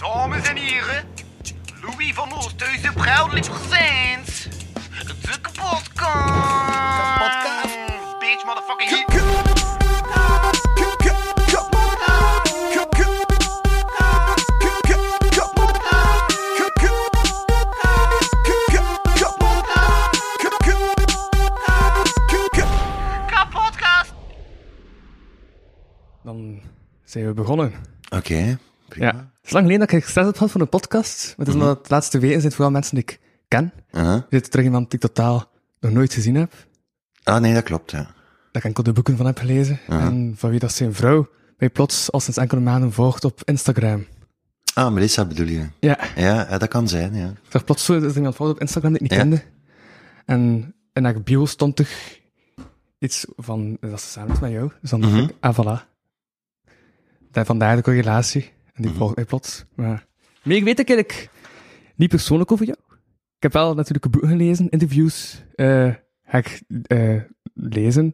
Dames en heren, Louis van Oosthuizen proudly presents de kapotkast. Kapotkast. Bitch, motherfucking hit. Dan zijn we begonnen. Oké, prima. Ja. Het is lang geleden dat ik gezet heb gehad voor een podcast. Maar het is omdat het de laatste weken zijn vooral mensen die ik ken. Uh-huh. Er zit terug iemand die ik totaal nog nooit gezien heb. Ah, nee, dat klopt, ja. Dat ik enkel de boeken van heb gelezen. En van wie dat zijn vrouw mij plots al sinds enkele maanden volgt op Instagram. Ah, Melissa bedoel je? Ja, Ja, dat kan zijn, ja. ik zag plots zo dat er iemand volgt op Instagram die ik niet Ja. kende. En in haar bio stond toch iets van, dat is samen met jou. Dus dan dacht ik, ah, voilà. Dat, vandaar de correlatie. En Mhm. die volgt mij plots. Maar meer weet ik eigenlijk niet persoonlijk over jou. Ik heb wel natuurlijk boeken gelezen, interviews, eh ga ik eh, lezen,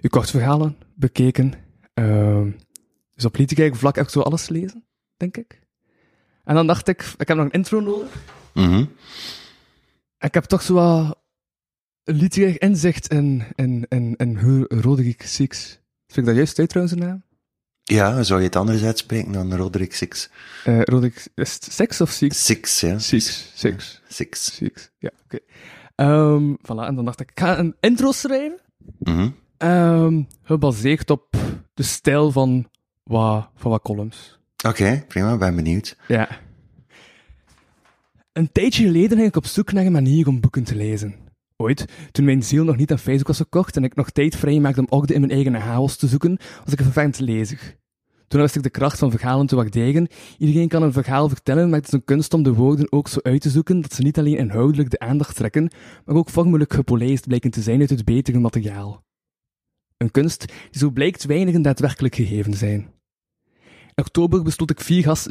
uw kortverhalen bekeken. Ehm, dus op politiek vlak heb ik zo alles gelezen, denk ik. En dan dacht ik, ik heb nog een intro nodig. Mhm. Ik heb toch zo wat literair inzicht in, in, in, in Roderick Six. Spreek ik dat juist uit trouwens, zijn naam? Ja, zou je het anders uitspreken dan Roderick Six? Eh Roderick, is het Six of Six? Six, ja. Six. Six. Six. Six. Ja, oké. Ehm, voilà, en dan dacht ik, ik ga een intro schrijven. Mhm. ehm, gebaseerd op de stijl van wat, van wat columns. Oké, prima, ben benieuwd. Ja. Een tijdje geleden ging ik op zoek naar een manier om boeken te lezen. Ooit, toen mijn ziel nog niet aan Facebook was gekocht en ik nog tijd vrij maakte om orde in mijn eigen chaos te zoeken, was ik een vervent lezer. Toen wist ik de kracht van verhalen te waarderen. Iedereen kan een verhaal vertellen, maar het is een kunst om de woorden ook zo uit te zoeken dat ze niet alleen inhoudelijk de aandacht trekken, maar ook vormelijk gepolijst blijken te zijn uit het betere materiaal. Een kunst die zo blijkt weinigen daadwerkelijk gegeven zijn. In oktober besloot ik vier, gast,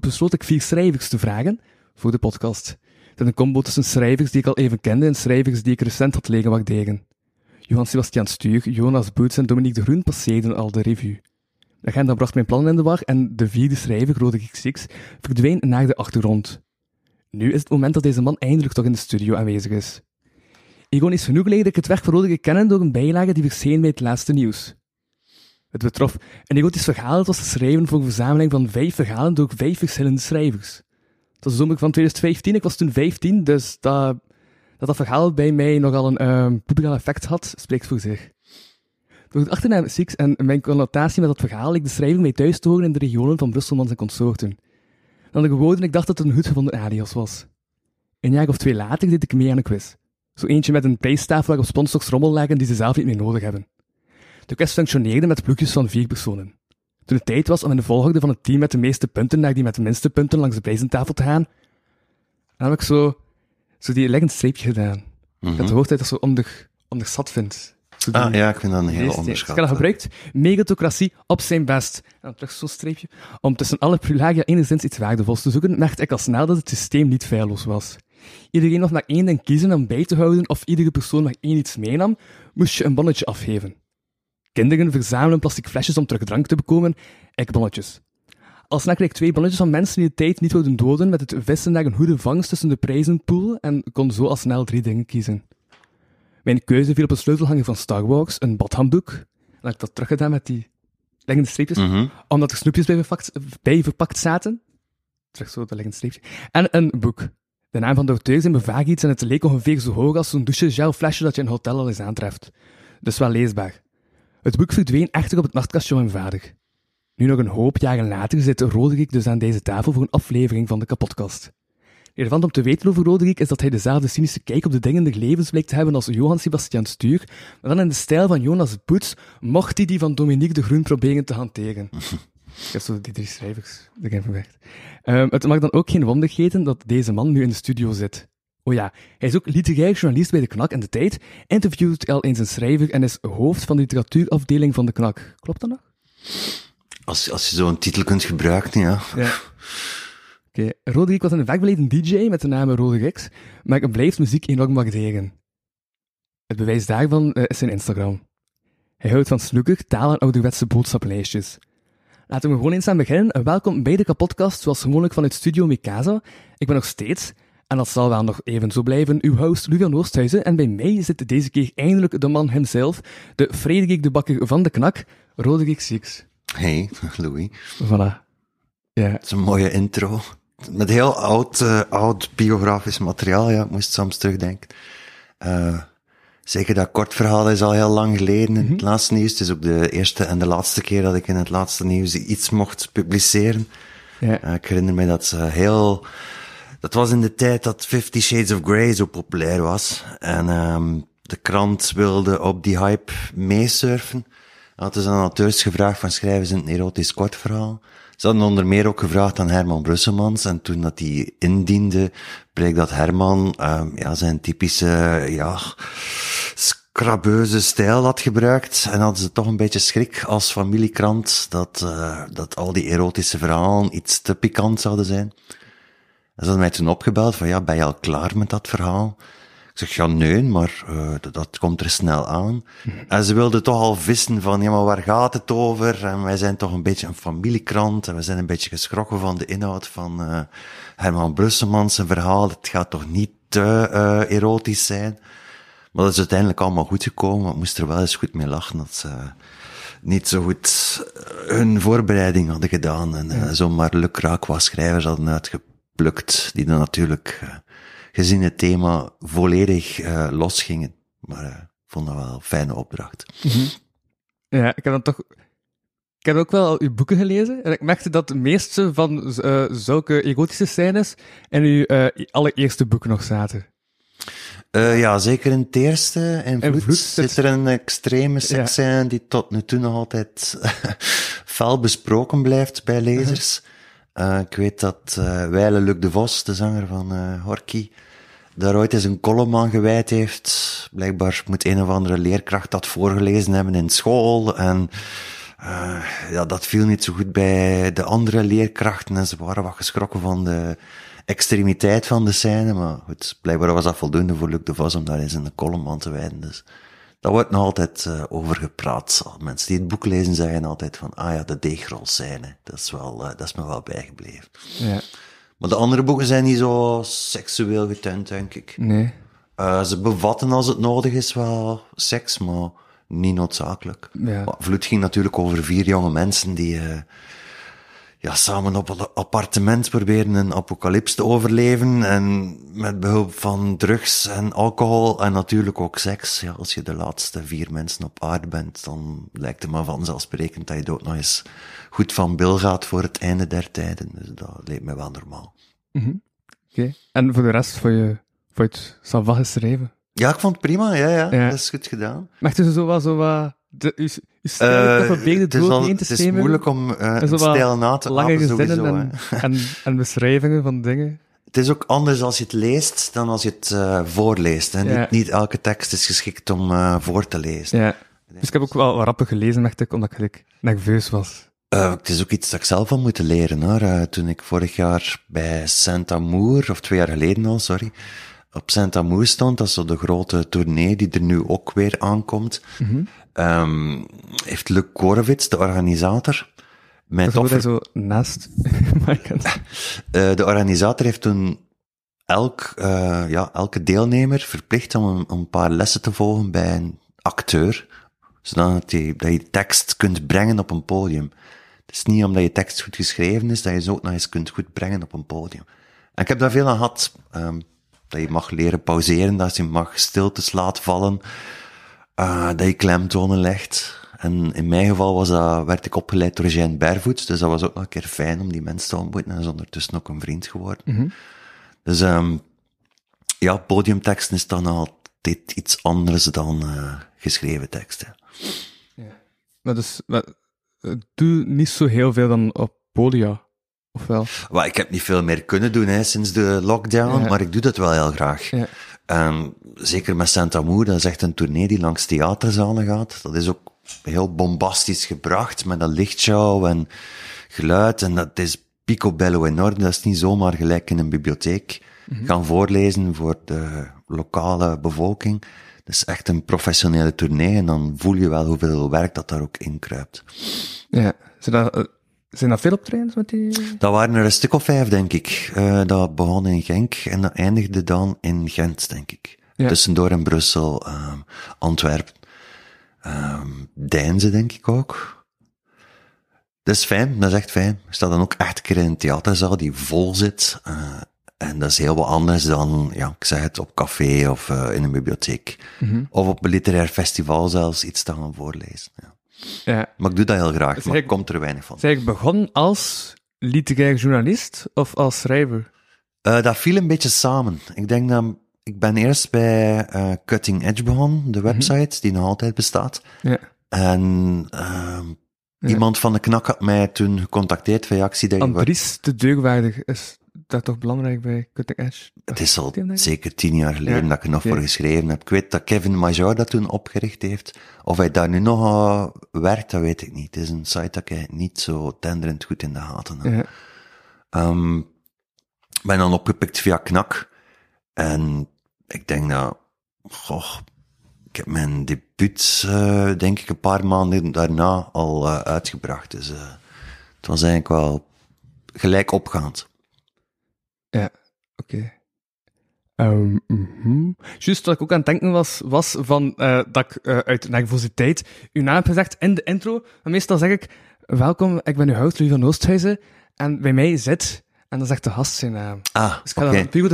besloot ik vier schrijvers te vragen voor de podcast. Het is een combo tussen schrijvers die ik al even kende en schrijvers die ik recent had leren waarderen. Johan Sebastian Stuur, Jonas Boots en Dominique de Groen passeerden al de revue. De agenda bracht mijn plannen in de war en de vierde schrijver, Roderick Six, verdween naar de achtergrond. Nu is het moment dat deze man eindelijk toch in de studio aanwezig is. Ironisch genoeg leerde ik het werk van Roderick kennen door een bijlage die verscheen bij het laatste nieuws. Het betrof een erotisch verhaal dat was geschreven voor een verzameling van vijf verhalen door vijf verschillende schrijvers. Het was de zomer van 2015, ik was toen 15, dus dat dat, dat verhaal bij mij nogal een um, puberaal effect had, spreekt voor zich. Door het achternaam Six en mijn connotatie met dat verhaal leek de schrijver mij thuis te horen in de regionen van Brusselmans en consorten. Dan de woorden, ik dacht dat het een goed gevonden alias was. Een jaar of twee later deed ik mee aan een quiz. Zo eentje met een prijstafel waarop sponsors rommel lagen die ze zelf niet meer nodig hebben. De quiz functioneerde met ploegjes van vier personen. Toen het tijd was om in de volgorde van het team met de meeste punten naar die met de minste punten langs de prijzentafel te gaan, dan heb ik zo, zo die leggend streepje gedaan. Mhm. Dat de hoogtijd dat zo onder, onderzat vindt. Zo Ah, ja, ik vind dat een heel onderschat. Ik heb dat gebruikt. Meritocratie op zijn best. En dan terug zo'n streepje. Om tussen alle privilegia enigszins iets waardevols te zoeken, merkte ik al snel dat het systeem niet feilloos was. Iedereen mocht maar één ding kiezen om bij te houden, of iedere persoon maar één iets meenam, moest je een bonnetje afgeven. Kinderen verzamelen plastic flesjes om terug drank te bekomen, ik bonnetjes. Al snel kreeg ik twee bonnetjes van mensen die de tijd niet wilden doden met het vissen naar een goede vangst tussen de prijzenpool en kon zo al snel drie dingen kiezen. Mijn keuze viel op een sleutelhanger van Star Wars, een badhanddoek. En heb ik dat teruggedaan met die liggende streepjes, Mhm. omdat er snoepjes bij verpakt, bij verpakt zaten. Terug zo, dat liggende streepje. En een boek. De naam van de auteur zijn me vaag iets en het leek ongeveer zo hoog als zo'n douchegelflesje dat je in een hotel al eens aantreft. Dus wel leesbaar. Het boek verdween echter op het nachtkastje van mijn vader. Nu nog een hoop jaren later zit Roderick dus aan deze tafel voor een aflevering van de kapotkast. Relevant om te weten over Roderick is dat hij dezelfde cynische kijk op de dingen der levens blijkt te hebben als Johan Sebastian Stuur, maar dan in de stijl van Jonas Boets, mocht hij die van Dominique de Groen proberen te hanteren. Ik heb zo die drie schrijvers erin verwerkt. Ehm, het mag dan ook geen wonder geten dat deze man nu in de studio zit. Oh ja, hij is ook literair journalist bij de Knak en de Tijd, interviewt al eens een schrijver en is hoofd van de literatuurafdeling van de Knak. Klopt dat nog? Als, als je zo'n titel kunt gebruiken, ja. Ja. Oké, Roderick was in een verleden DJ met de naam Roderick, maar hij blijft muziek enorm waarderen. Het bewijs daarvan eh, is zijn Instagram. Hij houdt van snoeker, taal en ouderwetse boodschappenlijstjes. Laten we gewoon eens aan beginnen. En welkom bij de kapotcast, zoals gewoonlijk vanuit Studio Mikasa. Ik ben nog steeds, en dat zal wel nog even zo blijven, uw host Luvian Oosthuizen. En bij mij zit deze keer eindelijk de man hemzelf, de Frederik de Bakker van de Knak, Roderick Six. Hey, Louis. Voilà. Ja. Dat is een mooie intro. Met heel oud, eh, oud biografisch materiaal, ja. Ik moest soms terugdenken. Eh, zeker dat kort verhaal is al heel lang geleden in het laatste nieuws. Het is ook de eerste en de laatste keer dat ik in het laatste nieuws iets mocht publiceren. Ja. Eh, ik herinner me dat ze heel... Dat was in de tijd dat Fifty Shades of Grey zo populair was. En ehm de krant wilde op die hype meesurfen. Hadden ze aan auteurs gevraagd van schrijven ze een erotisch kortverhaal. Ze hadden onder meer ook gevraagd aan Herman Brusselmans. En toen dat die indiende, bleek dat Herman ehm ja, zijn typische ja, scrabeuze stijl had gebruikt. En hadden ze toch een beetje schrik als familiekrant dat, eh, dat al die erotische verhalen iets te pikant zouden zijn. En ze hadden mij toen opgebeld van, ja, ben je al klaar met dat verhaal? Ik zeg, ja, nee, maar uh, dat, dat, komt er snel aan. En ze wilden toch al vissen van, ja, maar waar gaat het over? En wij zijn toch een beetje een familiekrant en we zijn een beetje geschrokken van de inhoud van uh, Herman Brusselmans zijn verhaal. Het gaat toch niet te uh, erotisch zijn? Maar dat is uiteindelijk allemaal goed gekomen, maar ik moest er wel eens goed mee lachen dat ze niet zo goed hun voorbereiding hadden gedaan en ja. zomaar lukraak was schrijvers hadden uitgeplukt, die dan natuurlijk gezien het thema volledig uh, losgingen. Maar uh, ik vond dat wel een fijne opdracht. Mm -hmm. Ja, ik heb dan toch... Ik heb ook wel al uw boeken gelezen en ik merkte dat de meeste van zulke erotische scènes in uw allereerste boek nog zaten. ja, zeker in het eerste. In Vloed, Vloed zit er een extreme seksscène ja. die tot nu toe nog altijd fel besproken blijft bij lezers. -huh. Uh, ik weet dat uh, Luc de Vos, de zanger van uh, Horky, daar ooit eens een column aan gewijd heeft. Blijkbaar moet een of andere leerkracht dat voorgelezen hebben in school. En uh, ja, dat viel niet zo goed bij de andere leerkrachten. En ze waren wat geschrokken van de extremiteit van de scène. Maar goed, blijkbaar was dat voldoende voor Luc de Vos om daar eens een column aan te wijden. Dus daar wordt nog altijd uh, over gepraat. Mensen die het boek lezen zeggen altijd van, ah ja, de deegrolscène. Dat is wel, uh, dat is me wel bijgebleven. Ja. Maar de andere boeken zijn niet zo seksueel getint, denk ik. Nee. Uh, ze bevatten als het nodig is wel seks, maar niet noodzakelijk. Ja. Maar Vloed ging natuurlijk over vier jonge mensen die ja, samen op een appartement proberen een apocalyps te overleven. En met behulp van drugs en alcohol en natuurlijk ook seks. Ja, als je de laatste vier mensen op aarde bent, dan lijkt het maar vanzelfsprekend dat je ook nog eens goed van bil gaat voor het einde der tijden. Dus dat leek mij wel normaal. Mm -hmm. Oké. Okay. En voor de rest, voor je, voor het Sava geschreven? Ja, ik vond het prima. Ja, ja, ja. dat is goed gedaan. Maar het is zo wat, zo wat... De, u, u probeerde het woord in te Het is moeilijk om uh, een stijl na te lange apen, sowieso, en, en, en, beschrijvingen van dingen. Het is ook anders als je het leest dan als je het uh, voorleest. Hè. Ja. Niet, niet, elke tekst is geschikt om uh, voor te lezen. Ja. Dus ik heb ook wel rappen gelezen, merkte ik, omdat ik nerveus was. Uh, het is ook iets dat ik zelf al moeten leren hoor. Uh, toen ik vorig jaar bij Saint-Amour, of twee jaar geleden al, sorry, op Saint-Amour stond, dat is zo de grote tournee die er nu ook weer aankomt, mm -hmm. Um, heeft Luc Korowitz, de organisator, mij dat toch... Ver... zo naast... uh, de organisator heeft toen elk, uh, ja, elke deelnemer verplicht om een, een paar lessen te volgen bij een acteur, zodat je, dat je tekst kunt brengen op een podium. Het is niet omdat je tekst goed geschreven is, dat je ze ook nog eens kunt goed brengen op een podium. En ik heb daar veel aan gehad. Um, dat je mag leren pauzeren, dat je mag stiltes laten vallen, uh, dat je klemtonen legt. En in mijn geval was dat, werd ik opgeleid door Jeanne Bervoets, dus dat was ook nog een keer fijn om die mensen te ontmoeten. En is ondertussen ook een vriend geworden. Mm -hmm. Dus um, ja, podiumteksten is dan altijd iets anders dan uh, geschreven teksten. Ja. Maar dus, maar, doe niet zo heel veel dan op podia, of wel? Well, ik heb niet veel meer kunnen doen hè, sinds de lockdown, ja. maar ik doe dat wel heel graag. Ja. Um, zeker met Saint-Amour, dat is echt een tournee die langs theaterzalen gaat. Dat is ook heel bombastisch gebracht, met een lichtshow en geluid. En dat is picobello enorm. Dat is niet zomaar gelijk in een bibliotheek mm -hmm. gaan voorlezen voor de lokale bevolking. Dat is echt een professionele tournee en dan voel je wel hoeveel werk dat daar ook in kruipt. Ja, uh, Zijn dat veel optredens met die... Dat waren er een stuk of vijf, denk ik. Eh, dat begon in Genk en dat eindigde dan in Gent, denk ik. Ja. Tussendoor in Brussel, ehm, Antwerpen, Deinze, denk ik ook. Dat is fijn, dat is echt fijn. Je staat dan ook echt een keer in een theaterzaal die vol zit. eh, en dat is heel wat anders dan, ja, ik zeg het, op café of eh, in een bibliotheek. Mhm. Of op een literair festival zelfs iets te gaan voorlezen. Ja. Ja. Maar ik doe dat heel graag, maar er komt er weinig van. Zij begon als literair journalist of als schrijver? Eh, dat viel een beetje samen. Ik denk dat ik ben eerst bij eh, Cutting Edge begonnen, de website, die nog altijd bestaat. Ja. En ehm, Ja. iemand van de knak had mij toen gecontacteerd ik je wat- Andries de Deugwaardig is dat toch belangrijk bij Cutting Edge? Het is al zeker tien jaar geleden Ja, dat ik er nog voor geschreven heb. Ik weet dat Kevin Major dat toen opgericht heeft. Of hij daar nu nog aan werkt, dat weet ik niet. Het is een site dat ik niet zo tenderend goed in de gaten heb. Ja. Ehm, ik ben dan opgepikt via Knak. En ik denk dat, goh, ik heb mijn debuut, eh, denk ik, een paar maanden daarna al eh, uitgebracht. Dus eh, het was eigenlijk wel gelijk opgaand. Ja, oké. Ehm, mhm. Juist wat ik ook aan het denken was, was van, eh, dat ik eh, uit nervositeit uw naam heb gezegd in de intro. Maar meestal zeg ik, welkom, ik ben uw host Louis van Oosthuizen. En bij mij zit, en dan zegt de gast zijn naam. Ah, Dus ik ga dat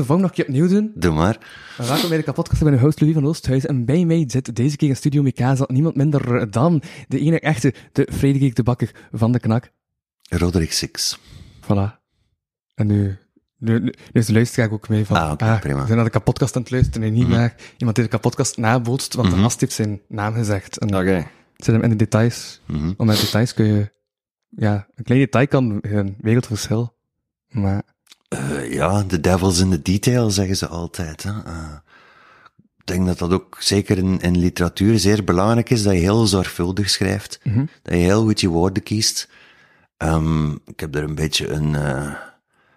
nog een keer opnieuw doen. Doe maar. Maar welkom bij de kapotkast, ik ben uw host Louis van Oosthuizen. En bij mij zit deze keer in Studio Mikasa niemand minder dan de enige echte, de Frederik de Bakker van de Knak. Roderick Six. Voilà. En nu, nu, nu, nu is de luisteraar ook mee van, Ah, oké, prima. we zijn naar de kapotkast aan het luisteren en niet naar iemand die de kapotkast nabootst, want Mhm. de gast heeft zijn naam gezegd. Oké. het zit hem in de details. Mhm. Om met details kun je, ja, een klein detail kan een wereldverschil. Maar, Eh, ja, the devil's in the detail, zeggen ze altijd. Hè. Eh, ik denk dat dat ook zeker in, in literatuur zeer belangrijk is, dat je heel zorgvuldig schrijft. Mhm. Dat je heel goed je woorden kiest. Ehm, ik heb er een beetje een eh,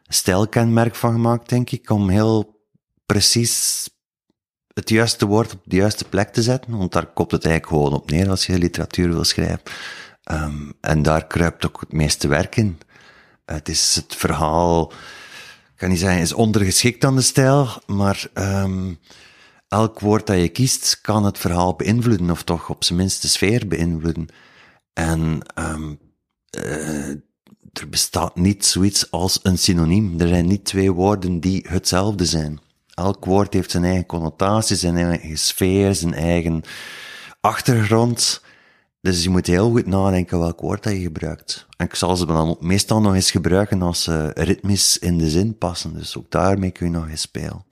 stijlkenmerk van gemaakt, denk ik, om heel precies het juiste woord op de juiste plek te zetten, want daar komt het eigenlijk gewoon op neer als je literatuur wil schrijven. Ehm, en daar kruipt ook het meeste werk in. Het is het verhaal, kan niet zeggen, is ondergeschikt aan de stijl, maar ehm, elk woord dat je kiest kan het verhaal beïnvloeden, of toch op zijn minst de sfeer beïnvloeden. En ehm, eh, er bestaat niet zoiets als een synoniem. Er zijn niet twee woorden die hetzelfde zijn. Elk woord heeft zijn eigen connotatie, zijn eigen sfeer, zijn eigen achtergrond. Dus je moet heel goed nadenken welk woord dat je gebruikt. En ik zal ze meestal nog eens gebruiken als ze ritmisch in de zin passen. Dus ook daarmee kun je nog eens spelen.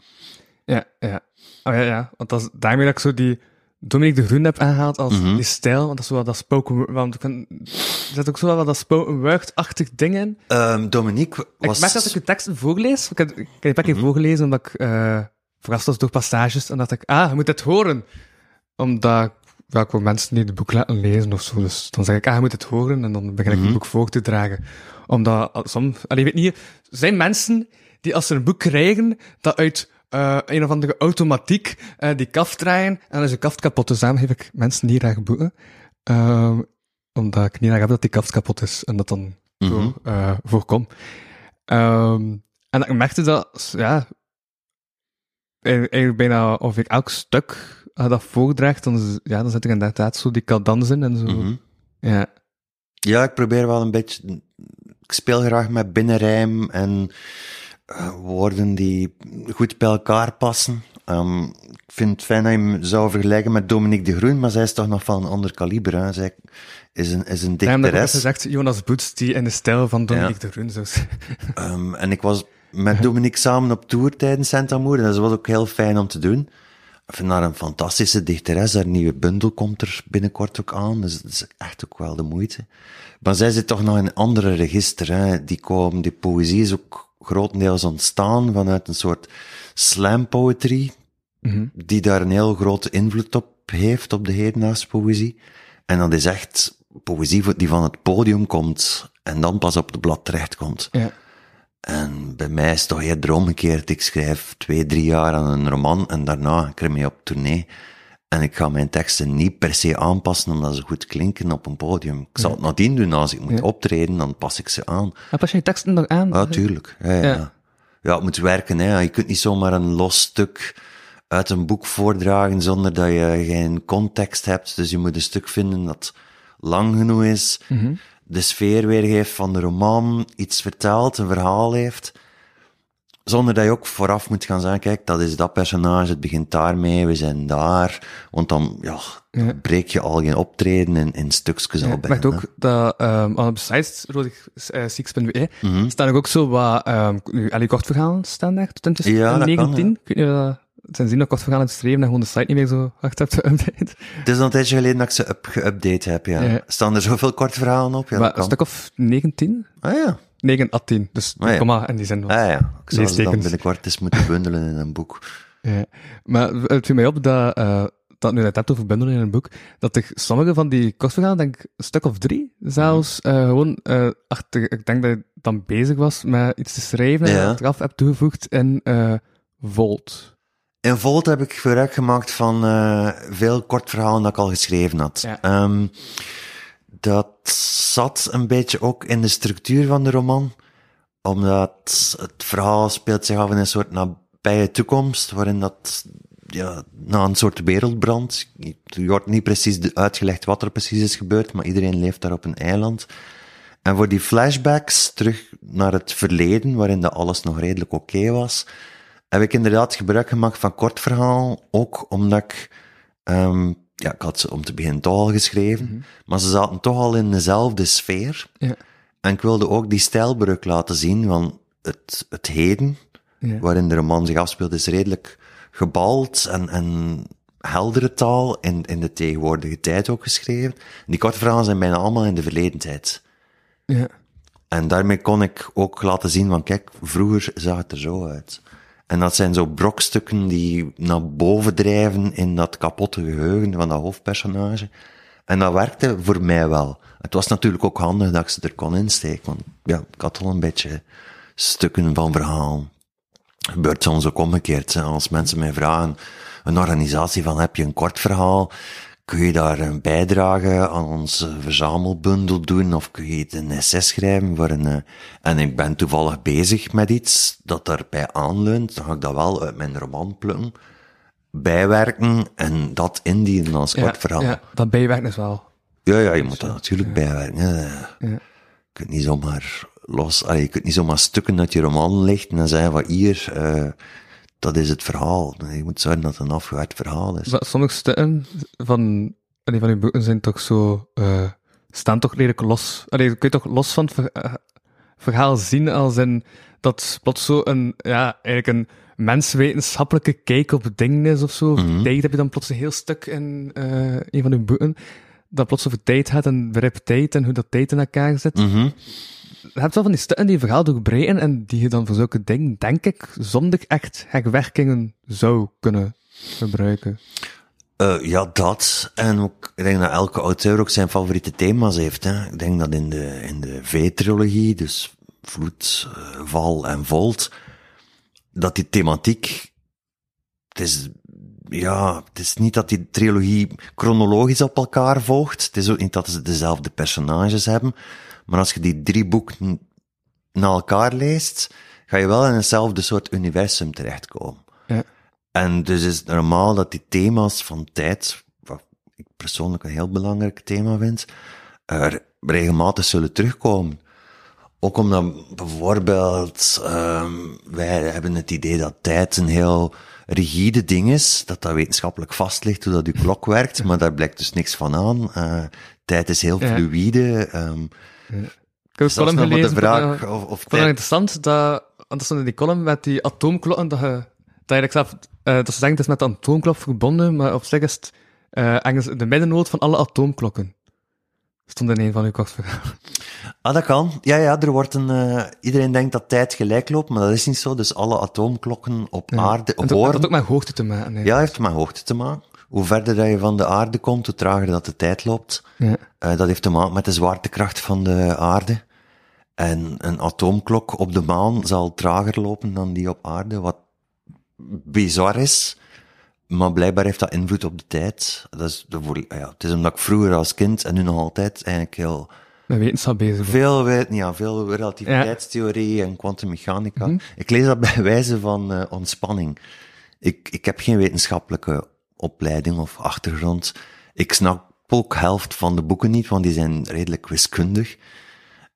ja, ja. Oh ja, ja, want dat is daarmee dat ik zo die Dominique de Groen heb aangehaald als Mhm. die stijl, want dat is wat dat spoken want ik vind, er zit ook zo wel dat spoken word-achtig ding in. Ehm Dominique was... Ik merk dat ik de teksten voorlees. Ik heb, ik heb een paar keer voorgelezen omdat ik eh verrast was door passages. En dat ik, ah, je moet dit horen. Omdat ja, ik wil mensen die het boek laten lezen of zo. Dus dan zeg ik, ah, je moet het horen. En dan begin ik het boek voor te dragen. Omdat uh, soms, allee, ik weet niet, er zijn mensen die als ze een boek krijgen, dat uit eh, een of andere automatiek eh, die kaft draaien. En dan is de kaft kapot. Dus daarom geef ik mensen niet graag boeken. Ehm, omdat ik niet graag heb dat die kaft kapot is. En dat dan zo eh, voorkomt. Ehm, en ik merkte dat, ja, eigenlijk bijna of ik elk stuk uh, dat voordraagt, dan, is- ja, dan zit er inderdaad zo die cadans in en zo. Mhm. Ja. Ja, ik probeer wel een beetje. Ik speel graag met binnenrijm en eh, woorden die goed bij elkaar passen. Ehm, ik vind het fijn dat je hem zou vergelijken met Dominique de Groen, maar zij is toch nog van een ander kaliber. Hè. Zij is een, is een Daarom dat ik ook dichteres. gezegd, Jonas Boets, die in de stijl van Dominique de Groen. Ehm, en ik was met Dominique samen op tour tijdens Saint Amour. En dat was ook heel fijn om te doen. Ik vind haar een fantastische dichteres. Haar nieuwe bundel komt er binnenkort ook aan. Dus dat is echt ook wel de moeite. Maar zij zit toch nog in een andere register. Hè. Die, komen, die poëzie is ook grotendeels ontstaan vanuit een soort slam poetry. Mhm. Die daar een heel grote invloed op heeft, op de hedendaagse poëzie. En dat is echt poëzie die van het podium komt. En dan pas op het blad terechtkomt. Ja. En bij mij is het toch eerder omgekeerd. Ik schrijf twee, drie jaar aan een roman en daarna ga ik ermee op tournee. En ik ga mijn teksten niet per se aanpassen omdat ze goed klinken op een podium. Ik zal het nadien doen als ik moet optreden, dan pas ik ze aan. Pas je je teksten nog aan? Ja, tuurlijk. Ja, ja. Het moet werken. Hè. Je kunt niet zomaar een los stuk uit een boek voordragen zonder dat je geen context hebt. Dus je moet een stuk vinden dat lang genoeg is, de sfeer weergeeft van de roman, iets vertelt, een verhaal heeft. Zonder dat je ook vooraf moet gaan zeggen, kijk, dat is dat personage, het begint daarmee, we zijn daar. Want dan, ja, dan Ja. breek je al je optreden in, in stukjes al Ja, ik bijna. merk ook dat um, op de site rodix6.be Mhm. staan er ook zo wat um, nu, allee, kortverhalen staan daar tot in kan, 19. ja. Ik weet niet of dat het zijn zin dat kortverhalen geschreven en gewoon de site niet meer zo hard hebt geüpdate. Het is al een tijdje geleden dat ik ze up, geüpdate heb, ja. Ja. Staan er zoveel korte verhalen op? Ja, maar een stuk of 19? Ah ja. 9 à 10, dus Ah, ja. komma in die zin. Ah ja. Ik zou ze dan binnenkort eens moeten bundelen in een boek. Ja. Maar het viel mij op dat, eh dat nu dat hebt over bundelen in een boek, dat er sommige van die kortverhalen, denk ik, een stuk of drie, zelfs, Mhm. eh, gewoon, eh achter, ik denk dat je dan bezig was met iets te schrijven en Ja. dat eraf hebt toegevoegd in Volt. In Volt heb ik gebruik gemaakt van veel kort verhalen dat ik al geschreven had. Ja. Ehm, dat zat een beetje ook in de structuur van de roman, omdat het verhaal speelt zich af in een soort nabije toekomst, waarin dat ja, na een soort wereldbrand, er wordt niet precies uitgelegd wat er precies is gebeurd, maar iedereen leeft daar op een eiland. En voor die flashbacks terug naar het verleden, waarin dat alles nog redelijk oké was, heb ik inderdaad gebruik gemaakt van kort verhaal, ook omdat ik, ehm, ja, ik had ze om te beginnen toch al geschreven, maar ze zaten toch al in dezelfde sfeer. Ja. En ik wilde ook die stijlbreuk laten zien van het, het heden, Ja. waarin de roman zich afspeelt, is redelijk gebald en, en heldere taal in, in de tegenwoordige tijd ook geschreven. Die korte verhalen zijn bijna allemaal in de verleden tijd. Ja. En daarmee kon ik ook laten zien van, kijk, vroeger zag het er zo uit. En dat zijn zo brokstukken die naar boven drijven in dat kapotte geheugen van dat hoofdpersonage. En dat werkte voor mij wel. Het was natuurlijk ook handig dat ik ze er kon insteken, want ja, ik had al een beetje stukken van verhaal. Gebeurt soms ook omgekeerd. Als mensen mij vragen, een organisatie van, heb je een kort verhaal? Kun je daar een bijdrage aan onze verzamelbundel doen? Of kun je het een essay schrijven voor een... eh, En ik ben toevallig bezig met iets dat daarbij aanleunt. Dan ga ik dat wel uit mijn roman plukken, bijwerken en dat indienen als kort Ja, verhaal. ja, dat bijwerken is wel. Ja, ja, je moet dat natuurlijk bijwerken. Ja. Je kunt niet zomaar los, allee, je kunt niet zomaar stukken uit je roman lichten en zeggen van hier, eh, dat is het verhaal. Je moet zorgen dat het een afgewerkt verhaal is. Maar Sommige stukken van, allee, van uw boeken zijn toch zo, eh, staan toch redelijk los. Allee, kun je toch los van het eh, verhaal zien als in dat plots zo een, ja, eigenlijk een menswetenschappelijke kijk op dingen is of zo. Mhm. Tijd heb je dan plots een heel stuk in eh, een van uw boeken. Dat plots over tijd gaat en begrip tijd en hoe dat tijd in elkaar zit. Mhm. Je hebt wel van die stukken die een verhaal doorbreken en die je dan voor zulke dingen, denk ik, zonder echt hekwerkingen zou kunnen gebruiken. Eh, ja, dat. En ook, ik denk dat elke auteur ook zijn favoriete thema's heeft. Hè. Ik denk dat in de, in de V-trilogie, dus Vloed, eh, Val en Volt, dat die thematiek, het is, ja, het is niet dat die trilogie chronologisch op elkaar volgt. Het is ook niet dat ze dezelfde personages hebben. Maar als je die drie boeken na elkaar leest, ga je wel in hetzelfde soort universum terechtkomen. Ja. En dus is het normaal dat die thema's van tijd, wat ik persoonlijk een heel belangrijk thema vind, er regelmatig zullen terugkomen. Ook omdat bijvoorbeeld, ehm wij hebben het idee dat tijd een heel rigide ding is, dat dat wetenschappelijk vast ligt hoe dat uw klok werkt, maar daar blijkt dus niks van aan. Eh, tijd is heel Ja. fluïde. ehm Ik heb een column de vraag van, of, of vond het interessant dat, want dat stond in die column met die atoomklokken, dat je, dat je zelf, eh, dat ze het is met de atoomklok verbonden, maar op zich is het eh, de middennoot van alle atoomklokken. Stond in een van uw kortverhalen. Ah, dat kan. Ja, ja, er wordt een, eh, iedereen denkt dat tijd gelijk loopt, maar dat is niet zo. Dus alle atoomklokken op aarde, op dat, dat ook met hoogte te maken. ja, heeft met hoogte te maken. Hoe verder dat je van de aarde komt, hoe trager dat de tijd loopt. Ja. Eh, dat heeft te maken met de zwaartekracht van de aarde. En een atoomklok op de maan zal trager lopen dan die op aarde, wat bizar is. maar blijkbaar heeft dat invloed op de tijd. Dat is, de, voor- ja, het is omdat ik vroeger als kind en nu nog altijd eigenlijk heel Met wetenschap bezig. veel ja, veel relativiteitstheorie en kwantummechanica. Mhm. Ik lees dat bij wijze van eh, ontspanning. Ik, ik heb geen wetenschappelijke opleiding of achtergrond. Ik snap ook helft van de boeken niet, want die zijn redelijk wiskundig.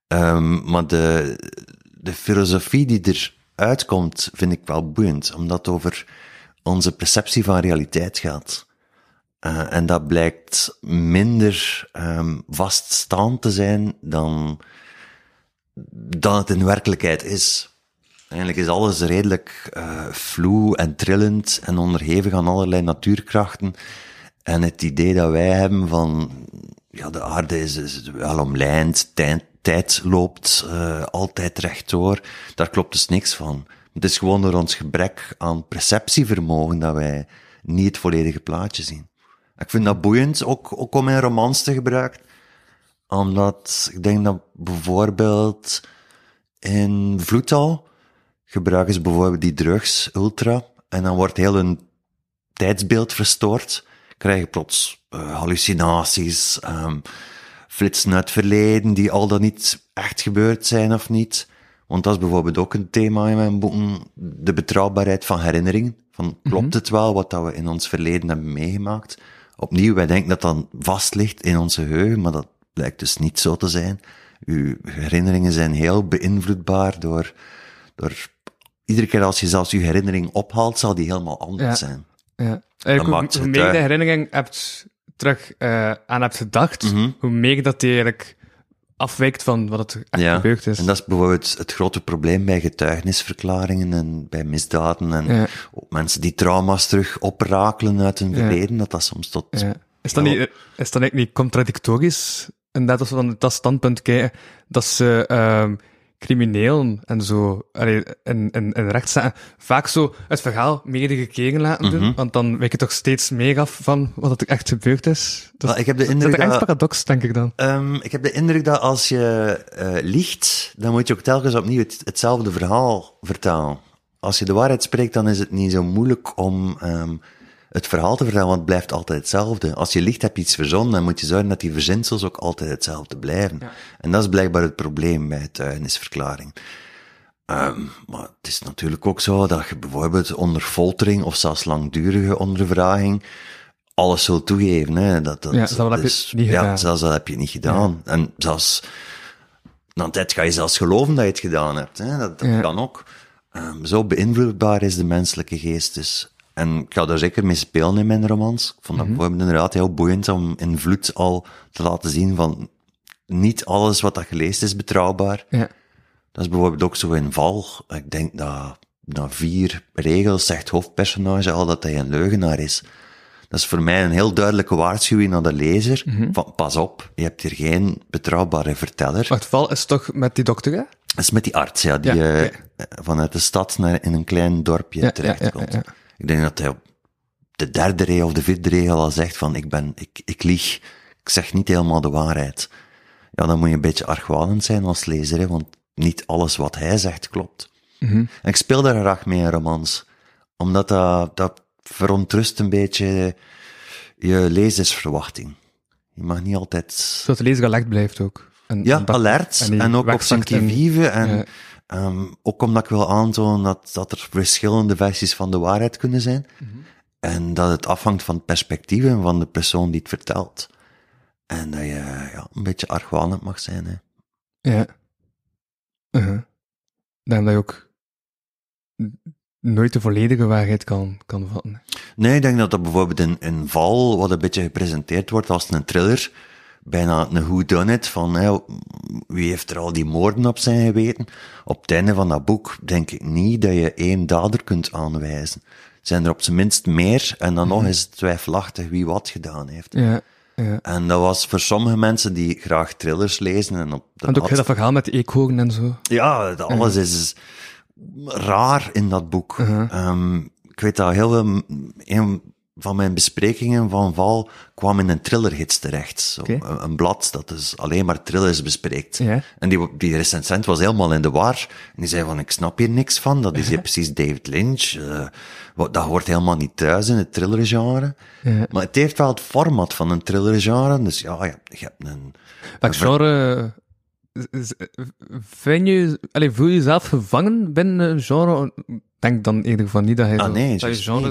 Ehm, maar de, de filosofie die eruit komt, vind ik wel boeiend, omdat het over onze perceptie van realiteit gaat. Eh, en dat blijkt minder ehm, vaststaand te zijn dan, dan het in werkelijkheid is. Eigenlijk is alles redelijk uh, vloe en trillend en onderhevig aan allerlei natuurkrachten. En het idee dat wij hebben van, ja, de aarde is, is wel omlijnd, tijd, tijd loopt uh, altijd rechtdoor, daar klopt dus niks van. Het is gewoon door ons gebrek aan perceptievermogen dat wij niet het volledige plaatje zien. Ik vind dat boeiend, ook, ook om in romans te gebruiken. Omdat ik denk dat bijvoorbeeld in Vloedtal gebruiken ze bijvoorbeeld die drugs, ultra, en dan wordt heel hun tijdsbeeld verstoord. Krijg je plots uh, hallucinaties, um, flitsen uit het verleden die al dan niet echt gebeurd zijn of niet. Want dat is bijvoorbeeld ook een thema in mijn boeken, de betrouwbaarheid van herinneringen. Van, klopt -hmm. het wel wat dat we in ons verleden hebben meegemaakt? Opnieuw, wij denken dat dat vast ligt in onze geheugen, maar dat blijkt dus niet zo te zijn. Uw herinneringen zijn heel beïnvloedbaar door, door iedere keer als je zelfs je herinnering ophaalt, zal die helemaal anders ja. zijn. Ja. Eigenlijk, hoe, hoe meer je de herinnering hebt, terug uh, aan hebt gedacht, mm -hmm. hoe meer dat die eigenlijk afwijkt van wat het echt ja, gebeurd is. En dat is bijvoorbeeld het grote probleem bij getuigenisverklaringen en bij misdaden en ja. ook mensen die trauma's terug oprakelen uit hun verleden, dat dat soms tot... Is, dat niet, is dat niet contradictorisch? En dat als we van dat standpunt kijken, dat ze um, criminelen en zo, allee, in, in, in rechtszaken, vaak zo het verhaal meerdere keren laten doen, Mhm. want dan wijk je toch steeds meer af van wat er echt gebeurd is. Dat, Wel, ik heb de dat indruk is een dat- paradox, denk ik dan. Ehm, ik heb de indruk dat als je eh liegt, dan moet je ook telkens opnieuw het, hetzelfde verhaal vertalen. Als je de waarheid spreekt, dan is het niet zo moeilijk om ehm, het verhaal te vertellen, want het blijft altijd hetzelfde. Als je liegt, heb je iets verzonnen, dan moet je zorgen dat die verzinsels ook altijd hetzelfde blijven. Ja. En dat is blijkbaar het probleem bij getuigenisverklaring. Ehm, maar het is natuurlijk ook zo dat je bijvoorbeeld onder foltering of zelfs langdurige ondervraging alles zult toegeven. Hè. Dat, dat, Ja, zelfs heb je is- ja, zelfs dat heb je niet gedaan. En zelfs, na een tijd ga je zelfs geloven dat je het gedaan hebt. Hè. Dat, dat kan ook. Ehm, zo beïnvloedbaar is de menselijke geest dus. En ik ga daar zeker mee spelen in mijn romans. Ik vond dat Mhm. bijvoorbeeld inderdaad heel boeiend om in Vloed al te laten zien van niet alles wat dat geleest is betrouwbaar. Ja. Dat is bijvoorbeeld ook zo in Val. Ik denk dat na vier regels zegt hoofdpersonage al dat hij een leugenaar is. Dat is voor mij een heel duidelijke waarschuwing aan de lezer. Van, pas op, je hebt hier geen betrouwbare verteller. Maar het val is toch met die dokter, hè? Dat is met die arts, ja, die Ja, eh, ja. vanuit de stad naar in een klein dorpje Ja, terechtkomt. ja. Ik denk dat hij op de derde regel of de vierde regel al zegt van, ik ben, ik, ik lieg, ik zeg niet helemaal de waarheid. Ja, dan moet je een beetje argwanend zijn als lezer, hè, want niet alles wat hij zegt klopt. Mhm. En ik speel daar graag mee in romans, omdat dat, dat verontrust een beetje je lezersverwachting. Je mag niet altijd Zodat de lezer alert blijft ook. En, ja, en dat- alert. en En, ook op zijn. En ja. Ehm, ook omdat ik wil aantonen dat, dat er verschillende versies van de waarheid kunnen zijn. Mhm. En dat het afhangt van het perspectief en van de persoon die het vertelt. En dat je ja, een beetje argwanend mag zijn. Hè. Ja. Uh-huh. Daarom dat je ook nooit de volledige waarheid kan, kan vatten. Nee, ik denk dat dat bijvoorbeeld in, in Val, wat een beetje gepresenteerd wordt als een thriller, bijna een whodunit van hè, wie heeft er al die moorden op zijn geweten. Op het einde van dat boek denk ik niet dat je één dader kunt aanwijzen. Zijn er op zijn minst meer en dan nog is het twijfelachtig wie wat gedaan heeft. Ja, ja. En dat was voor sommige mensen die graag thrillers lezen en op de En ook heel laatste- dat verhaal met de eekhoorn en zo. ja, alles is raar in dat boek. Uh-huh. Ehm, ik weet dat heel veel, een van mijn besprekingen van Val kwam in een thrillergids terecht. Zo, een, een blad dat dus alleen maar thrillers bespreekt. En die, die recensent was helemaal in de war. En die zei van, ik snap hier niks van. Dat is hier precies David Lynch. eh, wat, dat hoort helemaal niet thuis in het thrillergenre. Maar het heeft wel het format van een thrillergenre. Dus ja, je, je hebt een... Welk genre is- vind je, voel je jezelf gevangen binnen een genre? Denk dan in ieder geval niet dat hij Ah, zo- nee, dat je genre...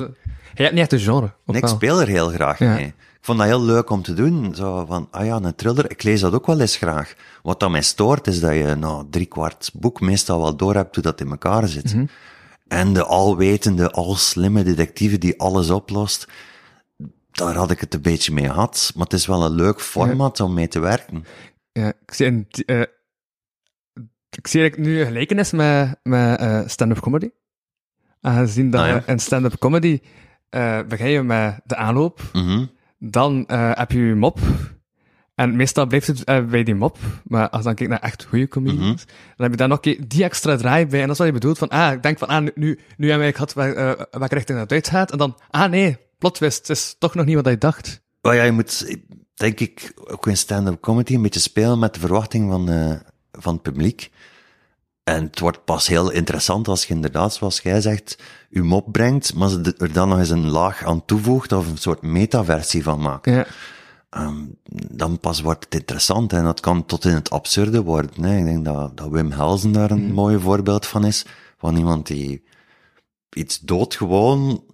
Hij hebt niet echt een genre. of Ik speel er heel graag Ja. mee. Ik vond dat heel leuk om te doen. Zo van, ah ja, een thriller, ik lees dat ook wel eens graag. Wat dat mij stoort, is dat je na drie kwart boek meestal wel door hebt hoe dat in elkaar zit. Mhm. En de alwetende, alslimme detectieve die alles oplost, daar had ik het een beetje mee gehad. Maar het is wel een leuk format om mee te werken. Ja, ik zie, een, eh, ik zie nu een gelijkenis met, met eh, stand-up comedy. Aangezien dat Ah, ja. in stand-up comedy eh begin je met de aanloop, Mhm. dan eh, heb je je mop. En meestal blijft het eh, bij die mop. Maar als dan kijk naar echt goede comedians, Mhm. dan heb je daar nog die extra draai bij. En dat is wat je bedoelt van, ah, ik denk van, ah, nu, nu, we eigenlijk gehad waar, welke richting dat uitgaat. En dan, ah nee, plot twist, het is toch nog niet wat je dacht. Maar ja, je moet, denk ik, ook in stand-up comedy een beetje spelen met de verwachting van, van het publiek. En het wordt pas heel interessant als je inderdaad, zoals jij zegt, je mop brengt, maar ze er dan nog eens een laag aan toevoegt of een soort metaversie van maakt. Ja, Ehm, dan pas wordt het interessant en dat kan tot in het absurde worden. Hè. Ik denk dat, dat Wim Helsen daar een mooi voorbeeld van is. Van iemand die iets doodgewoon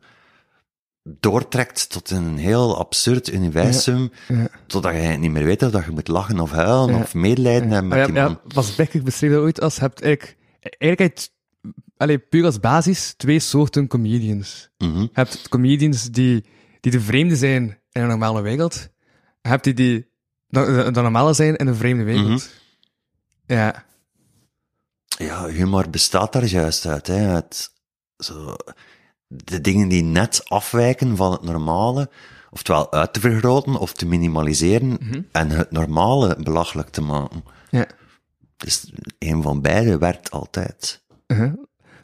doortrekt tot een heel absurd universum, ja. totdat je niet meer weet of dat je moet lachen of huilen Ja. of medelijden hebben met die ja, man. ja, Bas Becker beschreef dat ooit als, je hebt eigenlijk, eigenlijk allee, puur als basis, twee soorten comedians. Mhm. Je hebt comedians die, die de vreemde zijn in een normale wereld. Je hebt die die de, de normale zijn in een vreemde wereld. Mhm. Ja. Ja, humor bestaat daar juist uit. Hè. Het, zo, de dingen die net afwijken van het normale, oftewel uit te vergroten of te minimaliseren en het normale belachelijk te maken. ja. Dus een van beide werkt altijd. Uh-huh.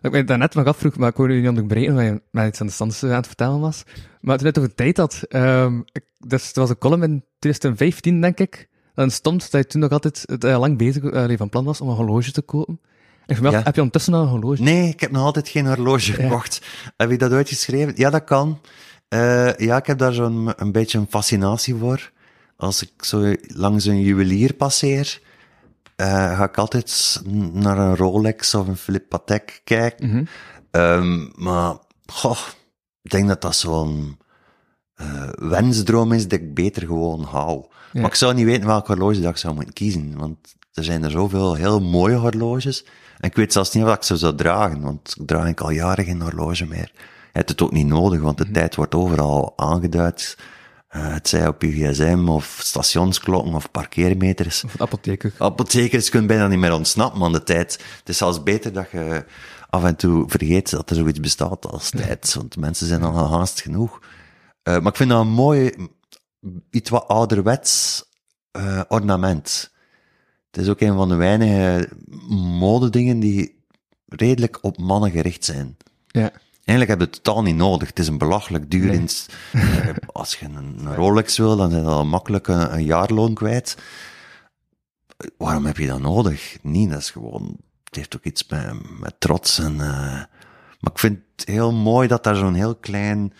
Dat ik mij daarnet nog afvroeg, maar ik hoorde niet onderbreken, omdat je mij iets aan de stand aan het vertellen was. Maar toen het over tijd had, ehm, ik, dus er was een column in 2015, denk ik, dan stond dat je toen nog altijd het, eh, lang bezig eh, van plan was om een horloge te kopen. Ja. heb je ondertussen al een horloge? Nee, ik heb nog altijd geen horloge gekocht. Heb je dat ooit geschreven? Ja, dat kan. Eh, ja, ik heb daar zo'n een beetje een fascinatie voor. Als ik zo langs een juwelier passeer, eh, ga ik altijd naar een Rolex of een Philippe Patek kijken. Ehm, maar, goh, ik denk dat dat zo'n eh, wensdroom is dat ik beter gewoon hou. Maar ik zou niet weten welk horloge dat ik zou moeten kiezen, want er zijn er zoveel heel mooie horloges. En ik weet zelfs niet of ik ze zou dragen, want ik draag ik al jaren geen horloge meer. Je hebt het ook niet nodig, want de tijd wordt overal aangeduid. Eh, het zij op je gsm, of stationsklokken, of parkeermeters. Of apotheker? Apothekers kunnen bijna niet meer ontsnappen aan de tijd. Het is zelfs beter dat je af en toe vergeet dat er zoiets bestaat als tijd, want mensen zijn al haast genoeg. Eh, maar ik vind dat een mooi, iets wat ouderwets eh, ornament. Het is ook een van de weinige modedingen die redelijk op mannen gericht zijn. Ja. Eigenlijk heb je het totaal niet nodig. Het is een belachelijk duur. ins- eh, als je een, Rolex wil, dan zijn je al makkelijk een, een jaarloon kwijt. Waarom heb je dat nodig? Niet, dat is gewoon... Het heeft ook iets met, met trots en... eh, maar ik vind het heel mooi dat daar zo'n heel klein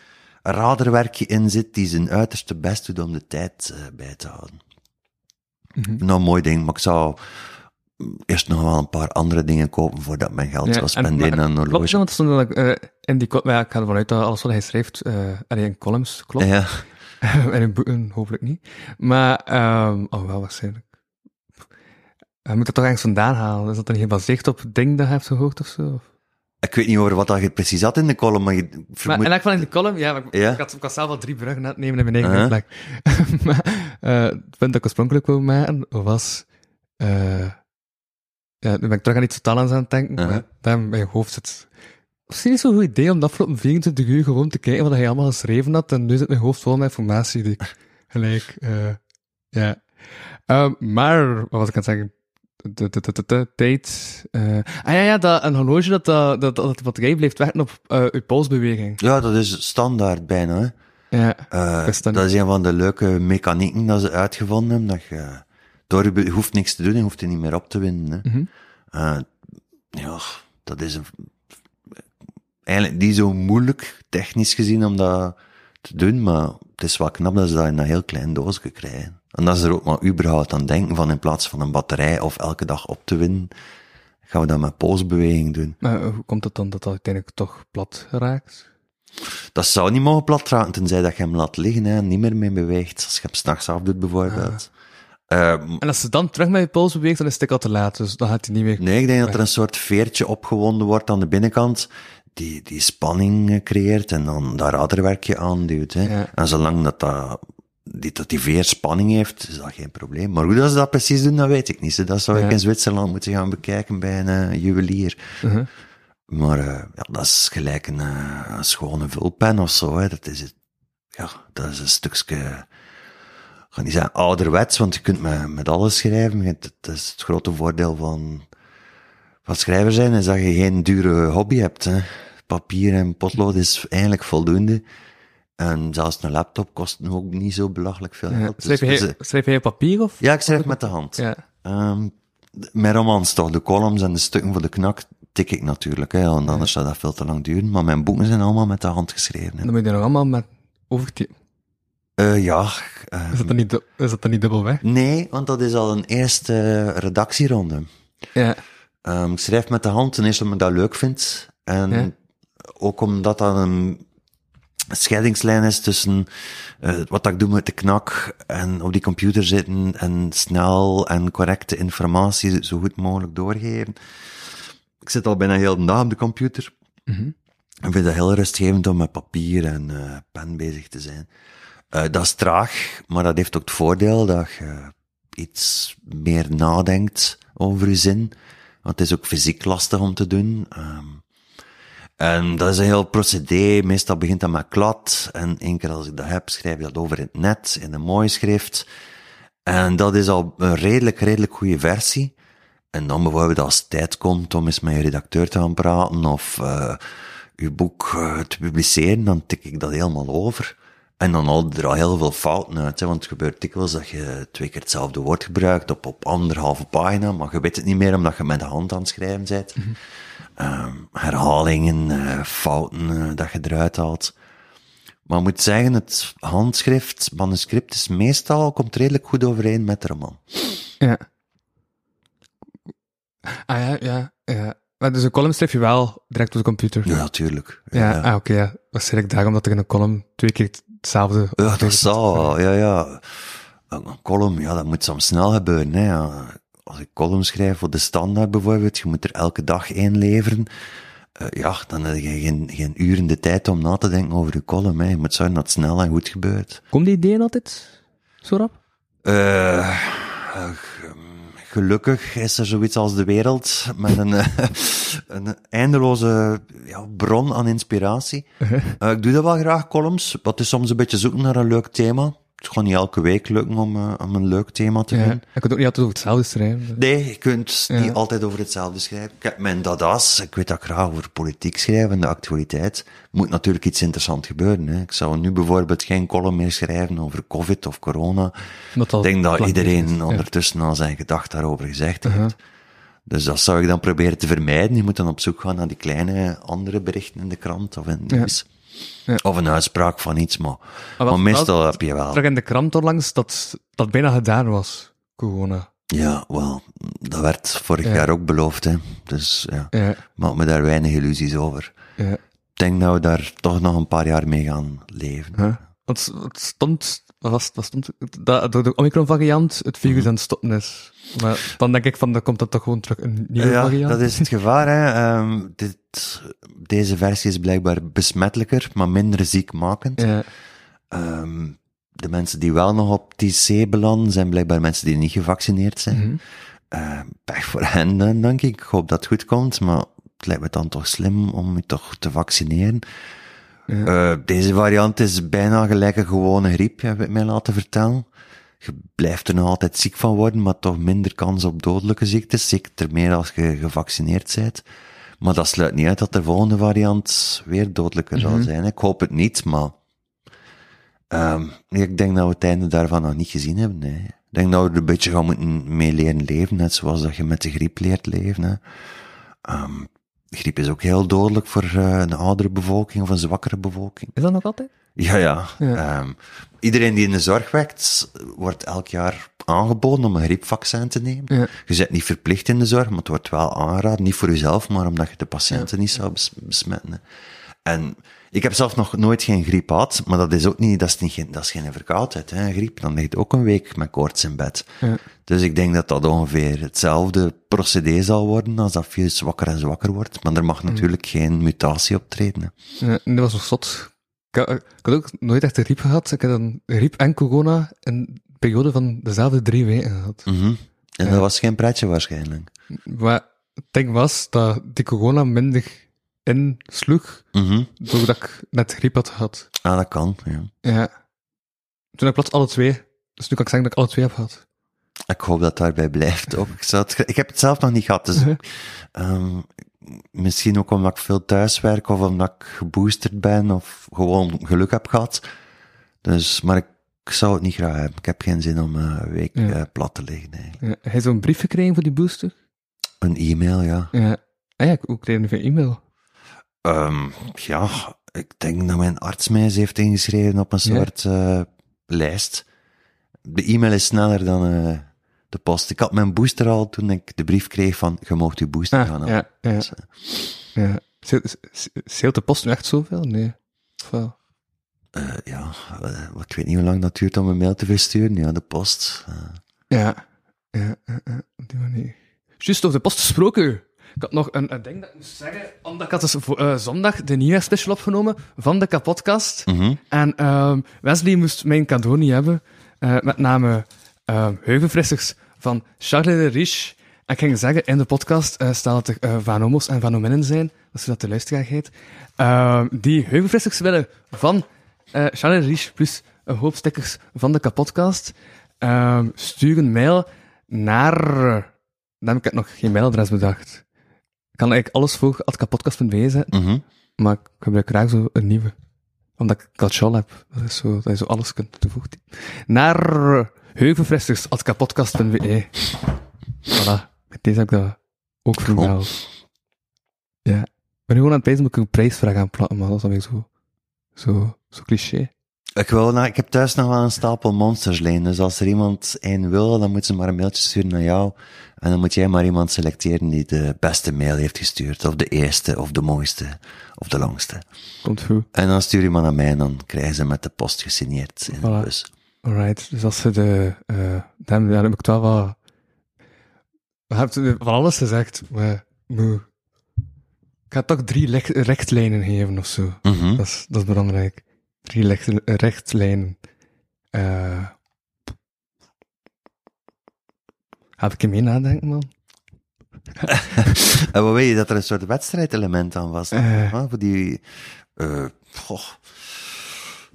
raderwerkje in zit die zijn uiterste best doet om de tijd eh, bij te houden. Nou, een mooi ding, maar ik zou eerst nog wel een paar andere dingen kopen voordat mijn geld zou en- spenderen aan een Klopt, horloge. want er stond dat, eh, in die col- maar ja, ik ga ervan uit dat alles wat hij schrijft, eh allee, in columns, klopt. Ja. en in boeken hopelijk niet. Maar, ehm oh wel waarschijnlijk. Hij moet er toch ergens vandaan halen. Is dat dan niet gebaseerd op dingen dat hij heeft gehoord of zo? Ik weet niet over wat dat je precies had in de column, maar je Maar vermoed... in elk geval in de column, ja, maar ik, Ja? ik, had, ik had zelf al drie bruggen aan het nemen in mijn eigen Uh-huh. plek. maar eh, het punt dat ik oorspronkelijk wou maken was... eh ja, nu ben ik terug aan iets totaal aan het denken, Uh-huh. maar daar in mijn hoofd zit... Misschien is het zo'n goed idee om de afgelopen 24 uur gewoon te kijken wat hij allemaal geschreven had, en nu zit mijn hoofd vol met informatie die ik gelijk... eh ja. Maar, wat was ik aan het zeggen? Tijd. eh ah ja, ja, dat, een horloge dat, dat, dat, dat de batterij blijft werken op eh uw polsbeweging. Ja, dat is standaard bijna, hè. Ja, Eh, dat is een van de leuke mechanieken dat ze uitgevonden hebben. Dat je, door je hoeft niks te doen, je hoeft er niet meer op te winnen. Hè. Mhm. Ja, dat is een, eigenlijk niet zo moeilijk, technisch gezien, om dat te doen, maar het is wel knap dat ze dat in een heel klein doosje krijgen. En dat ze er ook maar überhaupt aan denken, van in plaats van een batterij of elke dag op te winnen, gaan we dat met polsbeweging doen. Maar hoe komt het dan dat dat uiteindelijk toch plat raakt? Dat zou niet mogen plat raken, tenzij dat je hem laat liggen hè, en niet meer mee beweegt. Als je hem s'nachts afdoet, bijvoorbeeld. Eh, En als ze dan terug met je pols beweegt, dan is het al te laat, dus dan gaat hij niet meer... Nee, ik denk dat er een soort veertje opgewonden wordt aan de binnenkant, die, die spanning creëert en dan dat raderwerkje aanduwt. Hè. Ja. En zolang dat, dat, die, dat die veer spanning heeft, is dat geen probleem. Maar hoe dat ze dat precies doen, dat weet ik niet. Dat zou ik in Zwitserland moeten gaan bekijken bij een eh, juwelier. Mhm. Maar eh, ja, dat is gelijk een, eh, een schone vulpen of zo. Hè. Dat is het. Ja, dat is een stukje. Ik ga niet zeggen ouderwets, want je kunt met, met alles schrijven. Dat is het grote voordeel van, van schrijver zijn, is dat je geen dure hobby hebt. Hè. Papier en potlood is eigenlijk voldoende. En zelfs een laptop kost nu ook niet zo belachelijk veel geld. Dus- Schrijf, dus, je, schrijf je op papier of? ja, ik schrijf met de hand. Ja. Ehm, mijn romans toch, de columns en de stukken voor de knak tik ik natuurlijk, hè, want anders zou dat veel te lang duren. Maar mijn boeken zijn allemaal met de hand geschreven. En Hè. dan moet je nog allemaal met overtypen. Eh, ja, Is dat dan niet, is dat dan niet dubbel weg? nee, want dat is al een eerste redactieronde. Ja. Ehm, ik schrijf met de hand, ten eerste omdat ik dat leuk vind. En Ja. ook omdat dat een scheidingslijn is tussen eh, wat ik doe met de knak en op die computer zitten en snel en correcte informatie zo goed mogelijk doorgeven. Ik zit al bijna heel de dag op de computer. Mhm. Ik vind het heel rustgevend om met papier en eh, pen bezig te zijn. Eh, dat is traag, maar dat heeft ook het voordeel dat je iets meer nadenkt over je zin. Want het is ook fysiek lastig om te doen. Ehm, en dat is een heel procedé. Meestal begint dat met klad. En één keer als ik dat heb, schrijf je dat over in het net, in een mooi schrift. En dat is al een redelijk, redelijk goede versie. En dan bijvoorbeeld als het tijd komt om eens met je redacteur te gaan praten of je boek uh, te publiceren, dan tik ik dat helemaal over. En dan al er al heel veel fouten uit, want het gebeurt dikwijls dat je twee keer hetzelfde woord gebruikt op, op anderhalve pagina, maar je weet het niet meer omdat je met de hand aan het schrijven bent. -hmm. Um, herhalingen, uh, fouten dat je eruit haalt. Maar ik moet zeggen, het handschrift, manuscript is meestal, komt redelijk goed overeen met de roman. Ja. Ah ja, ja, ja. Maar dus een column schrijf je wel direct op de computer? Ja, natuurlijk. Ja, ja. ah, oké, okay, ja. Waarschijnlijk daarom dat er in een column twee keer hetzelfde... Ja, dat zou, ja, ja. Een column, ja, dat moet soms snel gebeuren, hè. Als ik column schrijf voor de standaard bijvoorbeeld, je moet er elke dag één leveren. Uh, ja, dan heb je geen, geen uren de tijd om na te denken over je column, hè. Je moet zorgen dat het snel en goed gebeurt. Komt die ideeën altijd zo rap? Uh, gelukkig is er zoiets als de wereld met een, een eindeloze ja, bron aan inspiratie. Uh, ik doe dat wel graag, columns. Wat is soms een beetje zoeken naar een leuk thema. Het gaat niet elke week lukken om, uh, om een leuk thema te ja, vinden. Je kunt ook niet altijd over hetzelfde schrijven. Nee, je kunt ja. niet altijd over hetzelfde schrijven. Ik heb mijn dadas, ik weet dat ik graag over politiek schrijf en de actualiteit. Moet natuurlijk iets interessants gebeuren. Hè. Ik zou nu bijvoorbeeld geen column meer schrijven over covid of corona. Ik denk dat iedereen is, ondertussen al zijn gedacht daarover gezegd heeft. Uh -huh. Dus dat zou ik dan proberen te vermijden. Je moet dan op zoek gaan naar die kleine andere berichten in de krant of in het nieuws. Ja. Ja. Of een uitspraak van iets, maar, maar, maar meestal heb je wel. Terug in de krant onlangs dat dat bijna gedaan was, corona. Ja, wel, dat werd vorig ja. jaar ook beloofd, hè. Dus ja, ja. maak me daar weinig illusies over. Ja. Ik denk dat we daar toch nog een paar jaar mee gaan leven. Huh? Want het stond, wat was, wat stond, dat de Omicron-variant het virus mm. aan het stoppen is. Maar dan denk ik van, dan komt dat toch gewoon terug een nieuwe ja, variant. dat is het gevaar, hè. Um, dit, deze versie is blijkbaar besmettelijker, maar minder ziekmakend. Ja. Um, de mensen die wel nog op TC belanden, zijn blijkbaar mensen die niet gevaccineerd zijn. Mm -hmm. uh, pech voor hen, dan, denk ik. Ik hoop dat het goed komt, maar het lijkt me dan toch slim om je toch te vaccineren. Ja. Uh, deze variant is bijna gelijk een gewone griep, heb ik mij laten vertellen. Je blijft er nog altijd ziek van worden, maar toch minder kans op dodelijke ziektes. Zeker meer als je gevaccineerd bent. Maar dat sluit niet uit dat de volgende variant weer dodelijker mm -hmm. zal zijn. Ik hoop het niet, maar Ehm, ik denk dat we het einde daarvan nog niet gezien hebben. Nee. Ik denk dat we er een beetje gaan moeten mee leren leven, net zoals dat je met de griep leert leven. Hè. Ehm, griep is ook heel dodelijk voor eh, een oudere bevolking of een zwakkere bevolking. Is dat nog altijd? Ja, ja. Ja. Ehm, iedereen die in de zorg werkt, wordt elk jaar aangeboden om een griepvaccin te nemen. Ja. Je bent niet verplicht in de zorg, maar het wordt wel aangeraden. Niet voor jezelf, maar omdat je de patiënten niet zou bes- besmetten. En ik heb zelf nog nooit geen griep gehad, maar dat is ook niet, dat is, niet, geen- dat is geen verkoudheid, hè, griep. Dan ligt ook een week met koorts in bed. Ja. Dus ik denk dat dat ongeveer hetzelfde procedé zal worden als dat virus zwakker en zwakker wordt. Maar er mag natuurlijk geen mutatie optreden. hè. Ja, dat was nog zot. Ik had, ik had ook nooit echt een griep gehad. Ik had een griep en corona in een periode van dezelfde drie weken gehad. Mhm. En Ja. dat was geen pretje waarschijnlijk. Maar het ding was dat die corona minder insloeg Mhm. doordat ik net griep had gehad. Ah, dat kan, ja. Ja. Toen had ik plots alle twee. Dus nu kan ik zeggen dat ik alle twee heb gehad. Ik hoop dat daarbij blijft ook. Ik, zou het, ge- ik heb het zelf nog niet gehad, dus ehm, misschien ook omdat ik veel thuis werk of omdat ik geboosterd ben of gewoon geluk heb gehad. Dus, maar ik, ik zou het niet graag hebben. Ik heb geen zin om eh, een week Ja. eh, plat te liggen eigenlijk. Ja. Heb je zo'n brief gekregen voor die booster? Een e-mail, ja. Ja. Ah ja, ook kreeg nu via e-mail. Ehm, ja, ik denk dat mijn arts mij eens heeft ingeschreven op een Ja. soort eh, lijst. De e-mail is sneller dan de post. Ik had mijn booster al toen ik de brief kreeg van, je mocht je booster gaan Ah, halen. ja, ja. Dus, eh, ja. Ze- Zeelt de post nu echt zoveel? Nee. Of wel? eh, ja, eh, ik weet niet hoe lang dat duurt om een mail te versturen. Ja, de post. eh. Ja. Ja, ja, ja, op die manier. Juist over de post gesproken. Ik had nog een, een ding dat ik moest zeggen, omdat ik had dus voor, zondag de nieuwjaarsspecial opgenomen van de kapotcast. Mhm. En ehm, Wesley moest mijn cadeau niet hebben. met name heuvelfrissers van Charles de Riche. En ik ging zeggen, in de podcast eh staat dat er eh, van homo's en van hominnen zijn. Dat is dat de luisteraar heet. Die heuvelfrissers willen van Charles de Riche plus een hoop stickers van de kapotcast. Stuur een mail naar... Dan heb ik nog geen mailadres bedacht. Ik kan eigenlijk alles voor kapotkast.be zetten. Mhm. Maar ik gebruik graag zo een nieuwe. Omdat ik Gatchal heb. Dat is zo, dat je zo alles kunt toevoegen. Naar heuvelfressers.kapotkast.be Voilà. Met deze heb ik dat ook vermeld. Ja. Ik ben nu gewoon aan het pijzen dat ik een prijsvraag aan plakken, maar dat is dan weer zo, zo, zo cliché. Ik, wil, nou, ik heb thuis nog wel een stapel monsters liggen, dus als er iemand een wil, dan moet ze maar een mailtje sturen naar jou. En dan moet jij maar iemand selecteren die de beste mail heeft gestuurd, of de eerste, of de mooiste, of de langste. Komt goed. En dan stuur je maar naar mij en dan krijgen ze met de post gesigneerd in de bus. Alright. Dus als ze de, eh dan, heb ik wel wat, we hebben van alles gezegd, maar, moe. Ik ga toch drie lech- rechtlijnen geven of zo. Mhm. Dat is, dat is belangrijk. Drie recht, rechtlijnen. Eh heb ik er mee nadenken, man? En wat weet je, dat er een soort wedstrijdelement aan was? Ah, voor die, goh.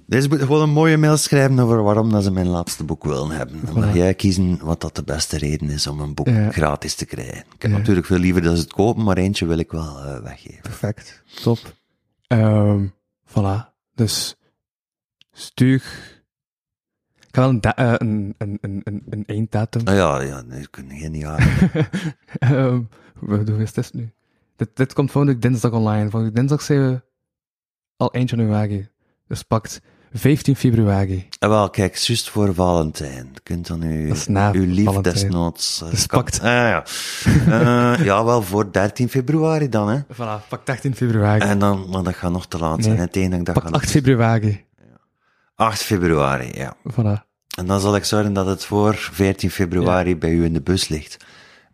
Deze moet gewoon een mooie mail schrijven over waarom dat ze mijn laatste boek willen hebben. Dan mag jij kiezen wat dat de beste reden is om een boek Ja. gratis te krijgen. Ik heb Ja. natuurlijk veel liever dat ze het kopen, maar eentje wil ik wel eh, weggeven. Perfect. Top. Ehm voilà. Dus, stuur... Ik ga wel een, eh, een, een, een, een, een einddatum. Nou ja, ja, nee, ik kan geen jaar. Wat hoe is dit nu? Dit, dit komt volgende dinsdag online. Volgende dinsdag zijn we al 1 januari. Dus pakt 15 februari. En wel, kijk, juist voor Valentijn. Je kunt dan uw, Dat is na uw lief Valentijn. desnoods... Dus pakt. Ah, ja. Eh, ja, wel voor 13 februari dan, hè. Voilà, pak 18 februari. En dan, maar dat gaat nog te laat zijn. Nee. hè. Het enige dat pak gaat 8 februari. 8 februari, ja. Voilà. En dan zal ik zorgen dat het voor 14 februari bij u in de bus ligt.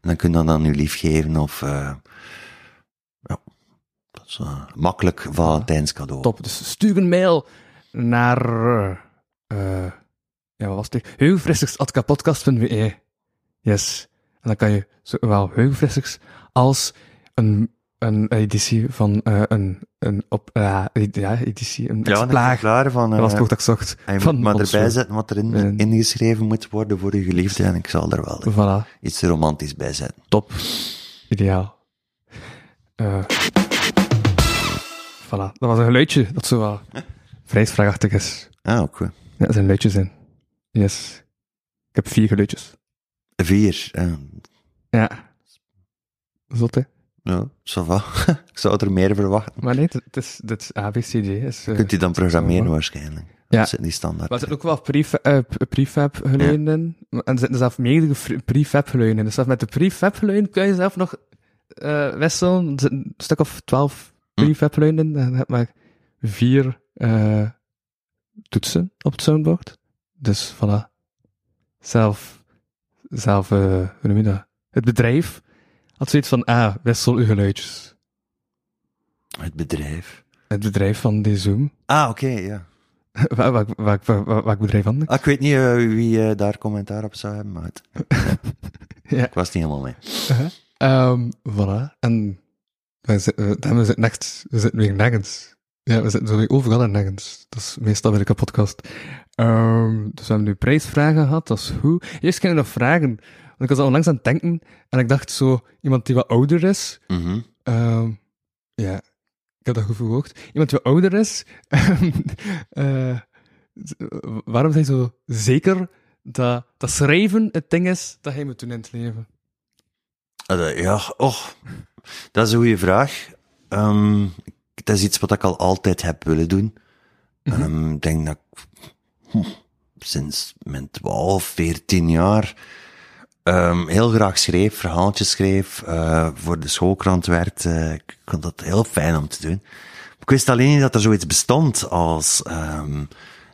En dan kun je dat aan uw lief geven of, eh ja, dat is makkelijk Valentijnscadeau. Top. Dus stuur een mail naar... eh ja, wat was het? Heuvelfrissers.kapotkast.be Yes. En dan kan je zowel heuvelfrissers als een, een editie van eh, een, een op, ja, ja, editie, een ja, een exemplaar. van, Dat was het woord dat ik zocht. en je van moet maar erbij zo. zetten wat erin En- ingeschreven moet worden voor uw geliefde en ik zal er wel Voilà. iets romantisch bij zetten. Top. Ideaal. Eh voilà. Dat was een geluidje dat zo wat prijsvraagachtig is. Ah, ook goed. Ja, er zijn luidjes in. Yes. Ik heb vier geluidjes. Vier. Ja, Ja. Zot, hè? ja ça va. ik zou er meer verwachten. Maar nee, dit is, dit is ABCD. Is, eh, Kunt u dan zo, programmeren waarschijnlijk. Ja. Dat zit niet standaard. Maar er zitten ook wel prefa- eh, p- prefab geluiden in. En er zitten zelfs meerdere prefab geluiden in. Dus zelfs met de prefab geluiden kun je zelf nog eh wisselen. Er zitten een stuk of twaalf Hm. prefab geluiden in. En je hebt maar vier eh, toetsen op het soundboard. Dus voilà. Zelf, zelf, eh, hoe noem je dat? Het bedrijf had zoiets van, ah, wissel uw geluidjes. Het bedrijf. Het bedrijf van die Zoom. Ah, oké, ja. Waar, waar, waar, welk bedrijf anders? Ah, ik weet niet eh, wie daar commentaar op zou hebben, maar het- Ja. ik was niet helemaal mee. Ehm voilà. En wij zitten, we, we zitten echt, we zitten weer nergens. Ja, we zitten overal en nergens. Dat is meestal bij de podcast. Dus we hebben nu prijsvragen gehad, dat is goed. Eerst ging ik nog vragen, want ik was al langs aan het denken, en ik dacht zo, iemand die wat ouder is, Mhm. ehm ja, ik heb dat goed verwoord. Iemand die wat ouder is, eh, waarom zijn je zo zeker dat, dat schrijven het ding is dat hij moet doen in het leven? Ja, och, dat is een goede vraag. Dat is iets wat ik al altijd heb willen doen. Ehm, Ik denk dat ik hm, sinds mijn 12, 14 jaar ehm, heel graag schreef, verhaaltjes schreef, eh, voor de schoolkrant werkte. Ik vond dat heel fijn om te doen. Ik wist alleen niet dat er zoiets bestond als ehm,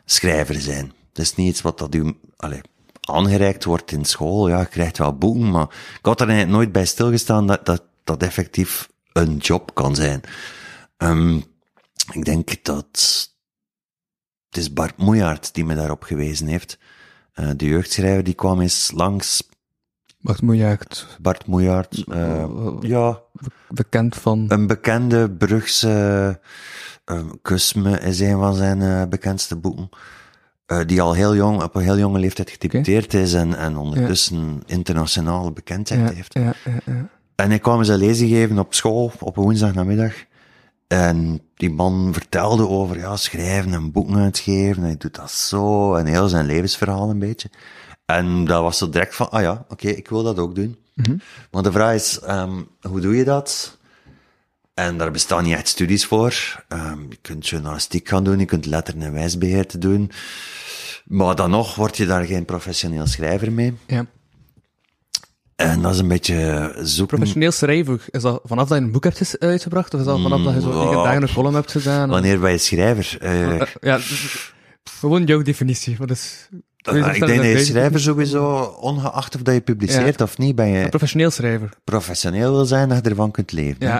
schrijver zijn. Dat is niet iets wat dat u allee, aangereikt wordt in school. Ja, je krijgt wel boeken, maar ik had er eigenlijk nooit bij stilgestaan dat dat, dat effectief een job kan zijn. Ehm, ik denk dat het is Bart Moejaert die me daarop gewezen heeft. Eh, de jeugdschrijver die kwam eens langs. Je echt Bart Moejaert. eh, ja, bekend van? een bekende Brugse uh, Kusme is een van zijn eh, bekendste boeken. Eh, die al heel jong, op een heel jonge leeftijd gedebuteerd is en, en ondertussen internationale bekendheid ja, heeft. ja, ja, ja. En ik kwam eens een lezing geven op school op een woensdagnamiddag. En die man vertelde over ja, schrijven en boeken uitgeven. Hij doet dat zo. En heel zijn levensverhaal een beetje. En dat was zo direct van, ah ja, oké, ik wil dat ook doen. Maar de vraag is, ehm, hoe doe je dat? En daar bestaan niet echt studies voor. Ehm, je kunt journalistiek gaan doen, je kunt letteren- en wijsbeheer te doen. Maar dan nog word je daar geen professioneel schrijver mee. ja. En dat is een beetje zoeken. Professioneel schrijver, is dat vanaf dat je een boek hebt uitgebracht, of is dat vanaf dat je zo Mm, ja. dagen een column hebt gedaan? Wanneer ben je schrijver? Eh, ja, gewoon jouw definitie. Wat is, ik denk dat je schrijver sowieso, ongeacht of dat je publiceert of niet, ben je Professioneel schrijver. professioneel wil zijn, dat je ervan kunt leven. hè.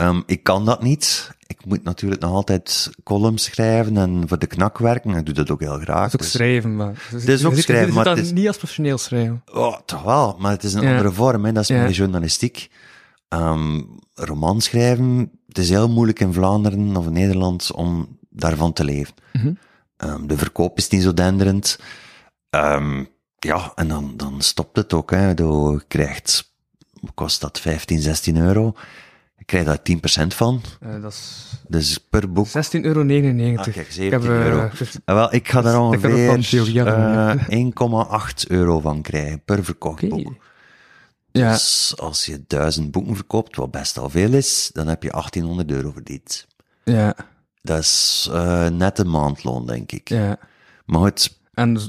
Ehm, ik kan dat niet. Ik moet natuurlijk nog altijd columns schrijven en voor de knak werken. Ik doe dat ook heel graag. Dat is ook dus- schrijven, maar... Het is ook schrijven, maar het dat is- niet als professioneel schrijven. Oh, toch wel, maar het is een Ja. andere vorm. Hè. Dat is Ja. meer journalistiek. Ehm roman schrijven, het is heel moeilijk in Vlaanderen of in Nederland om daarvan te leven. Mhm. Ehm, de verkoop is niet zo denderend. Ja, en dan, dan stopt het ook. Hè. Je krijgt, kost dat, 15, 16 euro. Je krijgt daar 10% van. Eh, dat is Dus per boek 16,99 euro. Ah, kijk, ik 17 heb, eh, euro. dus- Ah, wel, ik ga daar ik heb ongeveer aan eh, 1,8 euro van krijgen per verkocht boek. ja, Dus als je duizend boeken verkoopt, wat best al veel is, dan heb je 1800 euro verdiend. ja, Dat is eh, net een maandloon, denk ik. ja. Maar goed, En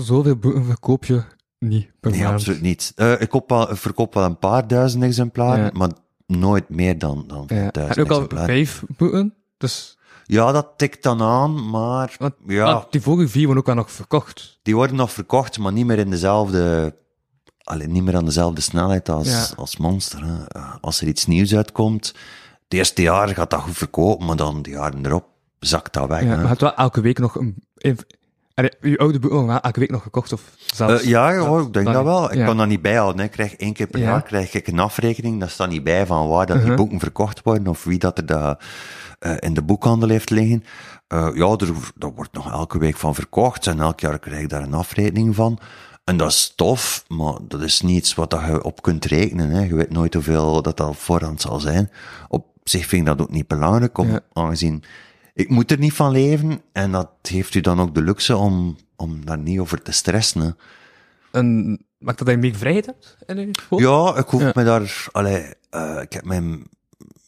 zoveel boeken verkoop je niet per nee, maand. absoluut niet. Eh, ik, koop wel, ik verkoop wel een paar duizend exemplaren, Ja. maar nooit meer dan, dan Ja. Heb 5000 je ook al exemplaren. vijf boeken? Dus, Ja, dat tikt dan aan, maar want, ja, ah, die vorige vier worden ook al nog verkocht. die worden nog verkocht, maar niet meer in dezelfde, alleen niet meer aan dezelfde snelheid als, Ja. als Monster. Hè. Eh, Als er iets nieuws uitkomt, het eerste jaar gaat dat goed verkopen, maar dan de jaren erop zakt dat weg. Ja, hè. je hebt wel elke week nog een... je oude boeken worden wel elke week nog gekocht, of zelfs... Eh, ja, hoor, ik denk dat- dat wel. Ik ja. kan dat niet bijhouden. hè. Ik krijg één keer per Ja. jaar krijg ik een afrekening. Daar staat niet bij van waar dat die Uh-huh. boeken verkocht worden of wie dat er dat, eh, in de boekhandel heeft liggen. Eh, ja, er, daar wordt nog elke week van verkocht en elk jaar krijg ik daar een afrekening van. En dat is tof, maar dat is niet iets wat dat je op kunt rekenen. Hè. Je weet nooit hoeveel dat al voorhand zal zijn. Op zich vind ik dat ook niet belangrijk, om, Ja. aangezien ik moet er niet van leven. En dat heeft u dan ook de luxe om, om daar niet over te stressen. Hè. En maakt dat je meer vrijheid hebt in school? Ja, ik hoef Ja. me daar, allee, eh, ik heb mijn,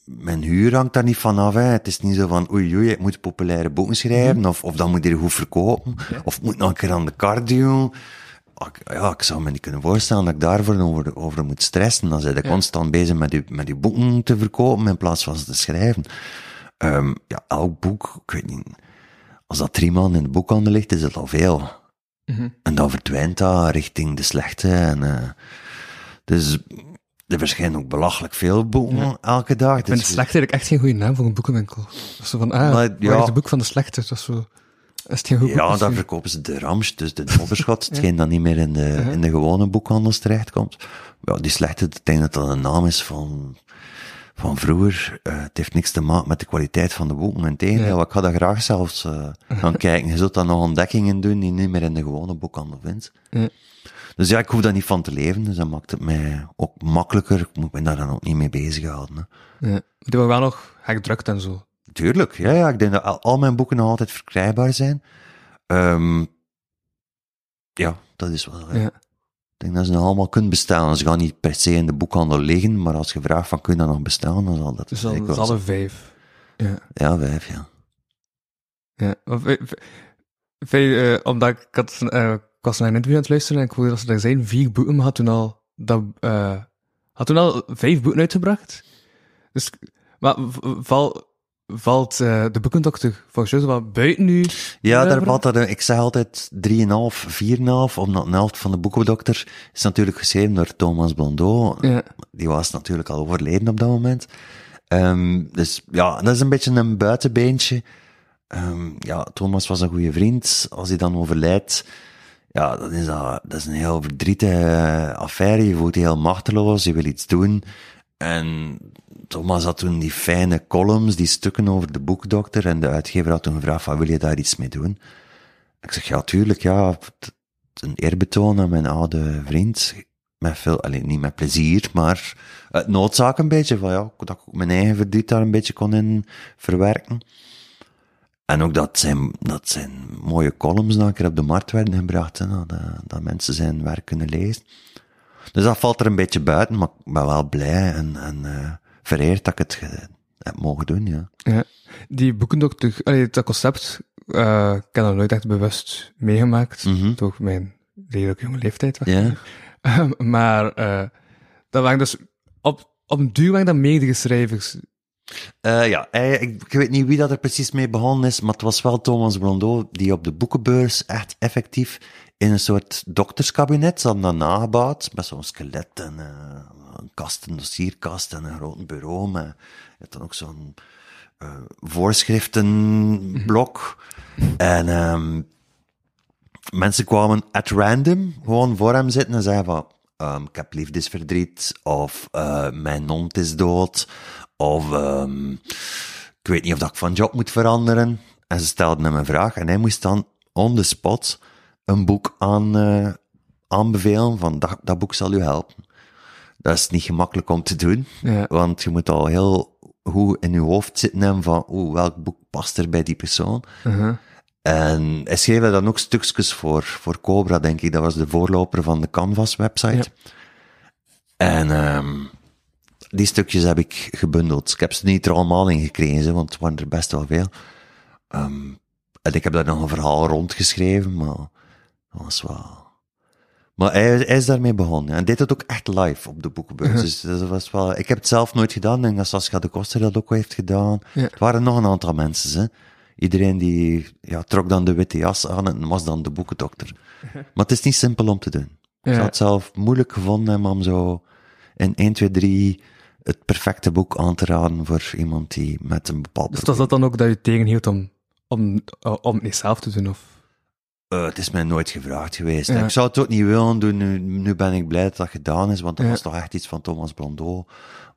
mijn huur hangt daar niet van af, hè. Het is niet zo van, oei oei, ik moet populaire boeken schrijven, of, of dan moet je er goed verkopen, of ik moet nog een keer aan de cardio. Ik- Ja, ik zou me niet kunnen voorstellen dat ik daarvoor over, over moet stressen. Dan zijn je constant bezig met je, met je boeken te verkopen in plaats van ze te schrijven. Ehm, ja, elk boek, ik weet niet, als dat drie maanden in de boekhandel ligt, is het al veel. Mhm. En dan verdwijnt dat richting de slechte. En, eh, dus er verschijnen ook belachelijk veel boeken elke dag. Ik vind Dus- de slechte eigenlijk echt geen goede naam voor een boekenwinkel. Dat is zo van, ah, Maar, waar ja. is het boek van de slechte? Dat is zo... Is het geen goed boek? Ja, daar verkopen ze de Ramsch, dus de modderschot, hetgeen dat niet meer in de, in de gewone boekhandels terechtkomt. Ja, die slechte, ik denk dat dat een naam is van, van vroeger. Eh, het heeft niks te maken met de kwaliteit van de boeken. Integendeel, ik ga daar graag zelfs eh, gaan kijken. Je zult dan nog ontdekkingen doen die je niet meer in de gewone boekhandel vindt. Dus ja, ik hoef daar niet van te leven, dus dat maakt het mij ook makkelijker. Ik moet me daar dan ook niet mee bezighouden. Hè. Ja. Wel nog gedrukt en zo. Tuurlijk, ja, ja. Ik denk dat al, al mijn boeken nog altijd verkrijgbaar zijn. Ehm, ja, dat is wel. ja. Ik denk dat ze nog allemaal kunnen bestaan. Ze gaan niet per se in de boekhandel liggen, maar als je vraagt van kun je dat nog bestaan, dan zal dat Dus dan is alle vijf. Ja. Ja, vijf, ja. Ja. Eh, omdat ik had, eh, ik was naar een interview aan het luisteren en ik hoorde dat ze daar zijn vier boeken, maar had toen al, dat, eh, had toen al vijf boeken uitgebracht. Dus, maar val, valt eh, de boekendokter volgens jou wat buiten nu? Ja, daar valt dat, ik zeg altijd 3,5, 4,5, omdat een helft van de boekendokter is natuurlijk geschreven door Thomas Blondeau. Ja. Die was natuurlijk al overleden op dat moment. Ehm, dus ja, dat is een beetje een buitenbeentje. Ehm, ja, Thomas was een goede vriend. Als hij dan overlijdt, ja, dan is dat, dat is een heel verdrietige affaire. Je voelt je heel machteloos, je wil iets doen. En Thomas had toen die fijne columns, die stukken over de boekdokter. En de uitgever had toen gevraagd van, wil je daar iets mee doen? Ik zeg, ja, tuurlijk, ja. Een eerbetoon aan mijn oude vriend. Met veel, alleen niet met plezier, maar het noodzaak een beetje van, ja, dat ik mijn eigen verdriet daar een beetje kon in verwerken. En ook dat zijn, dat zijn mooie columns een keer op de markt werden gebracht, dat, dat mensen zijn werk kunnen lezen. Dus dat valt er een beetje buiten, maar ik ben wel blij en, en eh, vereerd dat ik het ge- heb mogen doen, ja. Ja. Die boekendokter, allee, dat concept, eh, ik heb dat nooit echt bewust meegemaakt, Mhm. door mijn redelijk jonge leeftijd. Ja. Ehm, maar eh, dat waren dus op, op een duur waren dat meerdere schrijvers. Eh, ja, ik, ik weet niet wie dat er precies mee begonnen is, maar het was wel Thomas Blondeau die op de boekenbeurs echt effectief in een soort dokterskabinet, ze hadden dat nagebouwd, met zo'n skelet en eh, een kast, een dossierkast en een groot bureau, met, je had dan ook zo'n eh, voorschriftenblok. En ehm, mensen kwamen at random gewoon voor hem zitten en zeiden van, ehm, ik heb liefdesverdriet, of eh, mijn hond is dood, of ehm, ik weet niet of dat ik van job moet veranderen. En ze stelden hem een vraag en hij moest dan on the spot een boek aan, eh, aanbevelen van dat, dat boek zal u helpen. Dat is niet gemakkelijk om te doen, Ja. want je moet al heel goed in je hoofd zitten hebben van oeh, welk boek past er bij die persoon. Uh-huh. En hij schreef er dan ook stukjes voor, voor Cobra, denk ik. Dat was de voorloper van de Canvas-website. En ehm die stukjes heb ik gebundeld. Ik heb ze niet er allemaal in gekregen, want het waren er best wel veel. Ehm, en ik heb daar nog een verhaal rondgeschreven, maar dat was wel... Maar hij, hij is daarmee begonnen. En deed het ook echt live op de boekenbeurs. Dus dat was wel... Ik heb het zelf nooit gedaan. Ik denk dat Sascha de Koster dat ook heeft gedaan. Ja. Het waren nog een aantal mensen, hè. Iedereen die ja, trok dan de witte jas aan en was dan de boekendokter. Maar het is niet simpel om te doen. Ik zou het zelf moeilijk gevonden om zo in 1, 2, 3 het perfecte boek aan te raden voor iemand die met een bepaald Dus was dat dan ook dat je tegenhield om, om, om het niet zelf te doen? Of? Eh, het is mij nooit gevraagd geweest. Ja. Ik zou het ook niet willen doen. Nu, nu ben ik blij dat dat gedaan is, want dat Ja. was toch echt iets van Thomas Blondeau.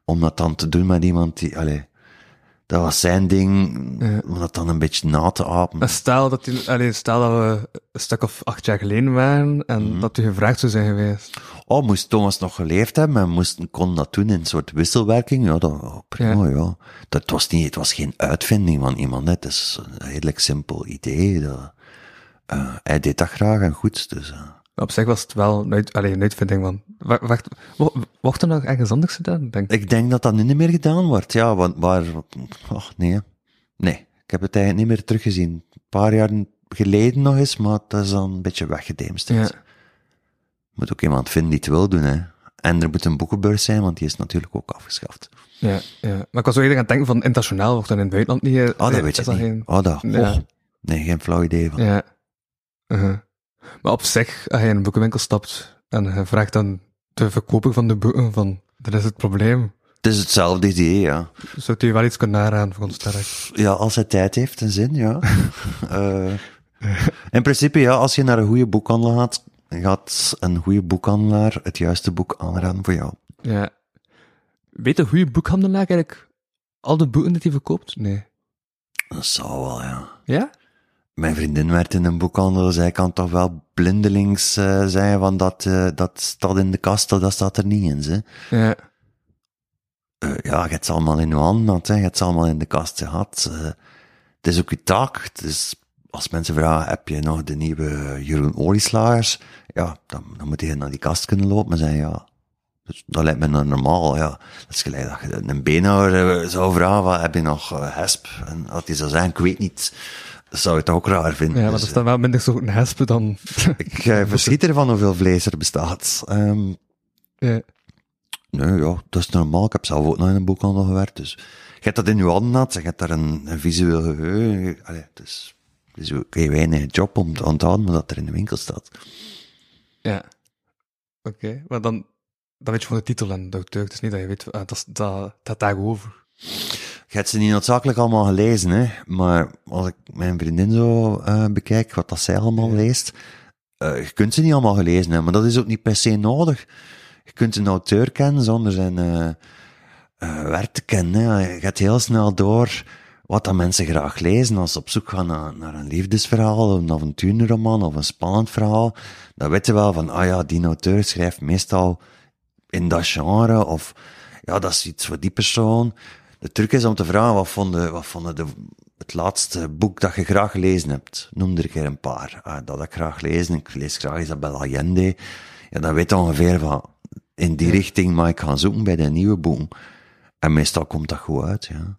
Om dat dan te doen met iemand die, allee, dat was zijn ding, Ja. om dat dan een beetje na te apen. Stel dat, die, allee, stel dat we een stuk of acht jaar geleden waren en Mhm. dat u gevraagd zou zijn geweest. Oh, moest Thomas nog geleefd hebben en moest, kon dat doen in een soort wisselwerking? Ja, dat, oh, prima, ja. Dat was niet, het was geen uitvinding van iemand, hè. het is een redelijk simpel idee. Dat, eh, hij deed dat graag en goed, dus... eh. Op zich was het wel allee, een uitvinding van... wa- Wacht, wo- wordt er nog ergens anders gedaan? Denk ik. Ik denk dat dat nu niet meer gedaan wordt, ja, want waar, oh, nee. Nee, ik heb het eigenlijk niet meer teruggezien. Een paar jaar geleden nog eens, maar dat is dan een beetje weggedemsterd. Ja. Moet ook iemand vinden die het wil doen, hè. En er moet een boekenbeurs zijn, want die is natuurlijk ook afgeschaft. Ja, ja. Maar ik was zo eerder aan het denken van internationaal wordt dan in het buitenland niet... Oh, dat weet je niet. geen- Oh, dat, Ja. oh. Nee, geen flauw idee van. Ja. Uh-huh. Maar op zich, als je in een boekenwinkel stapt en je vraagt dan de verkoper van de boeken van, dat is het probleem. Het is hetzelfde idee, ja. Zou je wel iets kunnen naraden voor ons sterk? Ja, als hij tijd heeft en zin, ja. Eh, in principe, ja, als je naar een goede boekhandel gaat, gaat een goede boekhandelaar het juiste boek aanraden voor jou. Ja. Weet een goede boekhandelaar eigenlijk al de boeken die hij verkoopt? Nee. Dat zou wel, ja. Ja? Mijn vriendin werkt in een boekhandel, zij kan toch wel blindelings eh zeggen van dat, eh, dat staat in de kast, dat staat er niet in, ze. Ja. Eh, ja, je hebt ze allemaal in je handen hè. je hebt ze allemaal in de kast gehad. Eh, het is ook je taak. Dus als mensen vragen, heb je nog de nieuwe Jeroen Olieslagers? Ja, dan, dan moet je naar die kast kunnen lopen en zeggen, ja, dus dat lijkt me nou normaal, ja. Dat is gelijk dat je een beenhouwer eh, zou vragen, wat, heb je nog eh, hesp? En dat hij zou zeggen, ik weet niet, dat zou je toch ook raar vinden. Ja, maar Dus, dat is dan wel minder soorten hespen dan... ik eh, verschiet ervan hoeveel vlees er bestaat. Ehm, ja. Nee, ja, dat is normaal. Ik heb zelf ook nog in een boekhandel gewerkt, dus je hebt dat in je handen gehad, je hebt daar een, een visueel geheugen. Allee, het is, het is ook geen weinig job om te onthouden wat dat er in de winkel staat. Ja. Oké, maar dan, dan weet je gewoon de titel en de auteur. Het is niet dat je weet, ah, dat, dat, dat gaat daarover. Je hebt ze niet noodzakelijk allemaal gelezen, hè. Maar als ik mijn vriendin zo eh, bekijk, wat dat zij allemaal leest, eh, je kunt ze niet allemaal gelezen hebben, maar dat is ook niet per se nodig. Je kunt een auteur kennen zonder zijn eh, eh, werk te kennen. Hè. Je gaat heel snel door wat dat mensen graag lezen als ze op zoek gaan naar, naar een liefdesverhaal, of een avonturenroman of een spannend verhaal. Dan weet je wel van, ah ja, die auteur schrijft meestal in dat genre, of ja, dat is iets voor die persoon. De truc is om te vragen, wat vonden, wat vonden de, het laatste boek dat je graag gelezen hebt? Noem er een keer een paar. Ah, dat ik graag lezen, ik lees graag Isabel Allende. Ja, dan weet je ongeveer van, in die richting mag ik gaan zoeken bij de nieuwe boeken. En meestal komt dat goed uit, ja.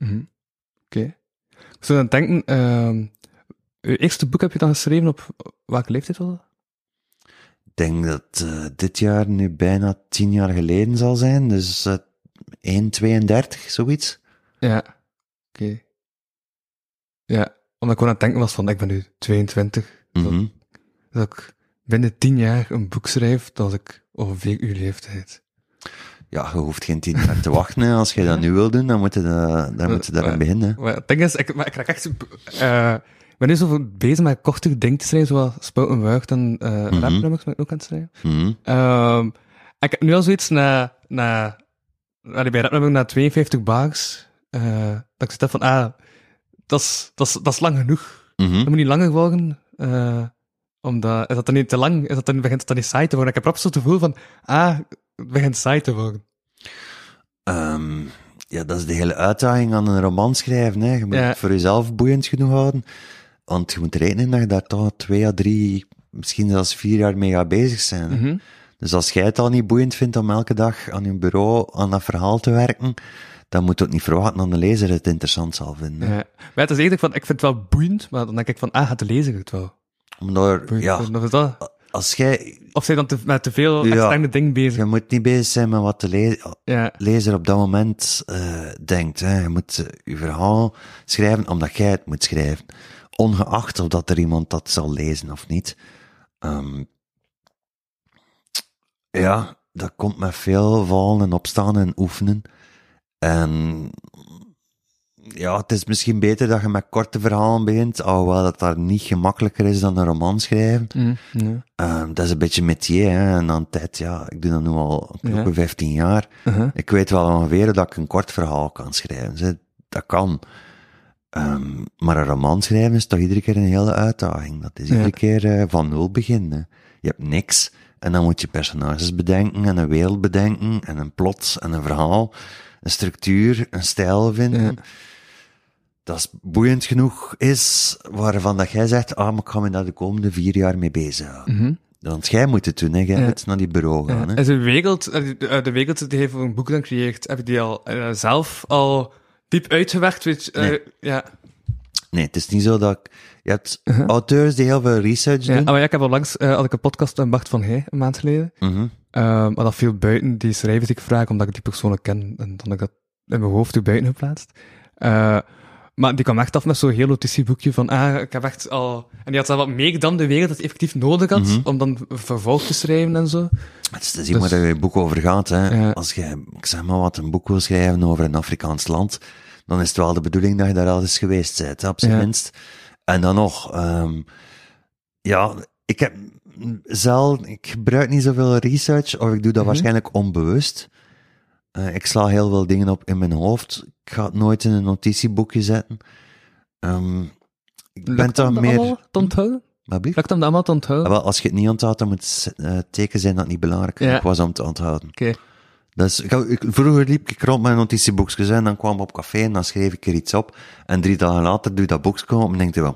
Oké. Ik zou dan denken, ehm je eerste boek heb je dan geschreven op welke leeftijd was dat? Ik denk dat eh, dit jaar nu bijna tien jaar geleden zal zijn, dus uh, 1,32, zoiets. Ja. Oké. Ja, omdat ik gewoon aan het denken was van, ik ben nu 22. Mhm. Dat ik binnen 10 jaar een boek schrijf, dat ik ongeveer uw leeftijd. Ja, je hoeft geen tien jaar te wachten. Hè. Als je dat nu wil doen, dan moet je, dat, dan moet je daaraan Maar- beginnen. Maar het ding is, ik, maar ik raak echt... eh ik ben nu zo bezig met kortere dingen te schrijven, zoals Wuigt en eh rapnummers ben ik ook aan het schrijven. Mhm. Ehm, ik heb nu al zoiets na, na, allee, bij rapnummer na 52 bars, eh, dat ik zit van, ah, dat is, dat is, dat is lang genoeg. Dat moet niet langer worden, eh, omdat, is dat dan niet te lang, is dat dan, begint het dan niet saai te worden? Ik heb absoluut het gevoel van, ah, het begint saai te worden. Ehm, ja, dat is de hele uitdaging aan een roman schrijven. Hè. Je moet Ja. het voor jezelf boeiend genoeg houden. Want je moet rekenen dat je daar toch twee à drie, misschien zelfs vier jaar mee gaat bezig zijn. Mhm. Dus als jij het al niet boeiend vindt om elke dag aan je bureau aan dat verhaal te werken, dan moet je ook niet verwachten dat de lezer het interessant zal vinden. Ja. Maar het is eerder van, ik vind het wel boeiend, maar dan denk ik van, ah, gaat de lezer het wel Omdat, boeiend ja, is dat, als jij, of zijn dan te, met te veel Ja. externe dingen bezig? je moet niet bezig zijn met wat de le- Ja, lezer op dat moment eh, denkt. Hè. Je moet eh, je verhaal schrijven omdat jij het moet schrijven. Ongeacht of dat er iemand dat zal lezen of niet. Ehm, ja, dat komt met veel vallen en opstaan en oefenen. En ja, het is misschien beter dat je met korte verhalen begint, alhoewel dat daar niet gemakkelijker is dan een roman schrijven. Ja. Ehm, dat is een beetje métier, hè. En aan tijd, ja, ik doe dat nu al Ja. 15 jaar. Uh-huh. Ik weet wel ongeveer dat ik een kort verhaal kan schrijven. Dat kan. Ehm, maar een roman schrijven is toch iedere keer een hele uitdaging. Dat is Ja. iedere keer eh, van nul beginnen. Je hebt niks. En dan moet je personages bedenken en een wereld bedenken en een plot en een verhaal, een structuur, een stijl vinden. Ja. Dat is boeiend genoeg is, waarvan dat jij zegt, ah, maar ik ga me daar de komende vier jaar mee bezighouden. Want jij moet het doen, hè. Jij. Ja. moet naar die bureau gaan, hè. Wereld, eh, de, eh, de wereld die hij voor een boek dan creëert, heb je die al zelf al diep uitgewerkt? Weet, je, eh, Nee. ja. Nee, het is niet zo dat ik... Je hebt auteurs die heel veel research Ja, doen. maar ja, ik heb al langs, eh, had ik een podcast met Bart van Heij, een maand geleden. Eh, maar dat viel buiten die schrijvers die ik vraag, omdat ik die persoonlijk ken. En dan heb ik dat in mijn hoofd ook buiten geplaatst. Maar die kwam echt af met zo'n heel notitieboekje van, ah, ik heb echt al... En die had al wat meer dan de wereld dat effectief nodig had, Mhm. om dan vervolg te schrijven en zo. Het is te zien waar je boek over gaat. Hè. Ja. Als je, ik zeg maar wat, een boek wil schrijven over een Afrikaans land, dan is het wel de bedoeling dat je daar al eens geweest bent, op zijn Ja. minst. En dan nog, ehm, ja, ik heb zelf, ik gebruik niet zoveel research, of ik doe dat Mhm. waarschijnlijk onbewust. Eh, ik sla heel veel dingen op in mijn hoofd. Ik ga het nooit in een notitieboekje zetten. Ehm, ik ben Lukt dat meer... allemaal te onthouden? Lukt hem dat allemaal te onthouden? Ah, wel, als je het niet onthoudt, dan moet het eh, teken zijn dat het niet belangrijk Ja. was om te onthouden. Oké. Dus, ik, ik- vroeger liep ik rond met notitieboekjes en dan kwam ik op café en dan schreef ik er iets op. En drie dagen later doe je dat boekje op en denk je wel,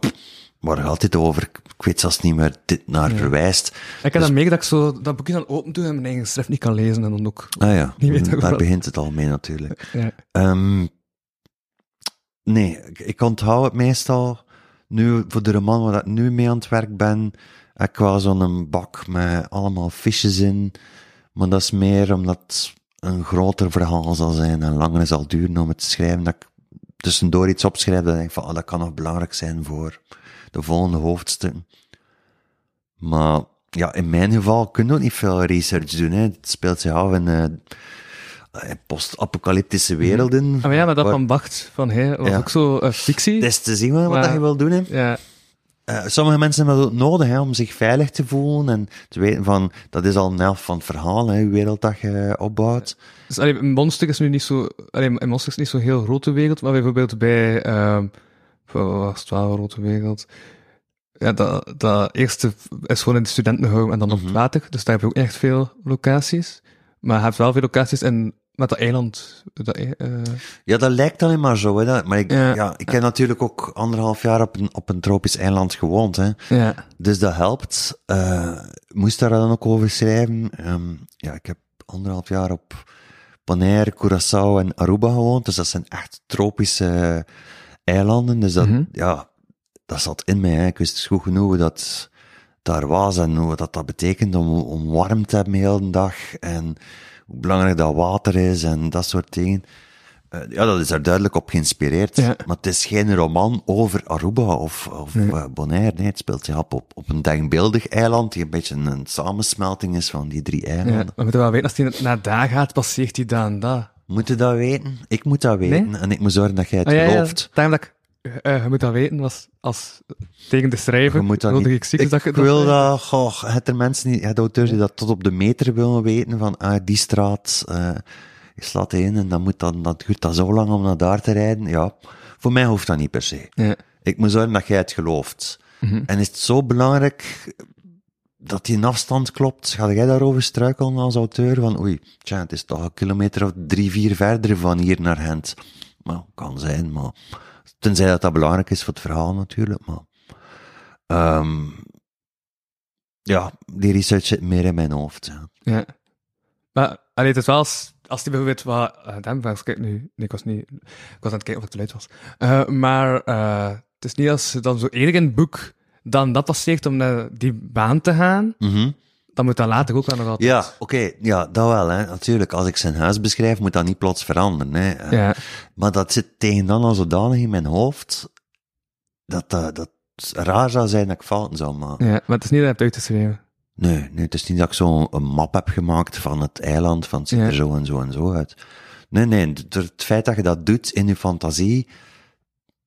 waar gaat dit over? Ik, ik weet zelfs niet meer dit naar verwijst. Ik heb Dus- dan meer dat ik zo dat boekje dan open doe en mijn eigen schrift niet kan lezen en dan ook... Ah ja, Niet daar begint het al mee natuurlijk. Ja. Ehm, nee, ik, ik onthoud het meestal. Nu, voor de roman waar ik nu mee aan het werk ben, ik wel zo'n bak met allemaal fiches in. Maar dat is meer omdat een groter verhaal zal zijn en langer zal duren om het te schrijven. Dat ik tussendoor iets opschrijf, dat ik denk van, ah, dat kan nog belangrijk zijn voor de volgende hoofdstukken. Maar ja, in mijn geval kun je ook niet veel research doen. Het speelt zich af in eh, eh, post-apocalyptische werelden. Ah, maar ja, maar dat waar- van Bart van Heij was Ja. ook zo eh, fictie. Het is te zien wat Maar- dat je wil doen. Hè. Ja, Eh, sommige mensen hebben dat ook nodig hè, om zich veilig te voelen en te weten van, dat is al een helft van het verhaal, hè, wereld dat je opbouwt. dus allee, een monster is nu niet zo, allee, een monster is niet zo'n heel grote wereld, maar bijvoorbeeld bij, wat was het wel een grote wereld? Ja, dat, dat eerste is gewoon in de studentenhome en dan op het water, dus daar heb je ook echt veel locaties. Maar je hebt wel veel locaties in, met dat eiland, dat, eh, Ja, dat lijkt alleen maar zo. Hè, dat, maar ik, Ja. ja. ik heb natuurlijk ook anderhalf jaar op een, op een tropisch eiland gewoond. Hè. ja. Dus dat helpt. Eh, moest daar dan ook over schrijven. Ehm, ja, ik heb anderhalf jaar op Bonaire, Curaçao en Aruba gewoond. Dus dat zijn echt tropische eilanden. Dus dat, Mhm. ja, dat zat in mij. Hè. Ik wist goed genoeg hoe dat daar was en hoe dat, dat betekent om, om warm te hebben de hele dag. En hoe belangrijk dat water is en dat soort dingen. Eh, ja, dat is daar duidelijk op geïnspireerd. Ja. Maar het is geen roman over Aruba of, of eh, Bonaire. Nee, het speelt zich af op, op een denkbeeldig eiland die een beetje een samensmelting is van die drie ja. eilanden. We moeten wel weten, als hij naar daar gaat, passeert hij daar en daar. Moet je dat weten? Ik moet dat weten. En ik moet zorgen dat jij het Ah, ja, ja. gelooft. Daarom eh, je moet dat weten, was als tegen de schrijver, Je moet dat niet. ik ziek ik dat je wil dat, goh, het er mensen niet, het auteurs die dat tot op de meter willen weten van, ah, die straat, eh, je slaat in en dan moet dan, dat duurt dat zo lang om naar daar te rijden. Ja, voor mij hoeft dat niet per se. Ja. Ik moet zorgen dat jij het gelooft. Mhm. En is het zo belangrijk dat die afstand klopt? Ga jij daarover struikelen als auteur? Van, oei, tja, het is toch een kilometer of drie, vier verder van hier naar Gent. Nou, kan zijn, maar... Tenzij dat dat belangrijk is voor het verhaal natuurlijk, maar... ehm ja, die research zit meer in mijn hoofd. Ja. Ja. Maar, allee, het is wel als, als die bijvoorbeeld wat, uh, dan was ik nu, nee, ik was niet, ik was aan het kijken of te luid was. Eh, maar, eh, het is niet als dan zo eerder in het boek dan dat passeert om naar die baan te gaan, Mhm. Dan moet dat later ook wel nog altijd. Ja, oké, ja, dat wel, hè. Natuurlijk, als ik zijn huis beschrijf, moet dat niet plots veranderen, hè. Eh, Ja. Maar dat zit tegen dan al zodanig in mijn hoofd, dat dat, dat raar zou zijn dat ik fouten zou maken. ja, maar het is niet dat je hebt uitgeschreven. Nee, nee, het is niet dat ik zo een map heb gemaakt van het eiland, van het ziet Ja. er zo en zo en zo uit. Nee, nee, door het feit dat je dat doet in je fantasie,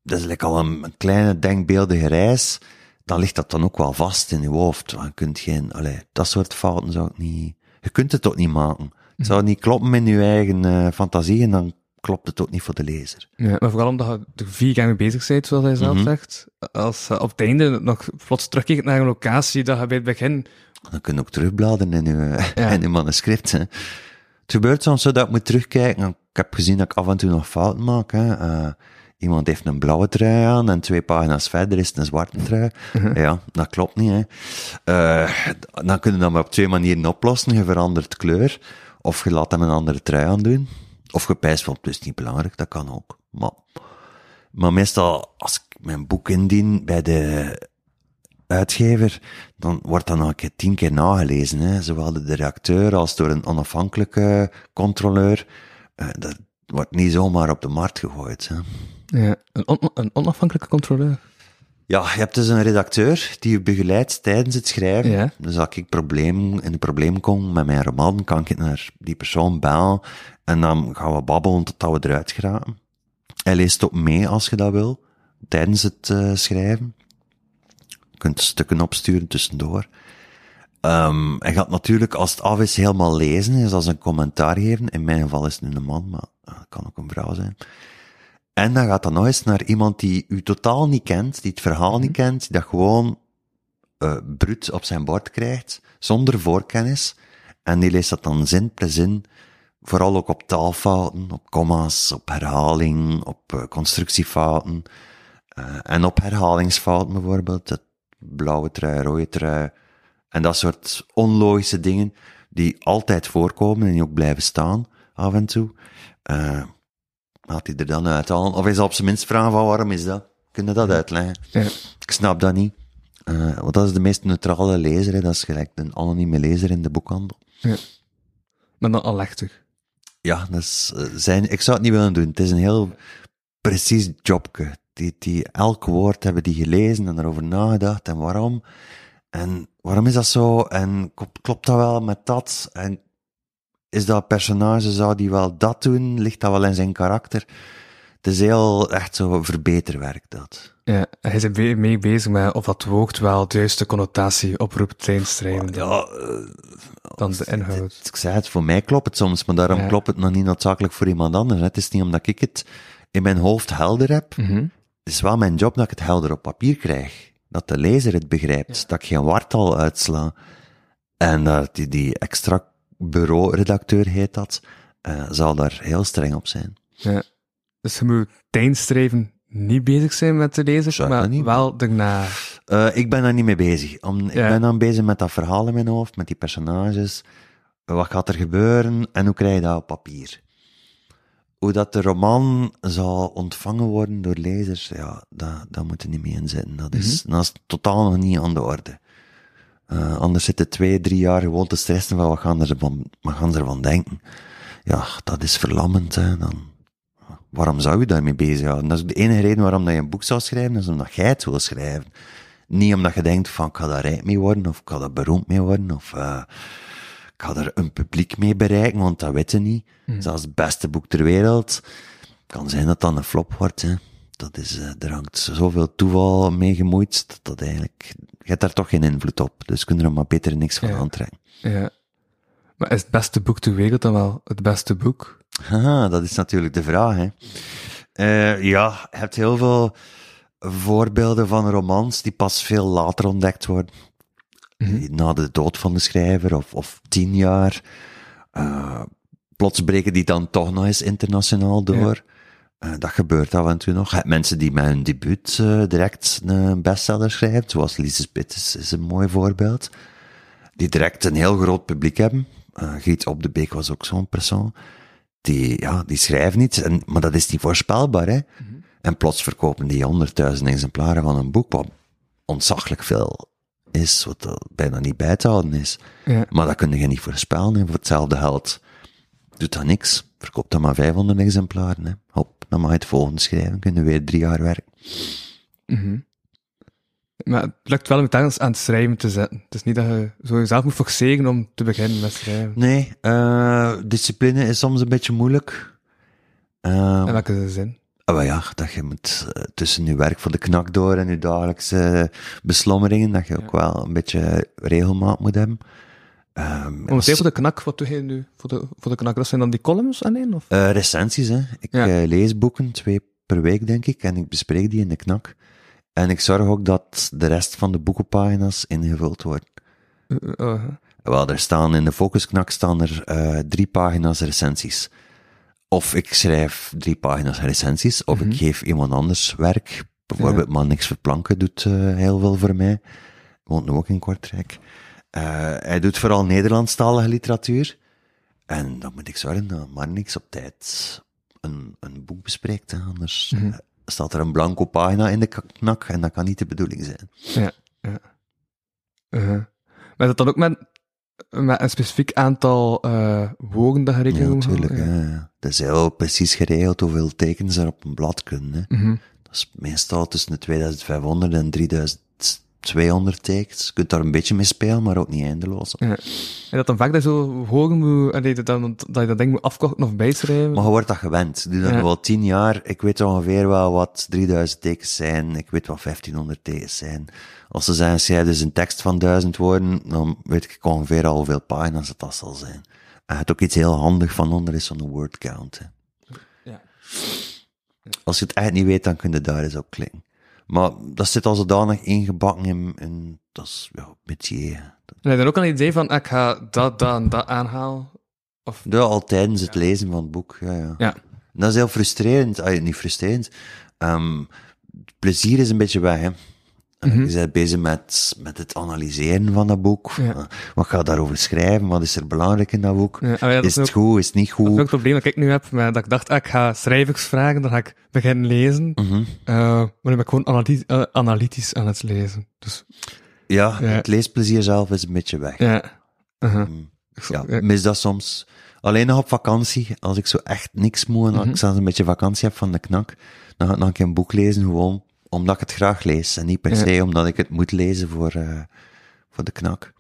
dat is like al een kleine denkbeeldige reis, dan ligt dat dan ook wel vast in je hoofd. Want Je kunt geen, allee, dat soort fouten zou ik niet, je kunt het ook niet maken. Het zou niet kloppen in je eigen eh, fantasie en dan klopt het ook niet voor de lezer. Ja, maar vooral omdat je er vier jaar mee bezig bent, zoals hij zelf Mhm. zegt. Als je op het einde nog plots terugkeert naar een locatie dat je bij het begin Dan kun je ook terugbladeren in uw, Ja. in manuscript. Hè. Het gebeurt soms zo dat ik moet terugkijken. Ik heb gezien dat ik af en toe nog fouten maak. Hè. Eh, iemand heeft een blauwe trui aan en twee pagina's verder is het een zwarte trui. Ja, dat klopt niet. Hè. Eh, dan kun je dat maar op twee manieren oplossen. Je verandert kleur of je laat hem een andere trui aan doen. Of je pijst van, het is niet belangrijk, dat kan ook. Maar, maar meestal, als ik mijn boek indien bij de uitgever, dan wordt dat nog een keer tien keer nagelezen. Hè. Zowel door de redacteur als door een onafhankelijke controleur. Eh, dat wordt niet zomaar op de markt gegooid. Hè. Ja. Een, on- een onafhankelijke controleur. Ja, je hebt dus een redacteur die je begeleidt tijdens het schrijven. Ja. Dus als ik probleem, in een probleem kom met mijn roman, kan ik naar die persoon bellen en dan gaan we babbelen totdat we eruit geraken. Hij leest ook mee als je dat wil, tijdens het eh, schrijven. Je kunt stukken opsturen tussendoor. Ehm hij gaat natuurlijk, als het af is, helemaal lezen, is als een commentaar geven. In mijn geval is het nu een man, maar eh, het kan ook een vrouw zijn. En dan gaat dat nog eens naar iemand die u totaal niet kent, die het verhaal niet kent, die dat gewoon uh, bruut op zijn bord krijgt, zonder voorkennis. En die leest dat dan zin per zin, vooral ook op taalfouten, op comma's, op herhaling, op uh, constructiefouten. Uh, en op herhalingsfouten bijvoorbeeld, het blauwe trui, rode trui. En dat soort onlogische dingen die altijd voorkomen en die ook blijven staan af en toe. Uh, Haalt hij er dan uithalen? Of is op zijn minst vragen van waarom is dat? Kun je dat uitleggen? Ja. Ik snap dat niet. Uh, want dat is de meest neutrale lezer, hè. dat is gelijk een anonieme lezer in de boekhandel. Ja. Maar dan alechtig. Ja, dat is uh, zijn, ik zou het niet willen doen. Het is een heel precies jobje. Die, die, elk woord hebben die gelezen en erover nagedacht en waarom. En waarom is dat zo? En klopt dat wel met dat? En is dat personage, zou die wel dat doen? Ligt dat wel in zijn karakter? Het is heel echt zo verbeterwerk, dat. Ja, hij is er mee bezig met of dat woord wel de juiste connotatie oproept tijdens schrijven. Ja, uh, dan de inhoud. Ik zei het, voor mij klopt het soms, maar daarom ja. klopt het nog niet noodzakelijk voor iemand anders. Het is niet omdat ik het in mijn hoofd helder heb. Mm -hmm. Het is wel mijn job dat ik het helder op papier krijg. Dat de lezer het begrijpt. Ja. Dat ik geen wartal uitsla. En dat die, die extra bureau-redacteur heet dat, uh, zal daar heel streng op zijn. Ja. Dus je moet tijdstreven niet bezig zijn met de lezer, Zou maar niet. wel daarna. Uh, ik ben daar niet mee bezig. Om, Ja. Ik ben dan bezig met dat verhaal in mijn hoofd, met die personages. Wat gaat er gebeuren en hoe krijg je dat op papier? Hoe dat de roman zal ontvangen worden door lezers, ja, dat, dat moet er niet mee inzetten. Dat is, dat is totaal nog niet aan de orde. Uh, anders zitten twee, drie jaar gewoon te stressen van wat gaan, er van, wat gaan ze ervan denken. Ja, dat is verlammend. Hè. Dan, waarom zou je daarmee bezighouden? Dat is de enige reden waarom dat je een boek zou schrijven, is omdat jij het wil schrijven. Niet omdat je denkt van, ik ga daar rijk mee worden, of ik ga daar beroemd mee worden, of uh, ik ga er een publiek mee bereiken, want dat weet je niet. Mhm. Zelfs het beste boek ter wereld. kan zijn dat dan een flop wordt. Hè. Dat is, uh, er hangt zoveel toeval mee gemoeid, dat dat eigenlijk, je hebt daar toch geen invloed op. Dus kun je er maar beter niks van Ja. aantrekken. Ja. Maar is het beste boek ter wereld dan wel het beste boek? Haha, dat is natuurlijk de vraag, hè. Uh, ja, je hebt heel veel voorbeelden van romans die pas veel later ontdekt worden. Mhm. Na de dood van de schrijver, of, of tien jaar. Uh, plots breken die dan toch nog eens internationaal door. Uh, dat gebeurt af en toe nog. Hebt mensen die met hun debuut uh, direct een bestseller schrijven, zoals Lise Spitz is een mooi voorbeeld. Die direct een heel groot publiek hebben. Uh, Giet Op de Beek was ook zo'n persoon. Die, ja, die schrijven iets, en, maar dat is niet voorspelbaar, hè. Mhm. En plots verkopen die honderdduizend exemplaren van een boek, wat ontzaglijk veel is, wat er bijna niet bij te houden is. Ja. Maar dat kun je niet voorspellen. Voor hetzelfde geld doet dat niks. Verkoopt dan maar 500 exemplaren, hè. Hop, dan mag je het volgende schrijven, kun je weer drie jaar werken. Mhm. Maar het lukt wel om het ergens aan het schrijven te zetten. Het is niet dat je zo jezelf moet forceren om te beginnen met schrijven. Nee, uh, discipline is soms een beetje moeilijk. Uh, In welke zin? Oh ja, dat je moet uh, tussen je werk voor de knak door en je dagelijkse beslommeringen, dat je ook wel een beetje regelmaat moet hebben. Um, Momenteel voor de knak, wat doe je nu voor de, voor de knak? Dat zijn dan die columns alleen? Of? Uh, recensies, hè. Ik Ja. uh, lees boeken, twee per week denk ik, en ik bespreek die in de knak. En ik zorg ook dat de rest van de boekenpagina's ingevuld worden. Eh, eh, Wel, er staan in de focusknak staan er eh, drie pagina's recensies. Of ik schrijf drie pagina's recensies, of ik geef iemand anders werk. Bijvoorbeeld Man Niks Verplanken doet eh, heel veel voor mij. Woont nu ook in Kortrijk. Eh, hij doet vooral Nederlandstalige literatuur. En dan moet ik zorgen dat Man Niks op tijd een, een boek bespreekt. Hè. Anders eh, staat er een blanco pagina in de knak en dat kan niet de bedoeling zijn. ja, ja. Uh, maar dat dan ook met, met een specifiek aantal eh woorden dat je Ja, natuurlijk. Ja. Is heel precies geregeld hoeveel tekens er op een blad kunnen. Hè. Mhm. Dat is meestal tussen de 2500 en 3200 tekens. Je kunt daar een beetje mee spelen, maar ook niet eindeloos. Ja. En dat dan vaak dat zo horen moet, dat, dan, dat je dat ding moet afkorten of bijschrijven. Maar je wordt dat gewend. Doe dat Ja. nu al tien jaar. Ik weet ongeveer wel wat 3000 tekens zijn. Ik weet wat 1500 tekens zijn. Als ze zeggen, schrijf dus een tekst van 1000 woorden, dan weet ik ongeveer al hoeveel pagina's het dat zal zijn. En het ook iets heel handig van onder is zo'n word count. Hè. Ja. Als je het echt niet weet, dan kun je daar eens op klikken. Maar dat zit al zodanig ingebakken in, in dat is, ja, métier. En heb je dan ook al een idee van, ah, ik ga dat, dat en dat aanhalen? Of, Ja, al tijdens het lezen van het boek, ja, ja. ja. En dat is heel frustrerend. Ah, niet frustrerend. Ehm, het plezier is een beetje weg, hè. En Je bent bezig met, met het analyseren van dat boek. Ja. Eh, Wat ga je daarover schrijven? Wat is er belangrijk in dat boek? Ja, ah, ja, dat is het ook- goed? Is het niet Dat is ook goed? het probleem dat ik nu heb, dat ik dacht, ah, ik ga schrijvers vragen, dan ga ik beginnen lezen. Mhm. Eh, maar nu ben ik gewoon eh, analytisch aan het lezen. Dus, Ja, het leesplezier zelf is een beetje weg. ja. Ja. mis dat soms. Alleen nog op vakantie, als ik zo echt niks moet en als ik zelfs een beetje vakantie heb van de knak, dan ga ik nog een keer een boek lezen, gewoon omdat ik het graag lees. En niet per se omdat ik het moet lezen voor, eh, voor de knak.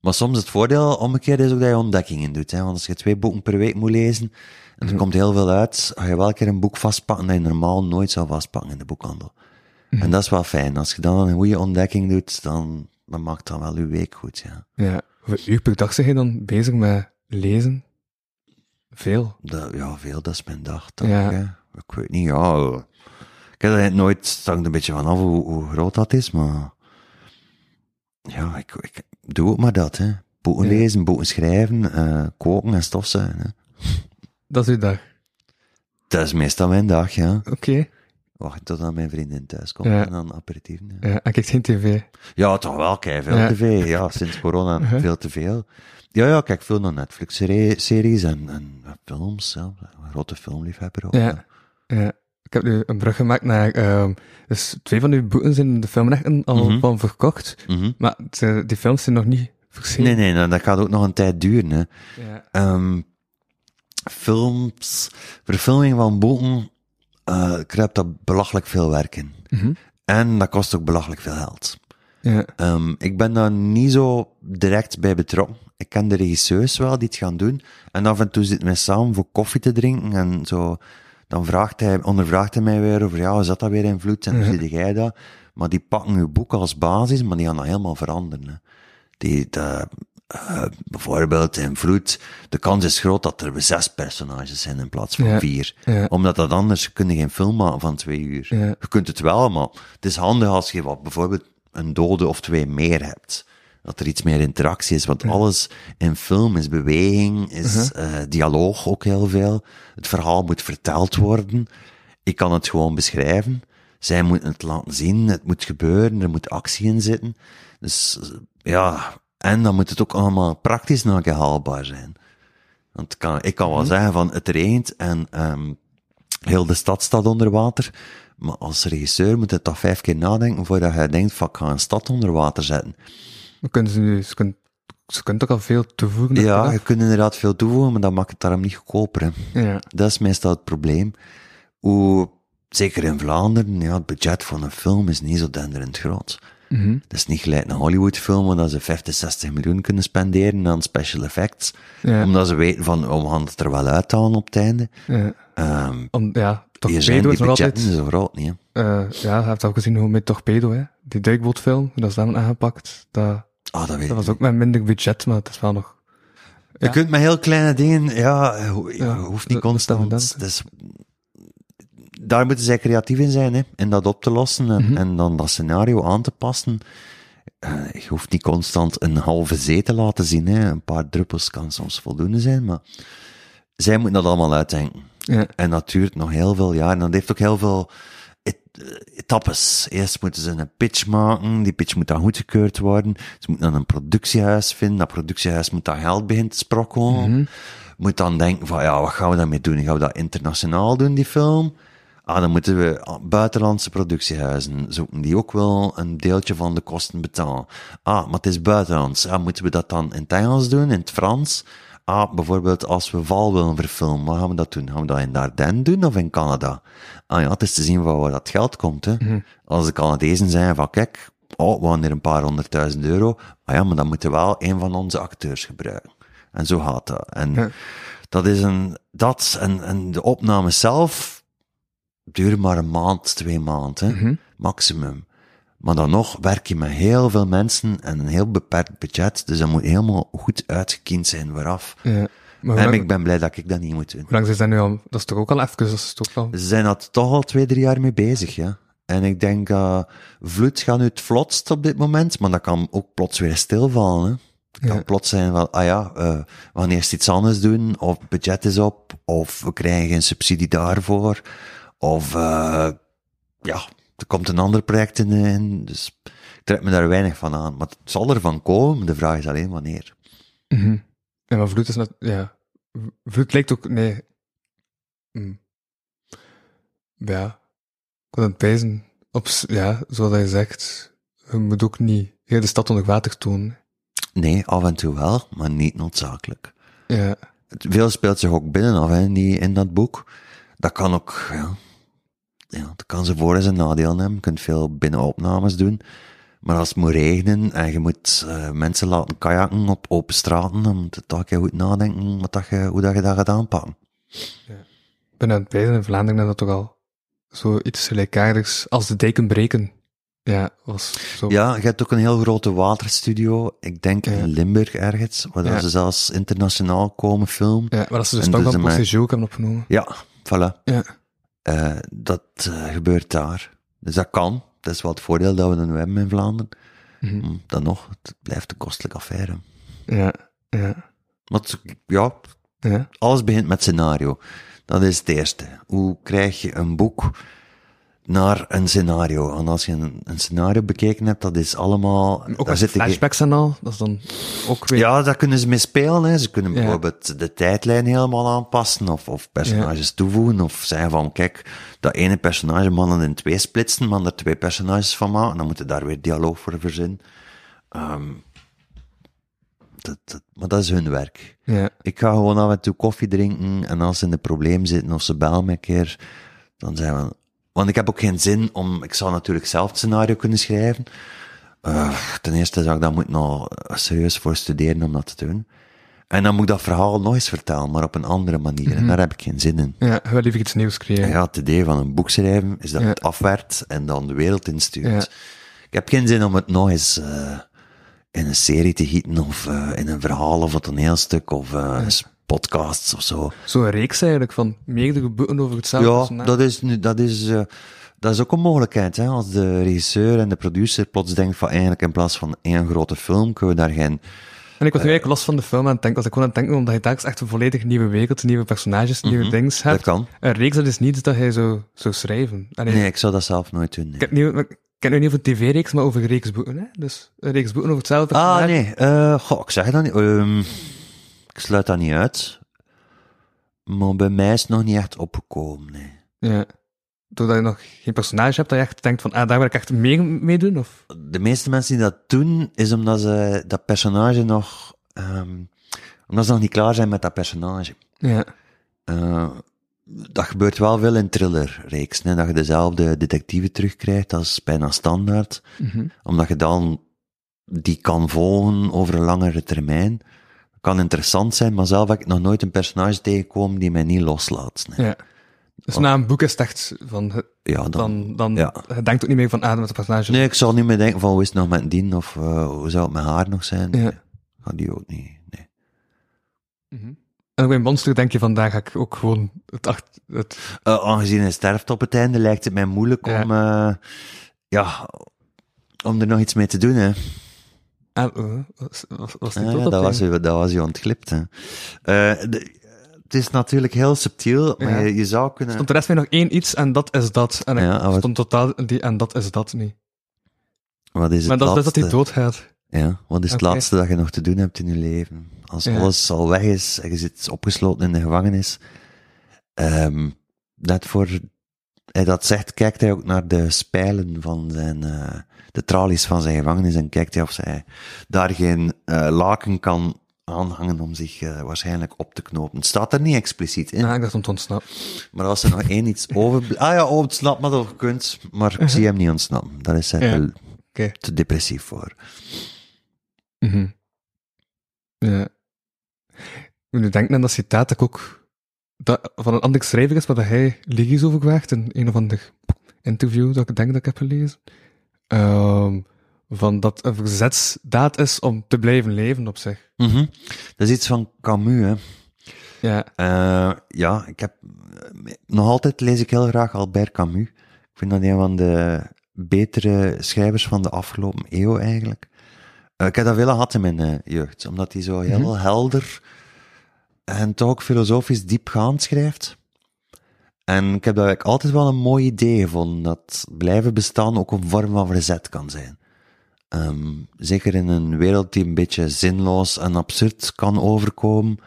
Maar soms het voordeel omgekeerd is ook dat je ontdekkingen doet. Hè? Want als je twee boeken per week moet lezen, en er komt heel veel uit, ga je wel een keer een boek vastpakken dat je normaal nooit zou vastpakken in de boekhandel. En dat is wel fijn. Als je dan een goede ontdekking doet, dan, dan maakt dat wel je week goed, ja. Ja. Hoeveel uur per dag zeg je dan bezig met lezen? Veel. Dat, ja, veel, dat is mijn dag. Toch, Ja. hè? Ik weet niet, ja. Ik heb het nooit, het hangt een beetje vanaf hoe, hoe groot dat is, maar ja, ik, ik doe ook maar dat, hè. Boeken Ja. lezen, boeken schrijven, eh, koken en stofzuigen, hè. Dat is uw dag. Dat is meestal mijn dag, ja. Oké. Wacht tot mijn vriendin thuis komt Ja. en dan aperitieven. Ja. Ja, en kijk geen tv. ja, toch wel, kijk, veel Ja. tv. Ja, sinds corona Uh-huh. veel te veel. Ja, ja, kijk veel naar Netflix-series en, en films, ja. Een grote filmliefhebber ook. Ja. ja. Ik heb nu een brug gemaakt naar... ehm, dus twee van uw boeken zijn in de filmrechten al Mhm. van verkocht. Mhm. Maar de- die films zijn nog niet verschenen. Nee, nee, nou, dat gaat ook nog een tijd duren. Hè. Ja. Ehm, films, verfilming van boeken, eh kruipt dat belachelijk veel werk in. Mhm. En dat kost ook belachelijk veel geld. Ja. Ehm, ik ben daar niet zo direct bij betrokken. Ik ken de regisseurs wel die het gaan doen. En af en toe zitten wij samen voor koffie te drinken en zo. Dan vraagt hij, ondervraagt hij mij weer over, ja, zat dat weer in vloed en hoe zie jij dat? Maar die pakken uw boek als basis, maar die gaan dat helemaal veranderen. Hè. Die, de, eh, bijvoorbeeld in vloed, de kans is groot dat er zes personages zijn in plaats van Ja. vier. Ja. Omdat dat anders, kun je geen film maken van twee uur. Ja. Je kunt het wel, maar het is handig als je wat, bijvoorbeeld een dode of twee meer hebt. Dat er iets meer interactie is, want alles in film is beweging, is eh, dialoog ook heel veel. Het verhaal moet verteld worden. Ik kan het gewoon beschrijven. Zij moeten het laten zien, het moet gebeuren, er moet actie in zitten. Dus eh, ja, en dan moet het ook allemaal praktisch nog haalbaar zijn. Want ik kan, ik kan wel zeggen van het regent en ehm, heel de stad staat onder water. Maar als regisseur moet je toch vijf keer nadenken voordat je denkt van ik ga een stad onder water zetten. Dan kunnen ze nu... Ze kunnen, ze kunnen toch al veel toevoegen? Ja, je kunt inderdaad veel toevoegen, maar dat maakt het daarom niet goedkoper. Hè. Ja. Dat is meestal het probleem. Hoe, zeker in Vlaanderen, ja, het budget van een film is niet zo denderend groot. Mhm. Het is niet gelijk een Hollywood-film, waar dat ze 50, 60 miljoen kunnen spenderen aan special effects. Ja. Omdat ze weten van, oh, we gaan het er wel uithalen op het einde. Ja. Ehm Om, ja, hier zijn die budgetten altijd... zo groot niet, hè. eh ja, je hebt ook gezien hoe met Torpedo, hè. Die duikbootfilm, dat is dan aangepakt. Dat, Ah, dat weet dat ik was ook met minder budget, maar het is wel nog... Je Ja. kunt met heel kleine dingen, ja, ho- ja, Ja, hoeft niet dat- dat constant. dan. Dus, daar moeten zij creatief in zijn, hè, en dat op te lossen en, Mhm. en dan dat scenario aan te passen. eh, je hoeft niet constant een halve zee te laten zien. Hè. Een paar druppels kan soms voldoende zijn, maar zij moeten dat allemaal uitdenken. Ja. En dat duurt nog heel veel jaar. En dat heeft ook heel veel eh, etappes. Eerst moeten ze een pitch maken. Die pitch moet dan goedgekeurd worden. Ze moeten dan een productiehuis vinden. Dat productiehuis moet dan geld beginnen te sprokkelen. Moet dan denken van, ja, wat gaan we daarmee doen? Gaan we dat internationaal doen, die film? Ah, dan moeten we buitenlandse productiehuizen zoeken, die ook wel een deeltje van de kosten betalen. Ah, maar het is buitenlands. Ah, moeten we dat dan in het Engels doen, in het Frans? Ah, bijvoorbeeld als we Val willen verfilmen, waar gaan we dat doen? Gaan we dat in Dardenne doen of in Canada? Ah ja, het is te zien van waar dat geld komt, hè. Als de Canadezen zeggen van, kijk, oh, we gaan hier een paar honderdduizend euro. Ah ja, maar dan moeten we wel een van onze acteurs gebruiken. En zo gaat dat. En dat is een, dat, en, en de opnames zelf duren maar een maand, twee maanden, hè, maximum. Maar dan nog werk je met heel veel mensen en een heel beperkt budget, dus dat moet helemaal goed uitgekiend zijn vooraf. Ja. Maar En lang, ik ben blij dat ik dat niet moet doen. hoe lang is dat nu al? Dat is toch ook al even, dat is toch wel... Ze zijn er toch al twee, drie jaar mee bezig, ja. En ik denk, uh, vloed gaat nu het vlotst op dit moment, maar dat kan ook plots weer stilvallen, hè. Het kan Ja. plots zijn van, ah ja, eh, we gaan eerst iets anders doen, of budget is op, of we krijgen een subsidie daarvoor, of, uh, ja, er komt een ander project in, in, dus ik trek me daar weinig van aan. Maar het zal ervan komen, de vraag is alleen wanneer. Mhm. Ja, maar vloed is net, ja. Vloed lijkt ook, nee. Hm. Ja. Ik kan het pijzen. Op, ja, zoals je zegt, je moet ook niet heel de stad onder water doen. Nee, af en toe wel, maar niet noodzakelijk. Ja. Veel speelt zich ook binnenaf, hè, in, die, in dat boek. Dat kan ook, ja, ja, dat kan ze voor- en zijn nadeel hebben. Je kunt veel binnenopnames doen. Maar als het moet regenen en je moet eh, mensen laten kajakken op open straten, dan moet je toch goed nadenken wat dat je, hoe dat je dat gaat aanpakken. Ik ben aan het pijzen in Vlaanderen dat toch al zoiets gelijkaardigs als de dijken breken. Ja, was zo. Ja, je hebt ook een heel grote waterstudio, ik denk Ja. in Limburg ergens, waar Ja. ze zelfs internationaal komen filmen. Ja, maar dat ze dus En toch dus Postage ook hebben opgenomen. Ja, voilà. Ja. Eh, dat eh, gebeurt daar. Dus dat kan. Dat is wel het voordeel dat we dan nu hebben in Vlaanderen. Mhm. Hm, Dan nog, het blijft een kostelijke affaire. Ja, ja, het- ja, ja. alles begint met scenario. Dat is het eerste. Hoe krijg je een boek naar een scenario? En als je een, een scenario bekeken hebt, dat is allemaal... Ook daar zitten flashbacks en al, dat is dan ook weer... Ja, daar kunnen ze mee spelen. Hè. Ze kunnen Ja. bijvoorbeeld de tijdlijn helemaal aanpassen, of, of personages toevoegen, of zeggen van, kijk, dat ene personage mannen in twee splitsen, maar er twee personages van maken, dan moeten daar weer dialoog voor verzinnen. Ehm dat, dat, maar dat is hun werk. Ja, Ik ga gewoon af en toe koffie drinken, en als ze in een probleem zitten, of ze bellen me een keer, dan zijn we... Want ik heb ook geen zin om... Ik zou natuurlijk zelf het scenario kunnen schrijven. Eh, ten eerste zou ik daar moeten nog serieus voor studeren om dat te doen. En dan moet ik dat verhaal nog eens vertellen, maar op een andere manier. En daar heb ik geen zin in. ja, wil liever iets nieuws creëren. Ja, het idee van een boek schrijven is dat Ja. het afwerkt en dan de wereld instuurt. Ja. Ik heb geen zin om het nog eens eh, in een serie te gieten, of eh, in een verhaal of een toneelstuk, of eh, podcasts of zo. Zo'n reeks eigenlijk van meerdere boeken over hetzelfde Ja, dat is, nu, dat is, eh, dat is ook een mogelijkheid. Hè? Als de regisseur en de producer plots denkt van eigenlijk in plaats van één grote film, kunnen we daar geen... En ik was nu eigenlijk los van de film aan het denken, was ik gewoon aan het denken, omdat je telkens echt een volledig nieuwe wereld, nieuwe personages, nieuwe dingen Dat hebt. kan. Een reeks, dat is niet dat hij zo zou schrijven. Allee, Nee, ik zou dat zelf nooit doen. nee. Ik heb, nu, ik ken nu niet over tv-reeks, maar over reeksboeken. Hè? Dus een reeks boeken over hetzelfde personage. Ah, nee. eh goh, ik zeg dat niet. Ehm, ik sluit dat niet uit. Maar bij mij is het nog niet echt opgekomen, nee. Ja. Doordat je nog geen personage hebt, dat je echt denkt van, ah, daar wil ik echt mee, mee doen? Of? De meeste mensen die dat doen, is omdat ze dat personage nog... ehm, omdat ze nog niet klaar zijn met dat personage. Ja. Eh, dat gebeurt wel veel in thrillerreeks, hè, dat je dezelfde detective terugkrijgt, dat is bijna standaard. Mhm. Omdat je dan die kan volgen over een langere termijn. Kan interessant zijn, maar zelf heb ik nog nooit een personage tegengekomen die mij niet loslaat. Nee. ja. Dus na een boek is het echt van, het- Ja, dan, dan, dan ja. je denkt ook niet meer van, ah, met het personage. Nee, ik zal niet meer denken van hoe is het nog met dien, of eh, hoe zou het met haar nog zijn. Ja. Nee, Ga die ook niet, nee. Mhm. En ook bij Monster denk je van, daar ga ik ook gewoon het, acht, het Eh, aangezien hij sterft op het einde, lijkt het mij moeilijk Ja. om, eh, ja, om er nog iets mee te doen, hè. Ah, was, was, was die Ja, tot ja, op dat, was u, dat was u ontglipt. Hè. Eh, de- het is natuurlijk heel subtiel, maar je, je zou kunnen... Stond de rest mij nog één iets en dat is dat. En Ja, ik wat- stond totaal die en dat is dat niet. Wat is het Maar dat is dus dat laatste? hij doodgaat. Ja, wat is het laatste dat je nog te doen hebt in je leven? Als Ja. alles al weg is en je zit opgesloten in de gevangenis. Net voor hij dat zegt, kijkt hij ook naar de spijlen van zijn, eh, de tralies van zijn gevangenis en kijkt hij of hij daar geen eh, laken kan aanhangen om zich eh, waarschijnlijk op te knopen. Het staat er niet expliciet in. Ja, ik dacht om te ontsnappen. Maar als er nog één iets over... Ah ja, oh, ontsnapt maar dat je kunt. Maar ik zie hem niet ontsnappen. Daar is hij Ja. te, depressief voor. Mhm. Ja. Ik nu denk aan dat citaat dat ik ook dat, van een ander schrijver is, waar dat hij liedjes over kwijt in een of ander interview dat ik denk dat ik heb gelezen. Ehm, van dat een verzetsdaad is om te blijven leven op zich. Mhm. Dat is iets van Camus, hè. Ja. Eh, ja, ik heb... eh, Nog altijd lees ik heel graag Albert Camus. Ik vind dat een van de betere schrijvers van de afgelopen eeuw, eigenlijk. Eh, ik heb dat willen gehad in mijn jeugd, omdat hij zo heel helder en toch ook filosofisch diepgaand schrijft. En ik heb dat altijd wel een mooi idee gevonden, dat blijven bestaan ook een vorm van verzet kan zijn. Ehm, zeker in een wereld die een beetje zinloos en absurd kan overkomen,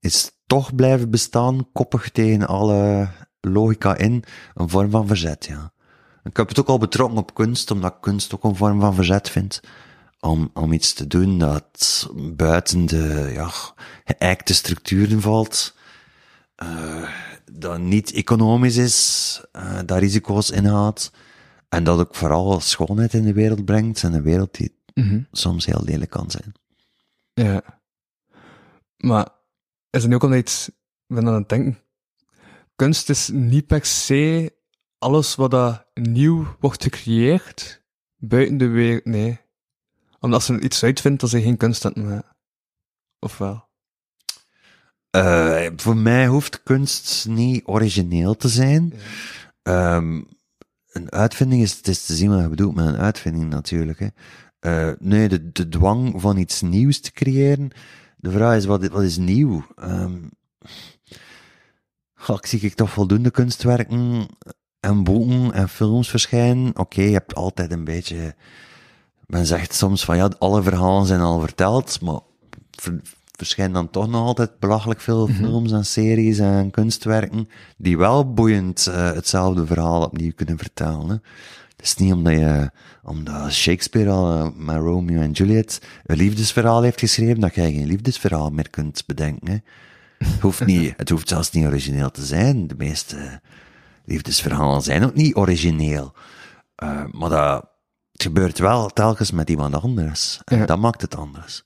is toch blijven bestaan, koppig tegen alle logica in, een vorm van verzet, ja. Ik heb het ook al betrokken op kunst, omdat kunst ook een vorm van verzet vind. Om, om iets te doen dat buiten de, ja, geëikte structuren valt, eh, dat niet economisch is, eh, dat risico's inhoudt, en dat ook vooral schoonheid in de wereld brengt, en een wereld die Mhm. soms heel lelijk kan zijn. Ja. Maar is het nu ook omdat iets, ik ben aan het denken, kunst is niet per se alles wat dat nieuw wordt gecreëerd buiten de wereld, nee. Omdat er iets uitvindt, dat ze geen kunst aan het maken. Of wel? Eh, voor mij hoeft kunst niet origineel te zijn. Ehm, een uitvinding is, het is te zien wat je bedoelt met een uitvinding natuurlijk. Hè. Eh, nee, de, de dwang van iets nieuws te creëren. De vraag is, wat, wat is nieuw? Goh, ik zie ik toch voldoende kunstwerken en boeken en films verschijnen. Oké, je hebt altijd een beetje... Men zegt soms van, ja, alle verhalen zijn al verteld, maar ver- verschijnen dan toch nog altijd belachelijk veel films en series en kunstwerken die wel boeiend eh, hetzelfde verhaal opnieuw kunnen vertellen. Hè. Het is niet omdat, je, omdat Shakespeare al eh, met Romeo en Juliet een liefdesverhaal heeft geschreven, dat jij geen liefdesverhaal meer kunt bedenken. Hè. Het, hoeft niet, het hoeft zelfs niet origineel te zijn. De meeste liefdesverhalen zijn ook niet origineel. Eh, maar dat het gebeurt wel telkens met iemand anders. En Ja. dat maakt het anders.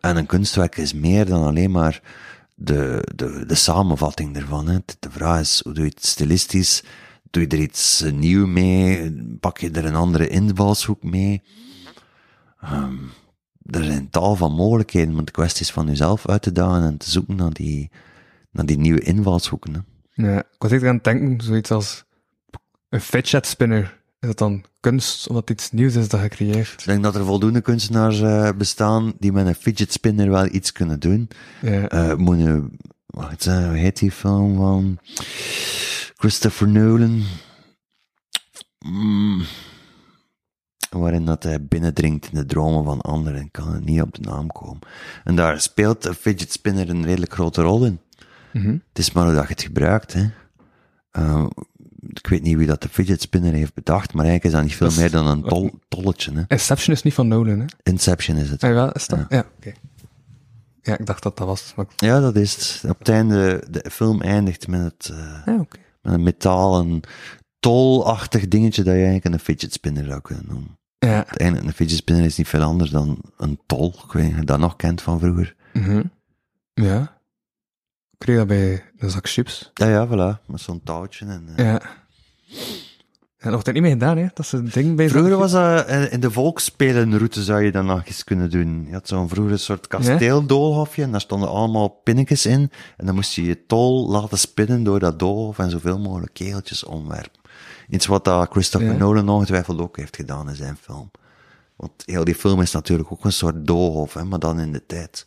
En een kunstwerk is meer dan alleen maar de, de, de samenvatting ervan. Hè. De vraag is, hoe doe je het stilistisch? Doe je er iets eh, nieuw mee? Pak je er een andere invalshoek mee? Ehm, er zijn tal van mogelijkheden, maar de kwestie is van jezelf uit te dagen en te zoeken naar die, naar die nieuwe invalshoeken. Hè. Ja, ik was eerder aan het denken, zoiets als een fidget spinner. Is dat dan kunst, omdat iets nieuws is dat gecreëerd? Ik denk dat er voldoende kunstenaars eh, bestaan die met een fidget spinner wel iets kunnen doen. Ja. Moet je, wacht, eh, hoe heet die film van Christopher Nolan? Mm. Waarin dat hij binnendringt in de dromen van anderen en kan er niet op de naam komen. En daar speelt een fidget spinner een redelijk grote rol in. Mhm. Het is maar hoe dat je het gebruikt, hè. Eh, ik weet niet wie dat de fidget spinner heeft bedacht, maar eigenlijk is dat niet veel Dat meer dan een tol, tolletje, hè. Inception is niet van Nolan, hè? Inception is het. Ah, wel, is dat? Ja, oké. Ja, ik dacht dat dat was. Maar... Ja, dat is het. Op het einde, de film eindigt met, het, eh, Ja, oké. met een metalen, tolachtig dingetje dat je eigenlijk een fidget spinner zou kunnen noemen. Ja. Het einde, een fidget spinner is niet veel anders dan een tol. Ik weet niet of je dat nog kent van vroeger. Mhm. Ja. Ik kreeg dat bij een zak chips. Ja, ja, voilà. Met zo'n touwtje. En, eh. Ja. En dat wordt er niet meer gedaan, hè? Dat is een ding bij Vroeger was dat, eh, in de volksspelenroute zou je dat nog eens kunnen doen. Je had zo'n vroeger soort kasteeldoolhofje en daar stonden allemaal pinnetjes in. En dan moest je je tol laten spinnen door dat doolhof en zoveel mogelijk keeltjes omwerpen. Iets wat dat Christopher Ja. Nolan ongetwijfeld ook heeft gedaan in zijn film. Want heel die film is natuurlijk ook een soort doolhof, hè, maar dan in de tijd.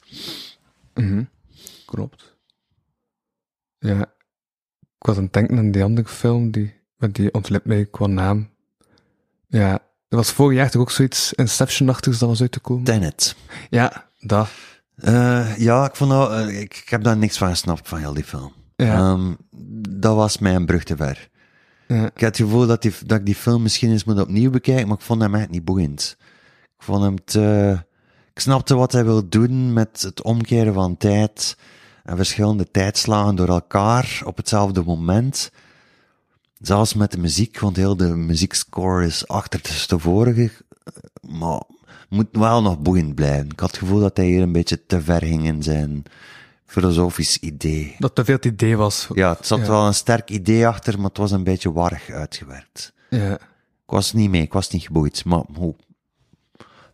Klopt. Ja. Ik was aan het denken aan die andere film, die, maar die ontglipt mij qua naam. Ja. Er was vorig jaar toch ook zoiets Inception-achtigs dat was uit te komen? Tenet. Ja, dat. Eh, ja, ik, vond dat, eh, ik, ik heb daar niks van gesnapt van heel die film. Ja. Ehm, dat was mij een brug te ver. Ja. Ik had het gevoel dat, die, dat ik die film misschien eens moet opnieuw bekijken, maar ik vond hem echt niet boeiend. Ik vond hem te... Ik snapte wat hij wil doen met het omkeren van tijd en verschillende tijdslagen door elkaar op hetzelfde moment. Zelfs met de muziek, want heel de muziekscore is achter de vorige, maar moet wel nog boeiend blijven. Ik had het gevoel dat hij hier een beetje te ver ging in zijn filosofisch idee. Dat te veel het idee was. Ja, het zat Ja. wel een sterk idee achter, maar het was een beetje warrig uitgewerkt. Ja. Ik was niet mee, ik was niet geboeid, maar hoe?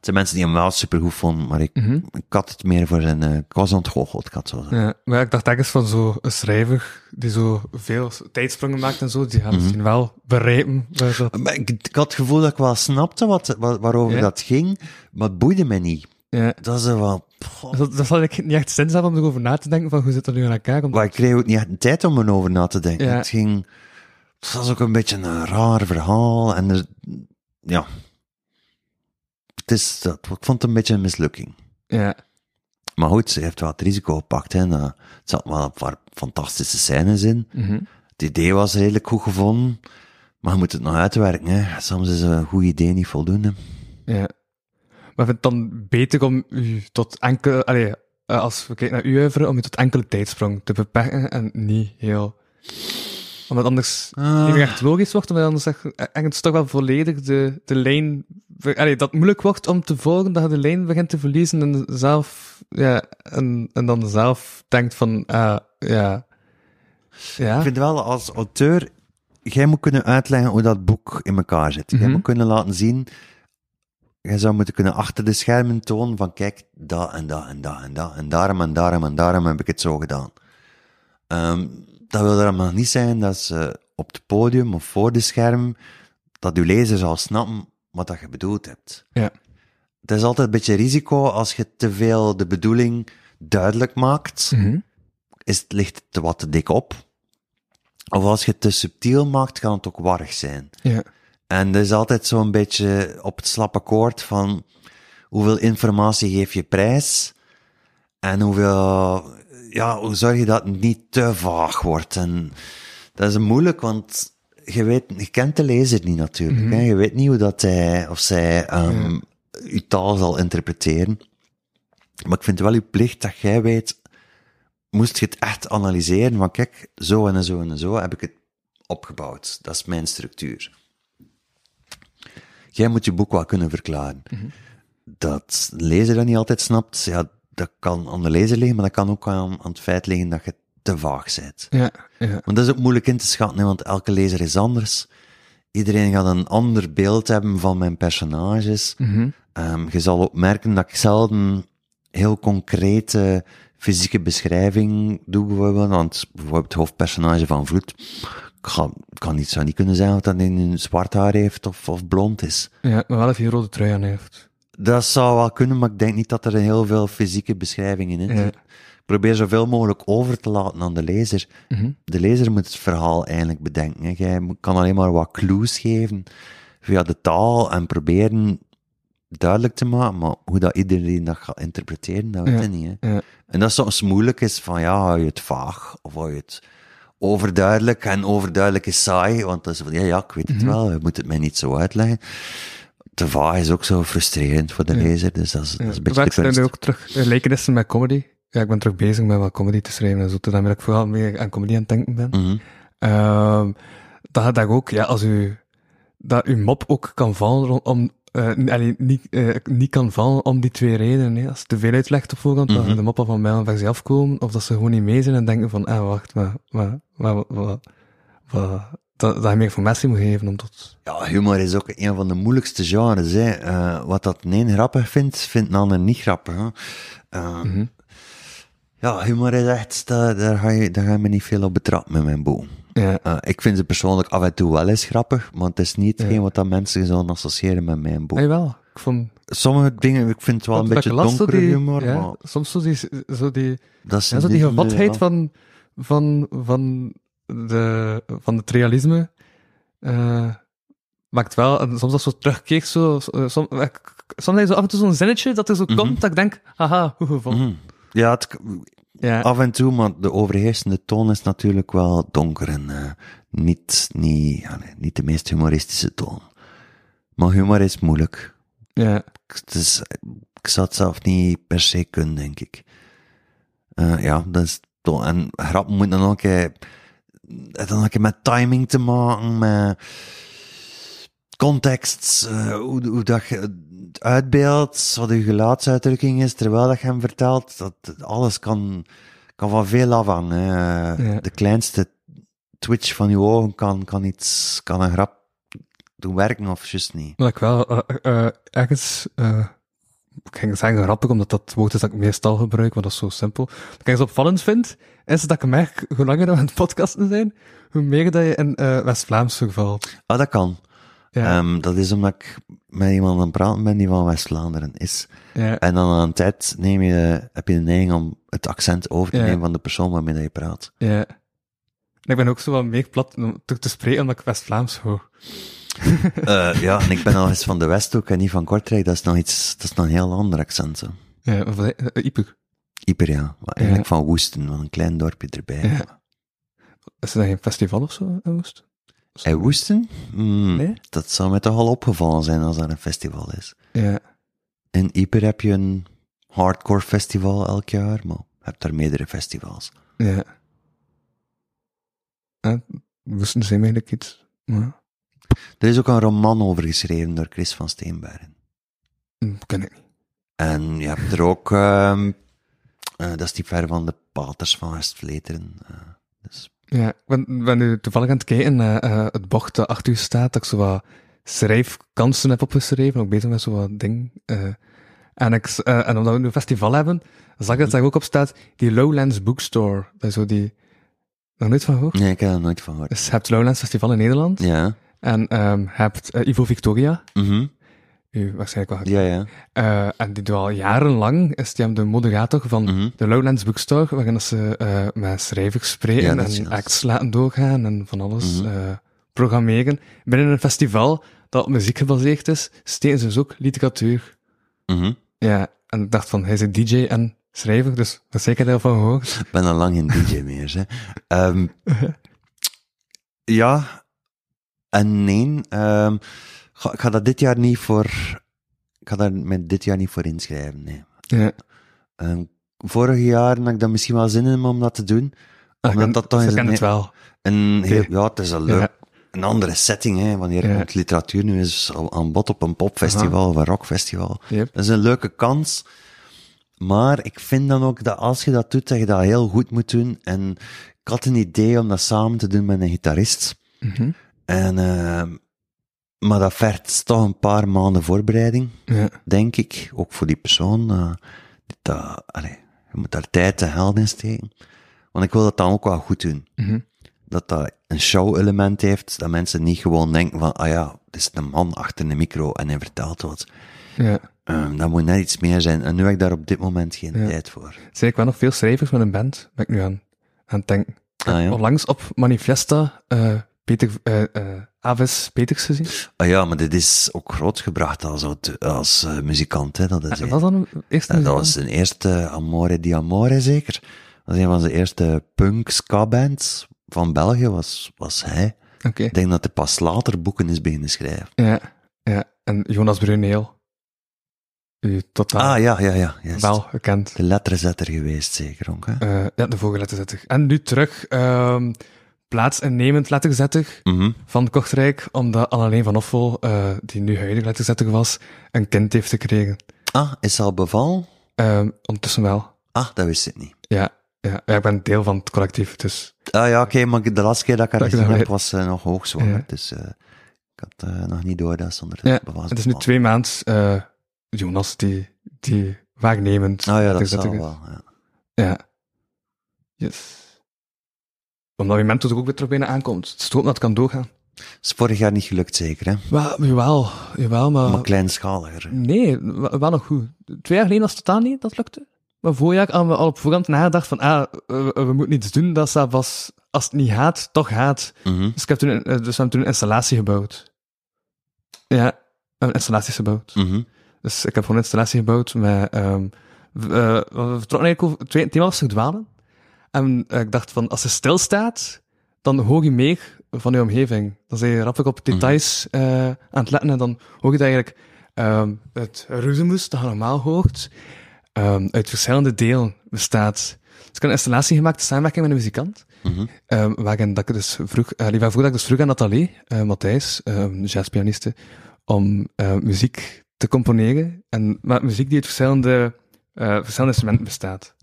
Zijn mensen die hem wel supergoed vonden, maar ik, ik had het meer voor zijn, eh, ik was ontgoocheld, ik had zo. Ja, maar ik dacht ergens van zo'n schrijver die zo veel tijdsprongen maakt en zo, die Mhm. gaat misschien wel dat... Maar ik, ik had het gevoel dat ik wel snapte wat, waarover Ja? dat ging, maar het boeide me niet. Ja. Dat is wel, Dat, dat zal ik niet echt zin hebben om erover na te denken van hoe zit dat nu aan elkaar? Omdat- maar ik kreeg ook niet echt de tijd om erover na te denken. Ja. Het ging, het was ook een beetje een raar verhaal en er, ja. Het is, dat, ik vond het een beetje een mislukking. Ja. Maar goed, ze heeft wel het risico gepakt. Hè. Nou, het zat wel een paar fantastische scènes in. Mhm. Het idee was redelijk goed gevonden. Maar je moet het nog uitwerken. Hè. Soms is een goed idee niet voldoende. Ja. Maar vind het dan beter om u tot enkele, allee, eh, als we kijken naar uw oeuvre, om je tot enkele tijdsprong te beperken en niet heel... Omdat anders Ah. niet meer echt logisch wordt, omdat anders echt, ergens toch wel volledig de, de lijn... Allee, dat moeilijk wordt om te volgen, dat je de lijn begint te verliezen en zelf, ja, en, en dan zelf denkt van, ah, ja... Ja. Ik vind wel, als auteur, jij moet kunnen uitleggen hoe dat boek in elkaar zit. Jij Mhm. moet kunnen laten zien, jij zou moeten kunnen achter de schermen tonen van, kijk, dat en dat en dat en dat, en daarom en daarom en daarom heb ik het zo gedaan. Ehm, dat wil er maar niet zijn dat ze op het podium of voor de scherm, dat uw lezer zal snappen wat dat je bedoeld hebt. Ja. Het is altijd een beetje risico als je te veel de bedoeling duidelijk maakt Mhm. is het ligt te wat te dik op. Of als je het te subtiel maakt, kan het ook warrig zijn. Ja. En er is altijd zo'n beetje op het slappe koord van hoeveel informatie geef je prijs en hoeveel, ja, hoe zorg je dat het niet te vaag wordt. En dat is moeilijk, want je weet, je kent de lezer niet natuurlijk. hè. Je weet niet hoe dat hij of zij ehm je taal zal interpreteren. Maar ik vind het wel je plicht dat jij weet moest je het echt analyseren van kijk, zo en zo en zo heb ik het opgebouwd. Dat is mijn structuur. Jij moet je boek wel kunnen verklaren. Dat de lezer dat niet altijd snapt, ja, dat kan aan de lezer liggen, maar dat kan ook aan, aan het feit liggen dat je te vaag bent. Ja. Ja. Want dat is ook moeilijk in te schatten, hè, want elke lezer is anders. Iedereen gaat een ander beeld hebben van mijn personages. Ehm, je zal ook merken dat ik zelden heel concrete fysieke beschrijving doe, bijvoorbeeld. Want bijvoorbeeld het hoofdpersonage van Vloed, ik kan niet, zou niet kunnen zeggen of dat hij een zwart haar heeft of, of blond is. Ja, maar wel even een rode trui aan heeft. Dat zou wel kunnen, maar ik denk niet dat er heel veel fysieke beschrijvingen in Ja. zitten. Ik probeer zoveel mogelijk over te laten aan de lezer. Mhm. De lezer moet het verhaal eigenlijk bedenken. Hè. Jij kan alleen maar wat clues geven via de taal en proberen duidelijk te maken, maar hoe dat iedereen dat gaat interpreteren, dat weet Ja. je niet. Hè. Ja. En dat soms moeilijk is van, ja, hou je het vaag, of hou je het overduidelijk, en overduidelijk is saai, want dat is van, ja, ja, ik weet het Mhm. wel, je moet het mij niet zo uitleggen. Te vaag is ook zo frustrerend voor de lezer, dus dat is, dat is een beetje Ja, de zijn kunst. er ook terug lijkenissen met comedy. Ja, ik ben terug bezig met wat comedy te schrijven en zo, terwijl ik vooral meer aan comedy aan het denken ben. Mhm. Ehm, dat gaat daar ook, ja, als u, dat uw mop ook kan vallen om, allee, niet, eh, niet kan vallen om die twee redenen. Hè. Als je te veel uitlegt op voorhand, Mhm. dan de moppen van mij een versie afkomen, of dat ze gewoon niet mee zijn en denken van, ah, wacht, maar, maar, maar, maar, maar- dat, dat je meer informatie moet geven om tot... Ja, humor is ook een van de moeilijkste genres. Hè. Eh, wat dat een grappig vindt, vindt een ander niet grappig. Hè. Eh, Mhm. Ja, humor is echt, daar, ga je, daar ga je me niet veel op betrappen met mijn boek. Ja, Eh, ik vind ze persoonlijk af en toe wel eens grappig, maar het is niet hetgeen wat dat mensen zouden associëren met mijn boek. ah, jawel. Ik vond, Sommige dingen, ik vind het wel een beetje ik zo donkere die- humor, ja, maar soms zo die, zo die, dat is ja, zo die ja. gevatheid van, van, van de, van het realisme, eh, maakt wel, en soms als zo terugkeek, zo, zo- som, ik- soms heb je zo af en toe zo'n zinnetje dat er zo Mhm. komt, dat ik denk, haha, hoe gevonden. Mhm. Ja, het, Ja, af en toe, maar de overheersende toon is natuurlijk wel donker en eh, niet, niet, ja, nee, niet de meest humoristische toon. Maar humor is moeilijk. ja, Het is, ik zou het zelf niet per se kunnen, denk ik. Eh, ja, dat is to- En grap moet dan ook het dan ook met timing te maken, met context, eh, hoe, hoe dat je uitbeeldt, wat je gelaatsuitdrukking is, terwijl dat je hem vertelt, dat alles kan, kan van veel afhangen. hè. Ja. De kleinste twitch van je ogen kan, kan iets, kan een grap doen werken of juist niet. wat ik wel eh, ergens, eh, ik ging zeggen grappig, omdat dat woord is dat ik meestal gebruik, want dat is zo simpel. Wat ik ergens opvallend vind, is dat ik merk, hoe langer we aan het podcasten zijn, hoe meer dat je in West-Vlaams vervalt. Ah, dat kan. Ja, Ehm, dat is omdat ik met iemand aan het praten ben die van West-Vlaanderen is. ja, En dan aan een tijd neem je, heb je de neiging om het accent over te Ja. nemen van de persoon waarmee je praat. ja. En ik ben ook zo wat meer plat om te spreken, omdat ik West-Vlaams hoor. Eh, ja, en ik ben al eens van de Westhoek en niet van Kortrijk. Dat is nog iets, dat is nog een heel ander accent. Zo. Ja, of uh, Iper. Ieper, ja. Maar eigenlijk van Woesten, van een klein dorpje erbij. Is er dan geen festival of zo in Woest? En Woesten? Hmm, Nee? Dat zou mij toch al opgevallen zijn als er een festival is. Ja, In Ieper heb je een hardcore festival elk jaar, maar je hebt daar meerdere festivals. ja. Ja, Woesten zijn eigenlijk iets. Ja, Er is ook een roman over geschreven door Chris van Steenbergen. hm, ken ik niet. En je hebt er ook, ehm eh, dat is niet ver van de paters van West-Vleteren. eh, dus, Ja, ik ben, ben nu toevallig aan het kijken naar eh, het bocht dat achter u staat, dat ik zo wat schrijfkansen heb opgeschreven, ook bezig met zo wat ding. eh. en, ik, eh, en omdat we nu een festival hebben, zag ik dat daar ook op staat, die Lowlands Bookstore. Dat is zo die, nog nooit van gehoord? nee, ik heb er nooit van gehoord. Dus je hebt het Lowlands Festival in Nederland, Ja. en je hebt Ivo Victoria, mhm, u waarschijnlijk wel Ja, ja. Eh, en die doet al jarenlang, is die de moderator van Mhm. de Lowlands Bookstore, waarin ze eh, met schrijvers spreken Ja, dat en acts laten doorgaan en van alles Mhm. eh, programmeren. Binnen een festival dat op muziek gebaseerd is, steken ze dus ook literatuur. mhm. Ja, en ik dacht van, hij is een DJ en schrijver, dus daar zeker heel van gehoord. Ik ben al lang geen DJ meer, hè. Ehm, ja en nee. Ehm, ga, ik ga dat dit jaar niet voor... Ik ga daar met dit jaar niet voor inschrijven, nee. Ja, Ehm, vorig jaar had ik daar misschien wel zin in om dat te doen. Omdat dat toch een, het wel. een heel, ja, het is een leuk, Ja. een andere setting, hè. Wanneer Ja. literatuur nu al aan bod op een popfestival of een rockfestival. Yep. Dat is een leuke kans. Maar ik vind dan ook dat als je dat doet, dat je dat heel goed moet doen. En ik had een idee om dat samen te doen met een gitarist. Mhm. En, eh, maar dat vergt toch een paar maanden voorbereiding, Ja, denk ik. Ook voor die persoon. eh, dat, allee, je moet daar tijd en geld in steken. Want ik wil dat dan ook wel goed doen. Mhm. Dat dat een show-element heeft, dat mensen niet gewoon denken van, ah ja, er is een man achter een micro en hij vertelt wat. ja. Ehm, dat moet net iets meer zijn. En nu heb ik daar op dit moment geen Ja. tijd voor. Zijn ik wel nog veel schrijvers met een band, ben ik nu aan, aan het denken. Ah ja. Onlangs op Manifesta, eh Peter, eh Avis Peters gezien. Ah ja, maar dit is ook grootgebracht als, als eh, muzikant, hè. Dat is, was dat een eerste Ja, dat was zijn eerste Amore di Amore, zeker. Dat is een van zijn eerste punk ska bands van België, was, was hij. Ik denk dat hij pas later boeken is beginnen schrijven. Ja, ja. En Jonas Bruneel. U totaal Ah, ja, ja, ja. juist. wel gekend. De letterzetter geweest, zeker ook, hè. Eh, ja, de vorige letterzetter. En nu terug, ehm plaatsinnemend letterzetter Mhm. van Kortrijk, omdat Annalene van Offel, eh, die nu huidige letterzetter was, een kind heeft gekregen. Ah, is ze al bevallen? Ehm, ondertussen wel. Ah, dat wist ik niet. Ja, ja, ja, ik ben deel van het collectief, dus Ah ja, oké, maar de laatste keer dat ik haar Dat gezien dat heb, was ze nog hoogzwanger. Ja. Dus eh, ik had eh, nog niet door dat ze onder ja, het is nu twee maanden eh, Jonas die, die waarnemend Ah ja, dat zal wel, ja. Ja. Yes. Omdat je mentor er ook weer terug bijna aankomt. Het hopen dat het kan doorgaan. is vorig jaar niet gelukt, zeker, hè? Wel, jawel, jawel, maar... Maar kleinschaliger. Nee, wel nog goed. Twee jaar geleden was het totaal niet, dat lukte. Maar voorjaar hadden we al op voorhand nagedacht van, ah, we, we moeten iets doen dat dat was, als het niet gaat, toch gaat. Mhm. Dus, ik heb toen, een- eh, dus we hebben toen een installatie gebouwd. Ja, we hebben installaties gebouwd. Mhm. Dus ik heb gewoon een installatie gebouwd met, ehm we, eh, we vertrokken eigenlijk over, het tweede thema was verdwalen. En eh, ik dacht van, als je stilstaat, dan hoor je meer van je omgeving. Dan zijn je rappelijk op details eh, aan het letten en dan hoor je dat eigenlijk ehm, het ruzemoes dat je normaal hoort, ehm, uit verschillende delen bestaat. Dus ik heb een installatie gemaakt in samenwerking met een muzikant. Mhm. Um, waarin dat ik dus vroeg, uh, liever vroeg dat ik dus vroeg aan Nathalie, uh, Matthijs, jazzpianiste, om uh, muziek te componeren. En met muziek die uit verschillende, uh, verschillende instrumenten bestaat.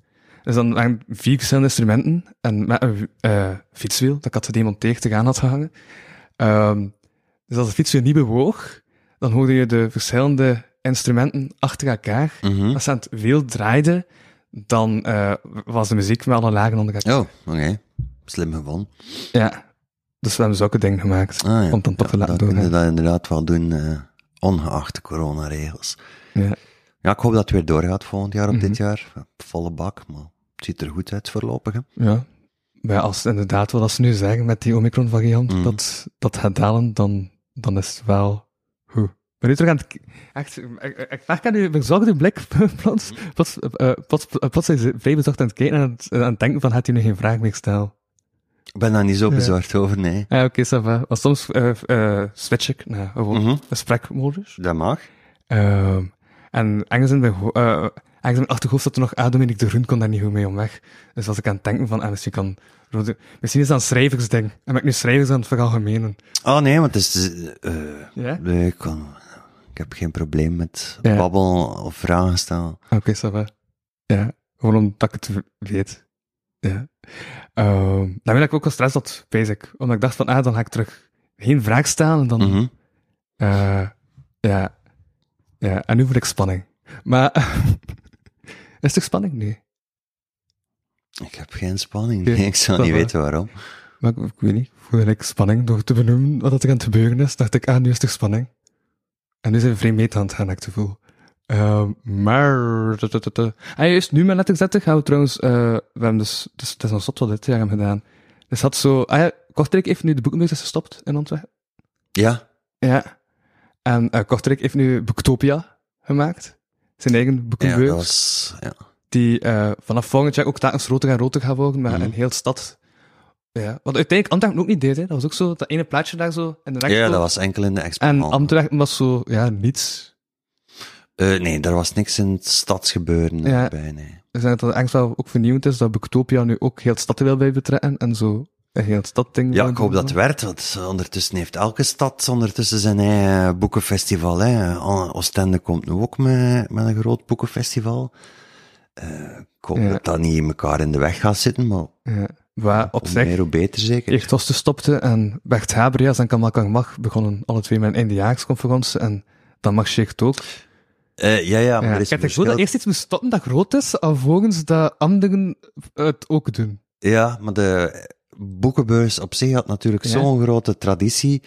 Dus dan waren vier verschillende instrumenten en met een uh, fietswiel dat ik had gedemonteerd te gaan had gehangen. Um, dus als de fietswiel niet bewoog, dan hoorde je de verschillende instrumenten achter elkaar. Mhm. Als ze aan het wiel draaiden, dan uh, was de muziek met alle lagen onder elkaar. Oh, oké. Slim gevonden. Ja, dus we hebben zulke dingen gemaakt. Ah, ja. Om dan toch te laten doorgaan. dat inderdaad wel doen, eh, ongeacht de coronaregels. Ja. Ja, ik hoop dat het weer doorgaat volgend jaar op Mhm. dit jaar. Volle bak, maar het ziet er goed uit voorlopig. Hè? ja. Maar ja, als inderdaad wat als ze nu zeggen met die Omicron-variant, Mhm. dat, dat gaat dalen, dan, dan is het wel goed. Ben nu terug aan het... Echt, ik, merk aan uw bezorgde blik, plots, plots, eh, plots, eh, plots ze vrij bezorgd aan het kijken en aan het, aan het denken van, gaat u nu geen vraag meer stellen? Ik ben daar niet zo Ja. bezorgd over, nee. Ja, oké. Maar soms eh eh switch ik naar gewoon Mhm. gesprekmodus. Dat mag. Ehm en ergens in mijn, eh, ergens in mijn achterhoofd zat er nog, ah, Dominique de Groen kon daar niet goed mee omweg. Dus als ik aan het denken van, ah, misschien kan, Rode- misschien is dat een schrijversding. En ben ik nu schrijvers aan het veralgemenen. Oh nee, want het is... nee, ik, kan, ik heb geen probleem met Ja. babbel of vragen stellen. Oké, va. Ja, gewoon omdat ik het weet. Ja. Dan ben ik ook wel stress dat, basic. Omdat ik dacht van, ah, dan ga ik terug geen vraag stellen en dan, Mhm. eh, ja. Ja, en nu voel ik spanning. Maar, is er spanning? Nee. Ik heb geen spanning. Nee, ik zou niet weten waarom. Maar ik, ik weet niet, ik voelde ik spanning door te benoemen wat er aan het gebeuren is. Dacht ik, ah, nu is er spanning. En nu zijn we vreemd mee aan het gaan, ik het gevoel. Ehm, maar... tut. Ah, juist nu met letter zetten gaan we trouwens... eh, we hebben dus... dus het is een zot wat dit jaar hebben gedaan. Dus had zo... Ah ja, Kortrijk heeft nu de boekenbeurs gestopt in Antwerpen. Ja, Ja. En eh Kortrijk heeft nu Boektopia gemaakt. Zijn eigen ja boekenbeurs. Ja. die eh, vanaf volgend jaar ook telkens groter en groter gaat worden, met Mhm. een heel stad. Ja. Wat uiteindelijk Antwerpen ook niet deed, hè. Dat was ook zo, dat ene plaatje daar zo, en de ja, dat was enkel in de expo. En Antwerpen was zo, ja, niets. Eh, nee, er was niks in het stadsgebeuren Ja. bij, nee. Ik denk dat het ergens wel ook vernieuwend is, dat Boektopia nu ook heel stad er wil bij betrekken, en zo heel ding. Ja, ik hoop dat het werkt, want ondertussen heeft elke stad ondertussen zijn eigen boekenfestival. Hè. Oostende komt nu ook met, met een groot boekenfestival. Eh, ik hoop Ja. dat dat niet in elkaar in de weg gaat zitten, maar Ja. Op hoe zich, meer hoe beter zeker. Echt Toste stopte en Bert Habrias en Kamal Kangmach begonnen alle twee met een eindejaarsconferentie en dan mag Sheikh het ook. Eh, ja, ja, maar Ja, er ik is gevoel dat verschil. eerst iets moet stoppen dat groot is, alvorens dat anderen het ook doen. Ja, maar de boekenbeurs op zich had natuurlijk Ja. zo'n grote traditie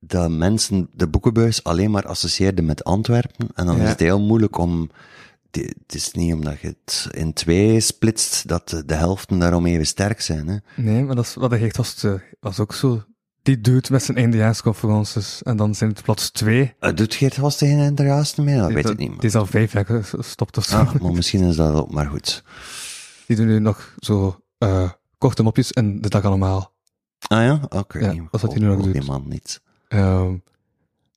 dat mensen de boekenbeurs alleen maar associeerden met Antwerpen. En dan Ja. is het heel moeilijk om... Het is niet omdat je het in twee splitst, dat de, helften daarom even sterk zijn. Hè? Nee, maar dat is, wat hij echt was, eh, was ook zo. Die doet met zijn eindejaarsconferences en dan zijn het plots twee. Uh, doet Geert Hoste geen interesse meer? Dat die, weet ik niet. Die is al vijf jaar gestopt of zo. Ah, maar misschien is dat ook maar goed. Die doen nu nog zo eh, korte mopjes en de dag allemaal. Ah ja? Oké. Ja, dat is wat hij nu nog doet. Die man niet. Ehm,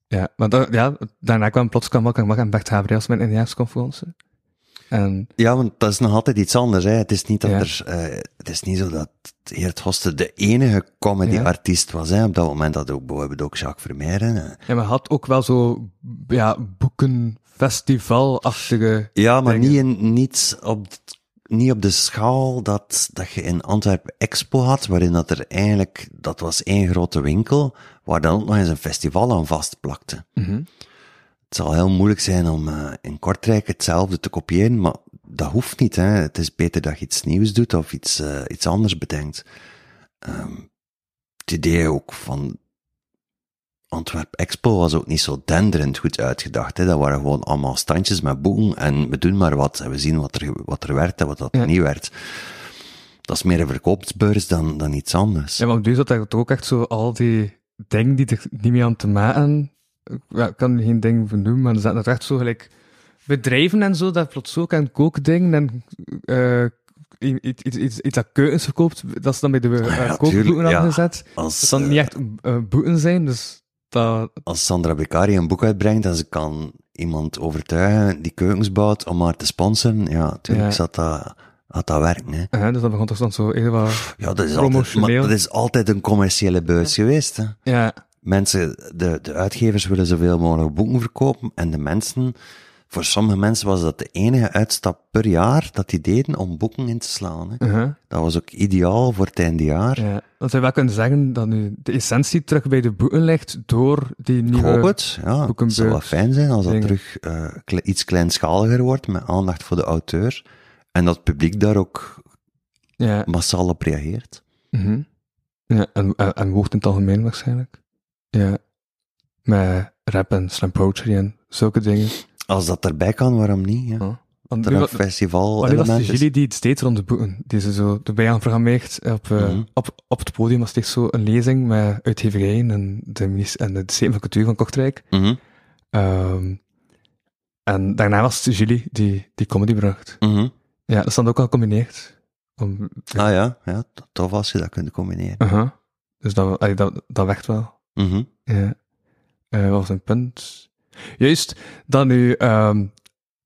ja, maar da- ja, daarna kwam plots kwam ook en Bert Habrias met eindejaarsconferentie. En Ja, want dat is nog altijd iets anders. Hè. Het, is niet dat Ja. er, eh, het is niet zo dat Geert Hoste de enige comedy-artiest was. Hè. Op dat moment had ook bijvoorbeeld ook Jacques Vermeijren. hè. Ja, maar had ook wel zo, ja, boekenfestivalachtige... Ja, maar Dingen. niet, in, niet, op, niet op de schaal dat, dat je in Antwerpen Expo had, waarin dat er eigenlijk, dat was één grote winkel, waar dan ook nog eens een festival aan vastplakte. Mhm. Het zal heel moeilijk zijn om eh, in Kortrijk hetzelfde te kopiëren, maar dat hoeft niet. Hè. Het is beter dat je iets nieuws doet of iets, eh, iets anders bedenkt. Ehm, het idee ook van Antwerp Expo was ook niet zo denderend goed uitgedacht. Hè. Dat waren gewoon allemaal standjes met boeken en we doen maar wat. En we zien wat er, wat er werd en wat dat Ja. niet werd. Dat is meer een verkoopsbeurs dan, dan iets anders. Ja, maar op deze dat toch ook echt zo al die dingen die er niet meer aan te maken. Ja, ik kan geen ding benoemen, maar er zaten er echt zo gelijk bedrijven en zo, dat plots ook aan kookdingen en eh, iets, iets, iets, iets dat keukens verkoopt, dat ze dan bij de uh, Ja, kookboeken tuurlijk, ja. hadden gezet. Als, Dat dan eh, niet echt eh, boeken zijn, dus dat... als Sandra Beccari een boek uitbrengt en ze kan iemand overtuigen die keukens bouwt om haar te sponsoren, ja, natuurlijk Ja. zat dat, had dat werken. Hè. eh, dus dat begon toch dan zo heel wat... Ja, dat is, altijd, maar dat is altijd een commerciële beurs geweest. Hè. Ja, Mensen, de, de uitgevers willen zoveel mogelijk boeken verkopen en de mensen, voor sommige mensen was dat de enige uitstap per jaar dat die deden om boeken in te slaan. Hè. uh-huh. Dat was ook ideaal voor het einde jaar. ja. Dat zou wel kunnen zeggen dat nu de essentie terug bij de boeken ligt door die Ik nieuwe... hoop het, ja. Het zou wel fijn zijn als dat dingen. terug eh, kle- iets kleinschaliger wordt, met aandacht voor de auteur. En dat het publiek daar ook Ja. massaal op reageert. Mhm. Ja, en, en, en in het algemeen waarschijnlijk. Ja. Met rap en slam poetry en zulke dingen. Als dat erbij kan, waarom niet? Ja. Ja. Want Er een festival wanneer was jury die het steeds rond de boeken, die ze zo erbij aan programmeert op, eh, Mhm. op, op het podium was het echt zo een lezing met uitgeverijen en de, minister, en de Steven van Cultuur van Kortrijk. Mhm, Ehm, en daarna was het jury die, die comedy bracht. mhm. Ja, dat is dan ook al gecombineerd. Om, Ah ja, ja, to- tof als je dat kunt combineren. uh Dus dat, allee, dat, dat werkt wel. Mhm. Ja. Eh, wat was een punt? Juist, dat nu, ehm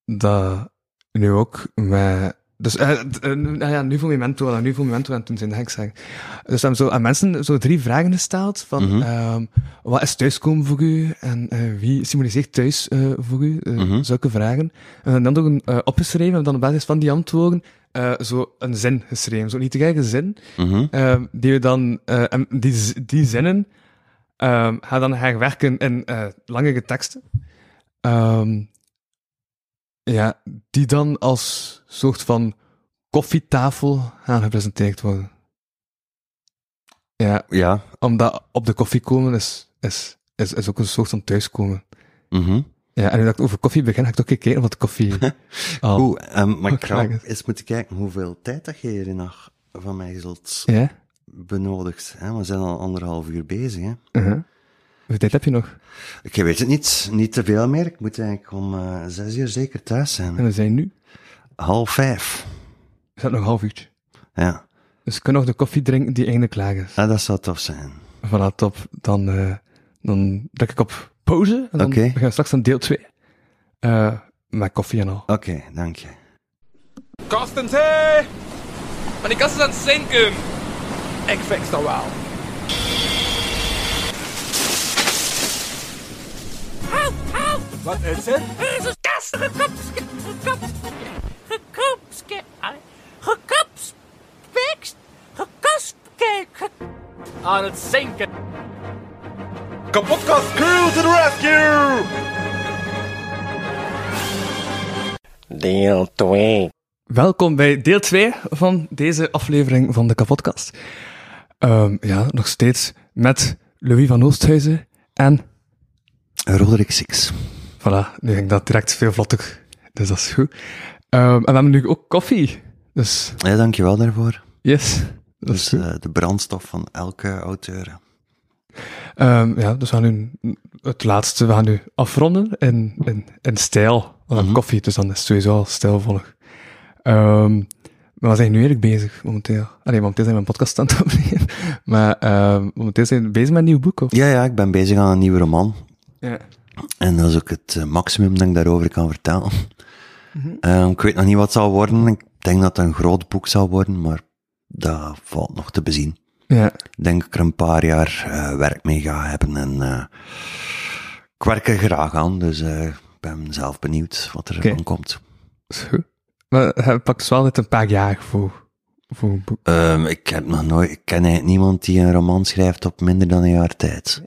dat nu ook met, dus, nou ja, nu voor Memento, en nu voor Memento en toen zijn dat ik zeggen. Dus hebben zo aan mensen zo drie vragen gesteld van, Mhm. ehm, wat is thuiskomen voor u? En eh, wie symboliseert thuis voor u? Mhm. Zulke vragen. En dan ook een, opgeschreven en dan op basis van die antwoorden eh, zo een zin geschreven. Zo niet te kijken zin. Mhm. Ehm, die we dan, en die, die zinnen, ehm gaan dan herwerken in eh, langere teksten. Ehm, ja, die dan als soort van koffietafel gaan gepresenteerd worden. Ja, Ja. omdat op de koffie komen is, is, is, is ook een soort van thuiskomen. mhm. Ja, en nu dat ik over koffie begin, ga ik toch gekeken wat de koffie. Oeh, ehm, maar ik ga eens moeten kijken hoeveel tijd dat je hier nog van mij zult Ja? Benodigd. Hè? We zijn al anderhalf uur bezig. Hè? Uh-huh. Hoeveel tijd heb je nog? Ik weet het niet, niet te veel meer. Ik moet eigenlijk om eh, zes uur zeker thuis zijn. En we zijn nu? Half vijf. We zijn nog een half uurtje. Ja, Dus ik kan nog de koffie drinken die eindelijk klaar is. ah, dat zou tof zijn. Voilà, top. Dan, eh dan druk ik op pauze. En dan we straks aan deel 2. Eh met koffie en al. Oké, dank je. Kastens, hé! Maar die kast is aan het zinken. Ik fix dat wel. Wat is het? Er is een kast gekopske, gekop, gekopske, gekopspekst, gekospke, ge- Aan het zinken. Kapotkast crew to the rescue! Deel 2. Welkom bij deel 2 van deze aflevering van de Kapotkast. Ehm, ja, nog steeds met Louis van Oosthuizen en... Roderick Six. Voilà, nu ging dat direct veel vlotter. Dus dat is goed. Ehm, en we hebben nu ook koffie. Dus, Ja, dank je wel daarvoor. yes. Dat is Dus goed. eh, de brandstof van elke auteur. Ehm, ja, dus we gaan nu het laatste, we gaan nu afronden in, in, in stijl. Hebben Mhm. koffie, dus dan is het sowieso al stijlvolg. Maar we zijn nu eigenlijk bezig, momenteel. Allee, momenteel zijn we een podcast aan het opnemen. Maar ehm, momenteel zijn we bezig met een nieuw boek, of? Ja, ja, ik ben bezig aan een nieuwe roman. Ja. En dat is ook het eh, maximum dat ik daarover kan vertellen. Eh, ik weet nog niet wat het zal worden. Ik denk dat het een groot boek zal worden, maar dat valt nog te bezien. Ja, Ik denk dat ik er een paar jaar eh, werk mee ga hebben en eh, ik werk er graag aan, dus ik ben zelf benieuwd wat er Oké. van komt. goed. Maar het pakt dus wel net een paar jaar voor, voor een boek. Ehm, ik heb nog nooit, ik ken eigenlijk niemand die een roman schrijft op minder dan een jaar tijd.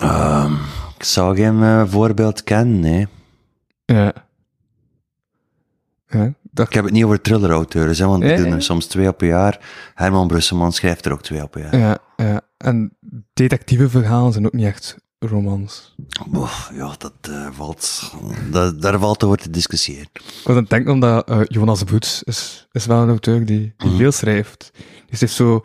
Ehm, ik zou geen eh, voorbeeld kennen, nee. Ja. Ja, dat, Ik heb het niet over thriller-auteurs, want die doen ja. er soms twee op een jaar. Herman Brusselman schrijft er ook twee op een jaar. ja, ja. En detectieve verhalen zijn ook niet echt romans. Ja, dat eh, valt, dat, daar valt over te discussiëren. Ik aan het denken omdat eh, Jonas Boets is, is wel een auteur die, die Mhm. veel schrijft. Dus heeft zo...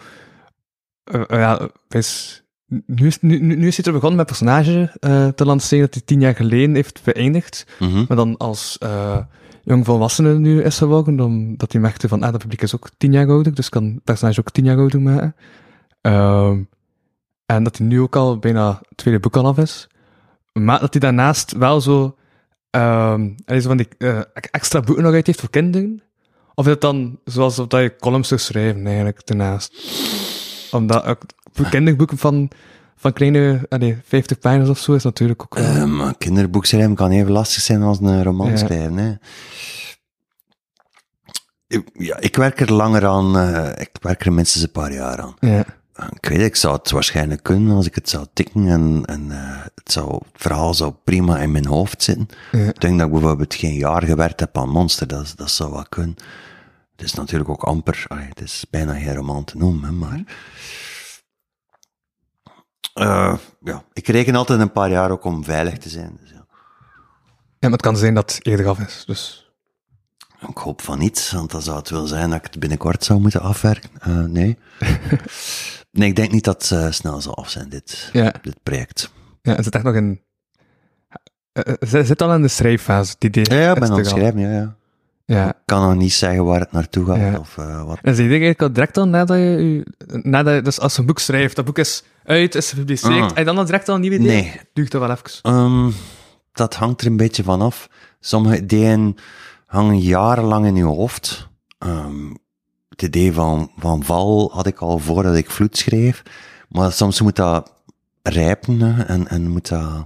eh, ja, is, nu, is, nu, is hij er begonnen met personage te lanceren dat hij tien jaar geleden heeft beëindigd. Mhm. Maar dan als eh jong volwassene nu is geworden, omdat hij merkte van, ah, dat publiek is ook tien jaar ouder, dus kan het personage ook tien jaar ouder maken. En dat hij nu ook al bijna het tweede boek al af is. Maar dat hij daarnaast wel zo, hij zo van die eh, extra boeken nog uit heeft voor kinderen. Of is het dan zoals dat je columns zou schrijven, eigenlijk, daarnaast. Omdat ook voor kinderboeken van, van kleine, allee, 50 pagina's of zo is natuurlijk ook wel... Eh, maar kinderboek schrijven kan even lastig zijn als een roman Ja. schrijven. Hè. Ik- Ja, ik werk er langer aan. eh, ik werk er minstens een paar jaar aan. ja. Ik weet, ik zou het waarschijnlijk kunnen als ik het zou tikken en, en eh, het, zou, het verhaal zou prima in mijn hoofd zitten. Ja. Ik denk dat ik bijvoorbeeld geen jaar gewerkt heb aan Monster, dat, dat zou wel kunnen. Het is natuurlijk ook amper, allee, het is bijna geen roman te noemen, hè, maar... Eh, ja, ik reken altijd een paar jaar ook om veilig te zijn. Dus ja. Ja, maar het kan zijn dat het eerder af is, dus... Ik hoop van niet, want dan zou het wel zijn dat ik het binnenkort zou moeten afwerken. Eh, nee. nee, ik denk niet dat het eh, snel zal af zijn, dit, Ja. dit project. Ja, het zit echt nog in... eh, eh, Zit al in de schrijffase, het idee. Ja, ja, ik ben aan het er schrijven, ja, ja. Ja. Ik kan nog niet zeggen waar het naartoe gaat, Ja. of eh, wat. En eigenlijk al direct al nadat je, nadat je, dus als je een boek schrijft, dat boek is uit, is gepubliceerd, Ah. en dan al direct al een nieuw idee? Nee. Duurt dat wel even. Ehm, dat hangt er een beetje van af. Sommige ideeën hangen jarenlang in je hoofd. Ehm, het idee van, van val had ik al voordat ik vloed schreef. Maar soms moet dat rijpen hè, en, en moet dat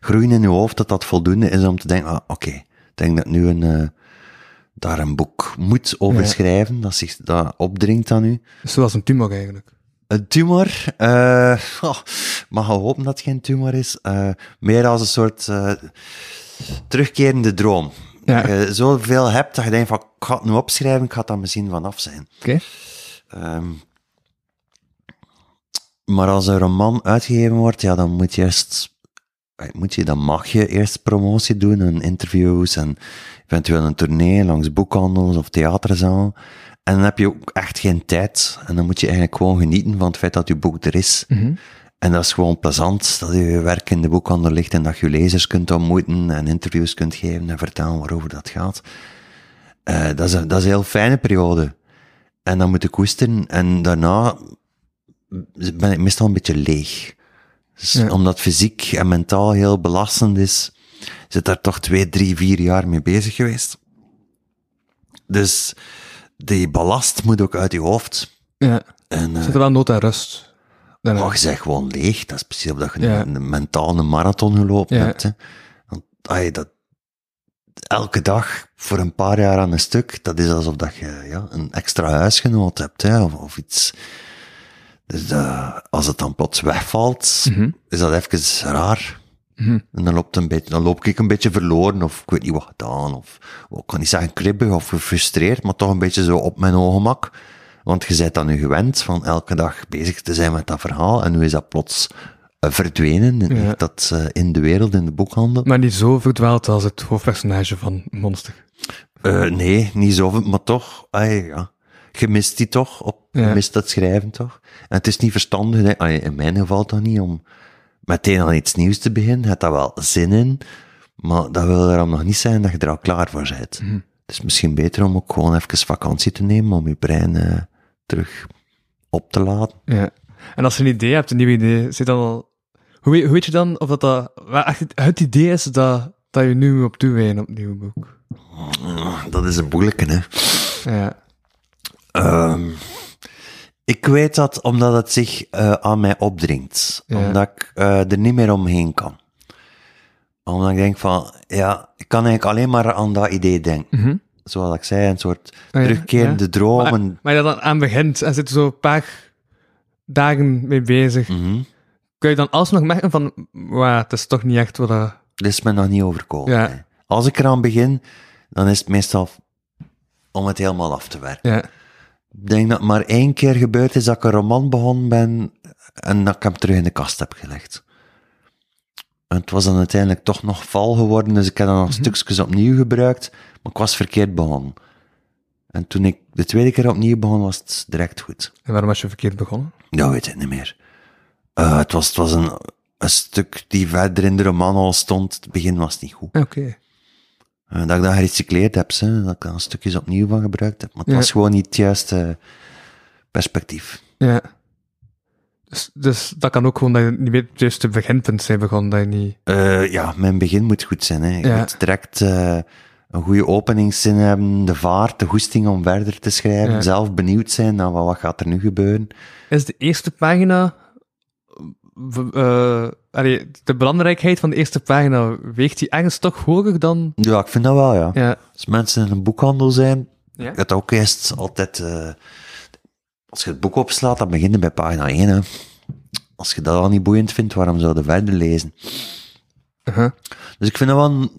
groeien in je hoofd dat dat voldoende is om te denken, ah, oké, ik denk dat nu een, eh, daar een boek moet over Ja. schrijven, dat zich dat opdringt aan u. Zoals een tumor eigenlijk. Een tumor, eh oh, mag je hopen dat het geen tumor is. Eh, meer als een soort terugkerende droom. Ja. Dat je zoveel hebt dat je denkt van, ik ga het nu opschrijven, ik ga het dan misschien vanaf zijn. Oké. Ehm, maar als een roman uitgegeven wordt, ja, dan moet je eerst, eh, moet je, dan mag je eerst promotie doen en interviews en eventueel een tournee langs boekhandels of theaterzaal. En dan heb je ook echt geen tijd. En dan moet je eigenlijk gewoon genieten van het feit dat je boek er is. Mhm. En dat is gewoon plezant, dat je werk in de boekhandel ligt en dat je lezers kunt ontmoeten en interviews kunt geven en vertellen waarover dat gaat. Eh, dat, is een, dat is een heel fijne periode. En dan moet ik koesteren en daarna ben ik meestal een beetje leeg. Dus Ja. Omdat fysiek en mentaal heel belastend is, zit daar toch twee, drie, vier jaar mee bezig geweest. Dus die ballast moet ook uit je hoofd. Ja. En, eh, Zit er wel nood aan rust. Daarna. Oh, je gewoon leeg. Dat is precies omdat je Ja. een, een mentale marathon gelopen Ja. hebt. Hè. Want ay, dat, elke dag voor een paar jaar aan een stuk, dat is alsof dat je ja, een extra huisgenoot hebt. Hè, of, of iets. Dus dat, als het dan plots wegvalt, Mhm. is dat even raar. Mhm. En dan, loopt een beetje, dan loop ik een beetje verloren, of ik weet niet wat gedaan, of ik kan niet zeggen kribbig of gefrustreerd, maar toch een beetje zo op mijn ongemak. Want je bent dan nu gewend van elke dag bezig te zijn met dat verhaal, en nu is dat plots eh, verdwenen, Ja. dat, eh, in de wereld, in de boekhandel. Maar niet zo verdwaald als het hoofdpersonage van Monster. Eh, nee, niet zoveel, maar toch, ay, ja. Je mist die toch, op, je Ja. mist dat schrijven toch. En het is niet verstandig, hè, ay, in mijn geval dan niet, om meteen aan iets nieuws te beginnen. Je hebt daar wel zin in, maar dat wil er nog niet zijn dat je er al klaar voor bent. Mhm. Het is misschien beter om ook gewoon even vakantie te nemen, om je brein terug op te laden. Ja. En als je een idee hebt, een nieuw idee, zit dan al... Hoe weet, hoe weet je dan of dat, dat echt het, idee is dat, dat je nu op toewijden op het nieuwe boek? Dat is een moeilijke, hè. Ja. Ehm, ik weet dat omdat het zich eh, aan mij opdringt. Ja. Omdat ik eh, er niet meer omheen kan. Omdat ik denk van, ja, ik kan eigenlijk alleen maar aan dat idee denken. Mhm. Zoals ik zei, een soort Ah, ja, terugkerende ja. dromen. Maar, maar je dan aan begint en zit er zo een paar dagen mee bezig, Mhm. kun je dan alsnog merken van, wauw, het is toch niet echt wat dat... Dat is me nog niet overkomen. Ja. hè. Als ik eraan begin, dan is het meestal om het helemaal af te werken. Ja. denk dat het maar één keer gebeurd is dat ik een roman begonnen ben en dat ik hem terug in de kast heb gelegd. En het was dan uiteindelijk toch nog val geworden, dus ik heb dan nog stukjes opnieuw gebruikt, maar ik was verkeerd begonnen. En toen ik de tweede keer opnieuw begon, was het direct goed. En waarom was je verkeerd begonnen? Ja, weet ik niet meer. Eh, het was, het was een, een stuk die verder in de roman al stond. Het begin was niet goed. Oké. Eh, dat ik dat gerecycleerd heb, hè, dat ik daar stukjes opnieuw van gebruikt heb. Maar het Ja. was gewoon niet het juiste perspectief. Ja. Dus, dus dat kan ook gewoon dat je niet meer het juiste beginpunt zijn begonnen, dat je niet... Eh, ja, mijn begin moet goed zijn. Hè. Ja. moet direct een goede openingszin hebben, de vaart, de goesting om verder te schrijven, Ja. zelf benieuwd zijn naar wat, wat gaat er nu gebeuren. Is de eerste pagina... eh, allee, de belangrijkheid van de eerste pagina, weegt die ergens toch hoger dan... Ja, ik vind dat wel, ja. Ja. Als mensen in een boekhandel zijn, Ja? het ook eerst altijd, eh, als je het boek opslaat, dan begin je bij pagina 1. Hè. Als je dat al niet boeiend vindt, waarom zou je verder lezen? Uh-huh. Dus ik vind dat wel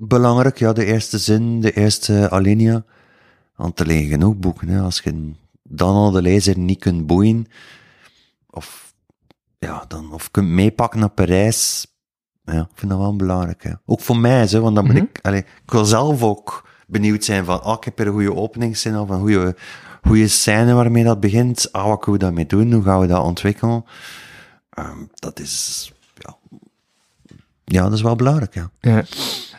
belangrijk, ja, de eerste zin, de eerste alinea. Want er liggen genoeg boeken, hè. Als je dan al de lezer niet kunt boeien, of, ja, dan, of kunt meepakken naar Parijs, ja, ik vind dat wel belangrijk, hè. Ook voor mij, hè, want dan ben ik, allee, ik wil zelf ook benieuwd zijn van, ah, ik heb er een goede openingszin of een goede, goede scène waarmee dat begint. Ah, wat kunnen we daarmee doen? Hoe gaan we dat ontwikkelen? Ehm, dat is, ja, ja, dat is wel belangrijk, ja. Ja.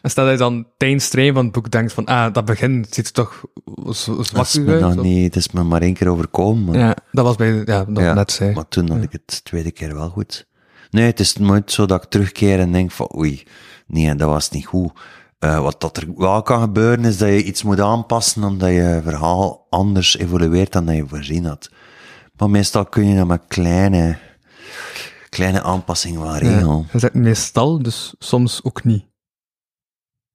En stel dat je dan tijdens het schrijven van het boek denkt van, ah, dat begin ziet er toch zo- Dat zwak is me uit. niet, het is me maar één keer overkomen. Maar, Ja, dat was bij, ja, dat ja, net zei. maar toen had ik het de tweede keer wel goed. Nee, het is nooit zo dat ik terugkeer en denk van, oei, nee, dat was niet goed. Eh, wat dat er wel kan gebeuren, is dat je iets moet aanpassen omdat je verhaal anders evolueert dan dat je voorzien had. Maar meestal kun je dat met kleine, kleine aanpassingen wel regelen. Je zegt meestal, dus soms ook niet.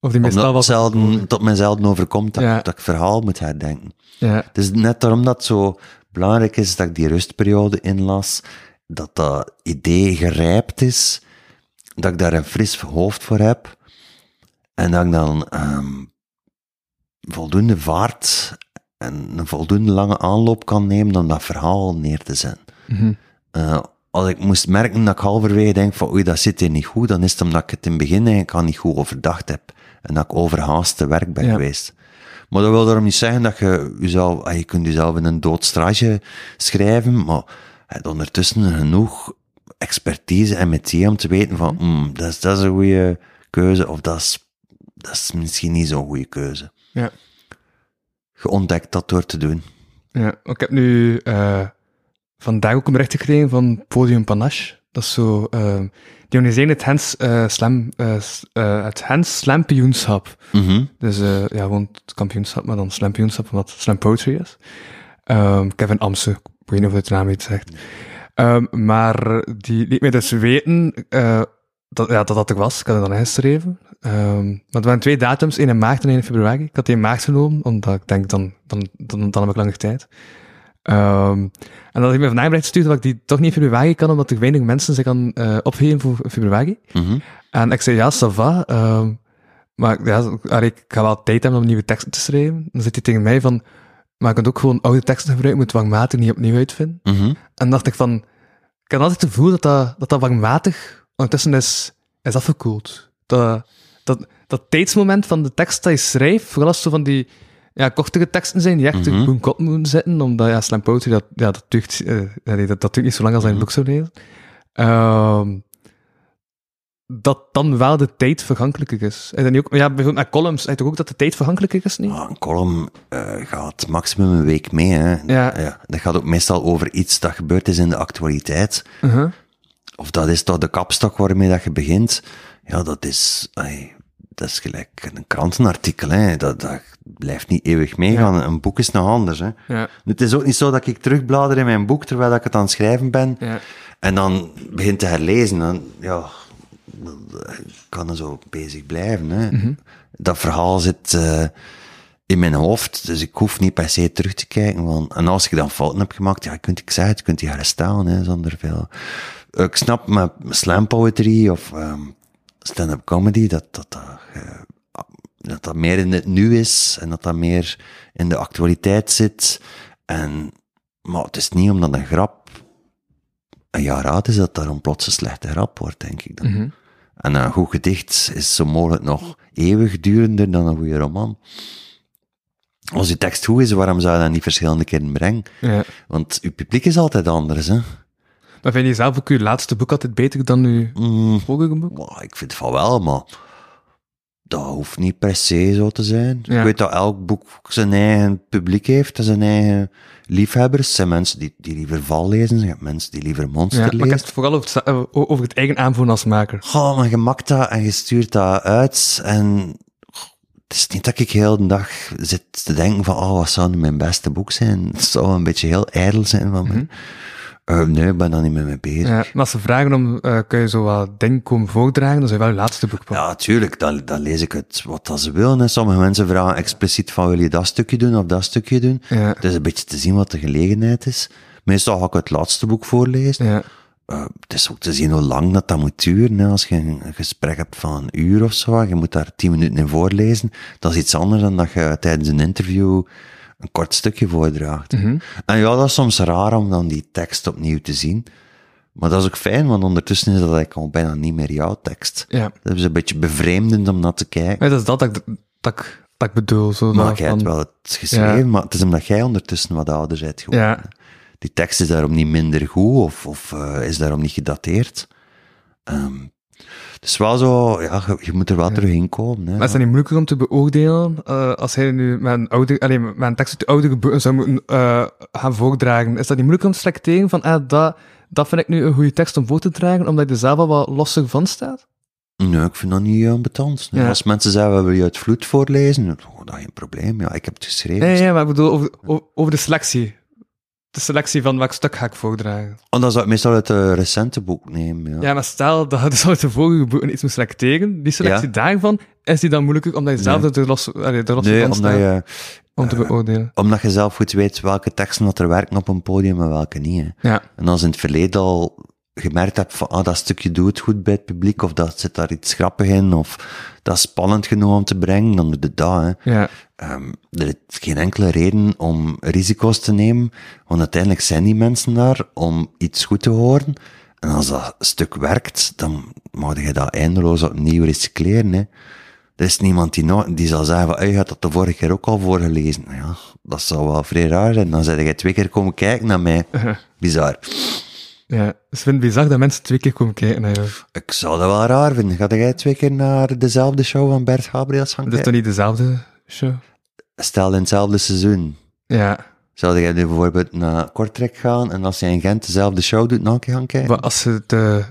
Of die meestal was... zelden, tot mij zelden overkomt dat, Ja. ik- dat ik verhaal moet herdenken. Ja, Het is net daarom dat het zo belangrijk is dat ik die rustperiode inlas, dat dat idee gerijpt is, dat ik daar een fris hoofd voor heb, en dat ik dan ehm, voldoende vaart en een voldoende lange aanloop kan nemen om dat verhaal neer te zetten. Mhm. Eh, als ik moest merken dat ik halverwege denk van oei, dat zit hier niet goed, dan is het omdat ik het in het begin eigenlijk al niet goed overdacht heb. En dat ik overhaast te werk ben Ja. geweest. Maar dat wil daarom niet zeggen dat je jezelf, ah, je kunt jezelf in een doodstrage schrijven, maar je hebt ondertussen genoeg expertise en metier om te weten van, mm, dat, is, dat is een goede keuze, of dat is, dat is misschien niet zo'n goede keuze. ja. Je ontdekt dat door te doen. Ja, ik heb nu eh, vandaag ook een bericht gekregen van Podium Panache. Dat is zo, eh, die organiseren het Hens, eh, slam, eh, eh, het Hens Slampioenschap. Mhm. Dus ja, gewoon het kampioenschap, maar dan slampioenschap, wat slam poetry is. Ehm Kevin Amse, ik weet niet of het de naam iets zegt. Ehm, maar die liet mij dus weten dat, ja, dat dat er was. Ik had het dan ingeschreven. Ehm maar er waren twee datums, 1 in maart en 1 in februari. Ik had die in maart genomen, omdat ik denk, dan, dan, dan, dan heb ik langer tijd. Ehm, en dat ik me vandaag bericht gestuurd dat ik die toch niet in februari kan, omdat er weinig mensen zich aan eh opgeven voor februari. Mhm. En ik zei, ja, ça va. ehm, maar ja, ik ga wel tijd hebben om nieuwe teksten te schrijven. Dan zit hij tegen mij van, maar je kunt ook gewoon oude teksten gebruiken, moet dwangmatig niet opnieuw uitvinden. Mhm. En dacht ik van, ik had altijd het gevoel dat dat, dat, dat ondertussen is, is afgekoeld. Dat, dat, dat tijdsmoment van de tekst dat je schrijft, vooral als zo van die ja, kortere teksten zijn, die echt Mhm. op een kop moeten zitten, omdat ja, slam poetry, dat, ja, dat, duurt, nee, dat, dat duurt niet zo lang als je een boek zou lezen. Ehm, dat dan wel de tijd vergankelijker is. En dan ook, ja, bijvoorbeeld met columns, toch ook dat de tijd vergankelijker is, niet? Een column eh, gaat maximum een week mee. Hè. Ja. Dat gaat ook meestal over iets dat gebeurd is in de actualiteit. Uh-huh. Of dat is toch de kapstok waarmee dat je begint. Ja, dat is, dat is gelijk een krantenartikel. Hè. Dat, dat blijft niet eeuwig meegaan. Een boek is nog anders. Hè. Ja. Het is ook niet zo dat ik terugblader in mijn boek terwijl ik het aan het schrijven ben. Ja. En dan begin te herlezen. Dan, ja, ik kan er zo bezig blijven. Hè. Mhm. Dat verhaal zit eh, in mijn hoofd, dus ik hoef niet per se terug te kijken. Want, en als ik dan fouten heb gemaakt, ja, kunt ik zeggen, kunt die herstellen, hè, zonder veel. Ik snap met slam poetry of ehm, stand-up comedy dat dat, dat, eh, dat dat meer in het nu is en dat dat meer in de actualiteit zit. En, maar het is niet omdat een grap een jaar oud is, dat daarom plots een slechte grap wordt, denk ik dan. Mhm. En een goed gedicht is zo mogelijk nog eeuwigdurender dan een goede roman. Als je tekst goed is, waarom zou je dat niet verschillende keren brengen? Ja. Want je publiek is altijd anders, hè. Maar vind je zelf ook je laatste boek altijd beter dan je Mm, vorige boek? ik vind van wel, maar dat hoeft niet per se zo te zijn. Ja. Ik weet dat elk boek zijn eigen publiek heeft en zijn eigen liefhebbers. Er zijn mensen die, die liever val lezen, hebt mensen die liever monster Ja, maar ik lezen. heb het vooral over het, eh, over het eigen aanvoelen als maker. Goh, maar je makt dat en je stuurt dat uit en het is niet dat ik heel de dag zit te denken van, oh, wat zou nu mijn beste boek zijn? Het zou een beetje heel ijdel zijn van me. Eh, nee, ik ben daar niet mee mee bezig. Ja, maar als ze vragen om, eh kun je zo wat dingen komen voordragen, dan je wel je laatste boek. Ja, tuurlijk, dan, dan lees ik het wat dat ze willen. Sommige mensen vragen expliciet van, wil je dat stukje doen of dat stukje doen? Ja. Het is een beetje te zien wat de gelegenheid is. Meestal ga ik het laatste boek voorlezen. Ja. Eh, het is ook te zien hoe lang dat, dat moet duren. Hè. Als je een een gesprek hebt van een uur of zo, je moet daar tien minuten in voorlezen, dat is iets anders dan dat je tijdens een interview een kort stukje voordraagt. Mhm. En ja, dat is soms raar om dan die tekst opnieuw te zien. Maar dat is ook fijn, want ondertussen is dat eigenlijk al bijna niet meer jouw tekst. Ja. Dat is een beetje bevreemdend om naar te kijken. Maar dat is dat dat ik, dat ik, dat ik bedoel. Zo Maar jij hebt wel het geschreven, Ja. maar het is omdat jij ondertussen wat ouder bent geworden. Ja. Die tekst is daarom niet minder goed of, of eh, is daarom niet gedateerd. Ehm het is wel zo, ja, je, je moet er wel terug in komen. Hè. Maar is dat niet moeilijker om te beoordelen eh, als hij nu een, oude, alleen, een tekst uit de boeken zou moeten eh, gaan voordragen? Is dat niet moeilijker om te selecteren van ah, dat, dat vind ik nu een goede tekst om voor te dragen, omdat je er zelf al wat losser van staat? Nee, ik vind dat niet uh, ambetant. Nee. Ja. Als mensen zeggen, wil je uit vloed voorlezen? Oh, dat is geen probleem. Ja, ik heb het geschreven. Nee, ja, maar ik bedoel over de selectie. De selectie van welk stuk ga ik voordragen. En dan zou ik meestal uit een recente boek nemen. Ja. Ja, maar stel dat je dus uit de vorige boeken iets moet selecteren, die selectie Ja. daarvan, is die dan moeilijker omdat je zelf Nee. er los, allee, er los nee, van omdat staat je, om te beoordelen? omdat je zelf goed weet welke teksten dat er werken op een podium en welke niet. Hè. Ja. En als in het verleden al gemerkt hebt van, ah, dat stukje doet het goed bij het publiek, of dat zit daar iets grappig in, of dat is spannend genoeg om te brengen, dan doe je dat. Hè. Ja. Ehm, er is geen enkele reden om risico's te nemen, want uiteindelijk zijn die mensen daar om iets goed te horen. En als dat stuk werkt, dan mag je dat eindeloos opnieuw recycleren. Hè. Er is niemand die, nou, die zal zeggen van, "Hey, je had dat de vorige keer ook al voorgelezen. Nou Ja, dat zou wel vrij raar zijn. Dan zei jij twee keer komen kijken naar mij. Bizar. Ja, vind het bizar dat mensen twee keer komen kijken naar jou. Ik zou dat wel raar vinden. Ga jij twee keer naar dezelfde show van Bert Gabriels gaan Dat is kijken? toch niet dezelfde show? Stel in hetzelfde seizoen. Ja, Zou jij nu bijvoorbeeld naar Kortrijk gaan en als jij in Gent dezelfde show doet, nog een keer gaan kijken? maar als je de...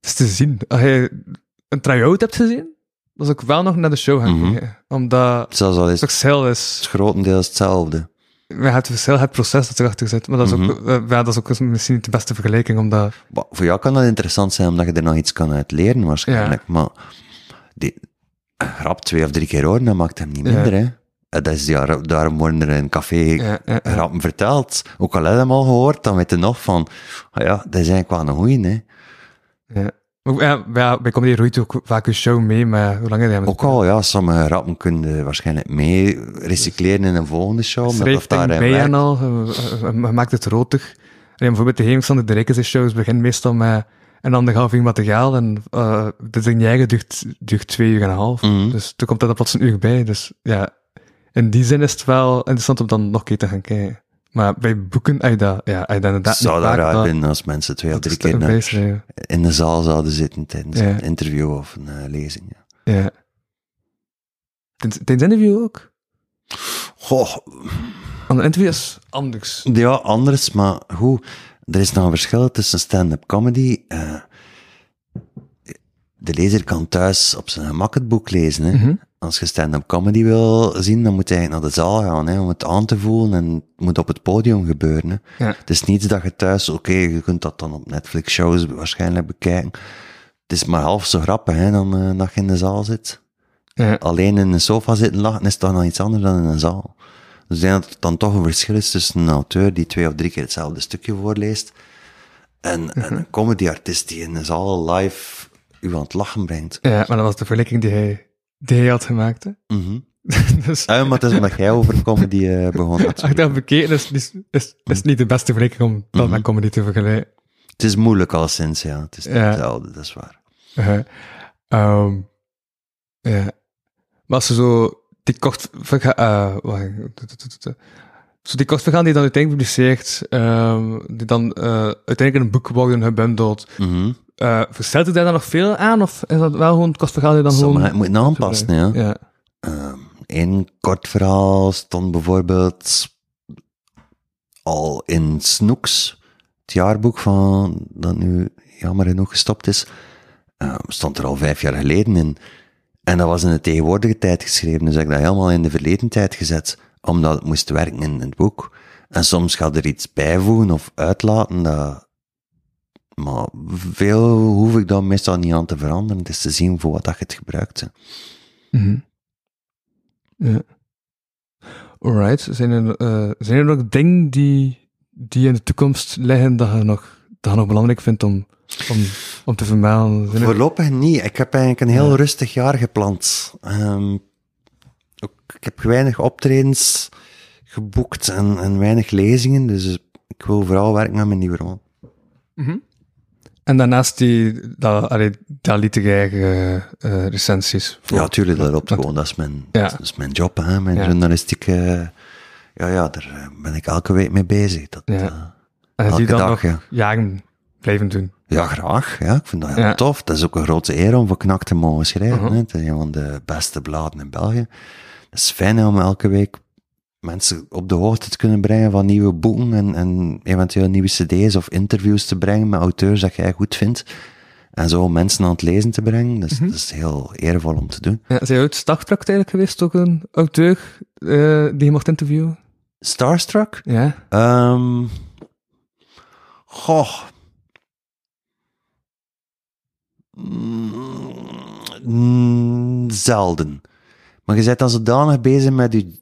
Het is te zien. Als je een try-out hebt gezien, dan zou ik wel nog naar de show gaan Mhm. kijken. Omdat Zelfs al is het het toch verschil is. grotendeels hetzelfde. We het verschil, het proces dat erachter zit. Maar dat is, ook, Mhm. eh, ja, dat is ook misschien niet de beste vergelijking, omdat... Maar voor jou kan dat interessant zijn, omdat je er nog iets kan uit leren waarschijnlijk. Maar die, een grap twee of drie keer horen, dat maakt hem niet Ja. minder, hè. En Dat is daar, daarom worden er in een café grappen verteld. Ook al heb je hem al gehoord, dan weet je nog van, ah ja, dat is eigenlijk wel een goeie, hè. Ja. Ja, ja, bij Comedy roeit ook vaak een show mee, maar hoe lang heb je Ook al, ja, sommige grappen kun je waarschijnlijk mee recycleren in een volgende show, omdat schrijf dat daar dingen in bij en al, je, je- je maakt het roter. En bijvoorbeeld de Hemingsander de Rijkse shows begint meestal met een anderhalf uur materiaal en uh, de ding eigen duurt, duurt twee uur en een half. Mhm. Dus toen komt er dan plots een uur bij. Dus ja, in die zin is het wel interessant om dan nog een keer te gaan kijken. Maar bij boeken, als je dat, ja, als je dat inderdaad zou daar raar dat- vinden als mensen twee of drie keer naar- in de zaal zouden zitten tijdens Ja. een interview of een eh, lezing. Ja. Ja. Tijdens interview ook? Goh, een interview is anders. ja, anders, maar goed. Er is nog een verschil tussen stand-up comedy. eh, de lezer kan thuis op zijn gemak het boek lezen. Hè. Mhm. Als je stand-up comedy wil zien, dan moet je eigenlijk naar de zaal gaan, hè, om het aan te voelen en het moet op het podium gebeuren. Hè. Ja. Het is niets dat je thuis, oké, je kunt dat dan op Netflix-shows waarschijnlijk bekijken. Het is maar half zo grappig hè, dan eh, dat je in de zaal zit. Ja. Alleen in een sofa zitten lachen is toch nog iets anders dan in een zaal. Dus ik denk dat er dan toch een verschil is tussen een auteur die twee of drie keer hetzelfde stukje voorleest en, en een comedyartiest die in een zaal live u aan het lachen brengt. ja, maar dat was de vergelijking die hij, die hij had gemaakt. Hè? Mhm. dus Ah, maar het is omdat jij over comedy eh, begon. te spreken. achteraf bekeken is, is, is, is niet de beste vergelijking om dat met comedy te vergelijken. Het is moeilijk al sinds, ja. Het is niet Ja. hetzelfde, dat is waar. Uh, ehm, ja. Maar als ze zo die kort verga- eh, wacht, zo die kort vergaan die dan uiteindelijk publiceert, ehm, die dan eh, uiteindelijk in een boek worden gebundeld, Mhm. Eh verstelt u daar dan nog veel aan, of is dat wel gewoon het kostverhaal die dan Sommige gewoon... moeten aanpassen, ja. Ja. Ehm, Eén kort verhaal stond bijvoorbeeld al in Snoeks, het jaarboek van, dat nu jammer genoeg gestopt is, ehm, stond er al vijf jaar geleden in. En dat was in de tegenwoordige tijd geschreven, dus ik heb dat helemaal in de verleden tijd gezet, omdat het moest werken in het boek. En soms gaat er iets bijvoegen of uitlaten, dat, maar veel hoef ik dan meestal niet aan te veranderen. Het is te zien voor wat dat je het gebruikt. Mhm. Ja. Alright. Zijn er, eh, zijn er nog dingen die, die in de toekomst liggen dat je nog, dat je nog belangrijk vindt om, om, om te vermelden? Zijn er- Voorlopig niet. Ik heb eigenlijk een heel rustig jaar gepland. Ehm, ook, ik heb weinig optredens geboekt en, en weinig lezingen, dus ik wil vooral werken aan mijn nieuwe roman. En daarnaast die, dat, allee, dat literaire eh, recensies. voor- Ja, tuurlijk, dat loopt gewoon. Dat is mijn, Ja. dat is mijn job, hè, mijn Ja. journalistieke... Ja, ja, daar eh, ben ik elke week mee bezig. Dat, Ja. eh, En dat die elke dan dag, nog ja. jaren blijven doen. Ja, graag. Ja, ik vind dat heel tof. Dat is ook een grote eer om voor Knak te mogen schrijven. Mhm. hè. Het is een van de beste bladen in België. Het is fijn hè, om elke week mensen op de hoogte te kunnen brengen van nieuwe boeken en, en eventueel nieuwe cd's of interviews te brengen met auteurs dat jij goed vindt. En zo mensen aan het lezen te brengen. Dus Mhm. dat is heel eervol om te doen. Ja, zijn je uit Starstruck eigenlijk geweest, ook een auteur eh, die je mocht interviewen? Starstruck? Ja. Ehm goh. Mm, zelden. Maar je bent dan zodanig bezig met je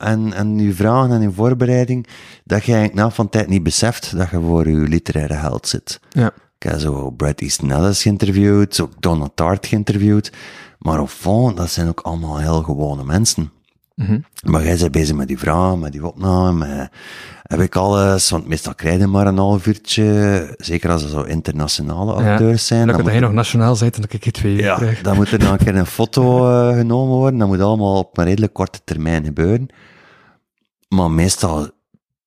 en, en je vragen en je voorbereiding, dat je eigenlijk na van tijd niet beseft dat je voor je literaire held zit. Ja. Ik heb zo Bret Easton Ellis geïnterviewd, ook Donna Tartt geïnterviewd, maar au fond, dat zijn ook allemaal heel gewone mensen. Maar jij bent bezig met die vragen, met die opname, met, heb ik alles, want meestal krijg je maar een half uurtje, zeker als er zo internationale Ja. acteurs zijn. Dat dan je moet nog nationaal bent en dat ik hier twee uur ja, krijg. dan moet er dan een keer een foto eh, genomen worden. Dat moet allemaal op een redelijk korte termijn gebeuren. Maar meestal,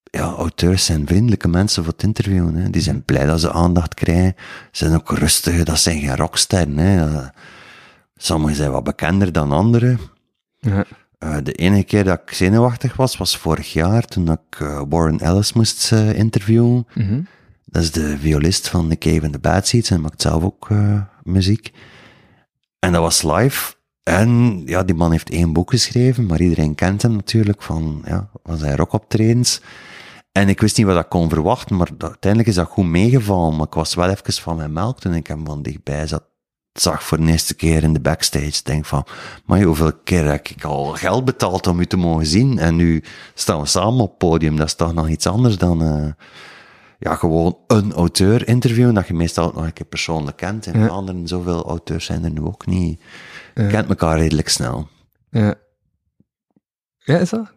ja, auteurs zijn vriendelijke mensen voor het interviewen. Hè. Die zijn blij dat ze aandacht krijgen. Ze zijn ook rustig, dat zijn geen rocksterren. Hè. Eh, Sommigen zijn wat bekender dan anderen. Ja. Eh, de enige keer dat ik zenuwachtig was, was vorig jaar, toen ik eh, Warren Ellis moest interviewen. Mhm. Dat is de violist van The Cave and the Bad Seeds en maakt zelf ook muziek. En dat was live. En ja, die man heeft één boek geschreven, maar iedereen kent hem natuurlijk van, ja, van zijn rockoptredens. En ik wist niet wat ik kon verwachten, maar dat- uiteindelijk is dat goed meegevallen. Maar ik was wel even van mijn melk toen ik hem van dichtbij zat, zag voor de eerste keer in de backstage. Denk van, maar hoeveel keer heb ik al geld betaald om u te mogen zien? En nu staan we samen op het podium. Dat is toch nog iets anders dan... eh, ja, gewoon een auteur interviewen, dat je meestal ook nog een keer persoonlijk kent. En Ja. anderen, zoveel auteurs zijn er nu ook niet. Je kent elkaar redelijk snel. Ja. Ja, is dat?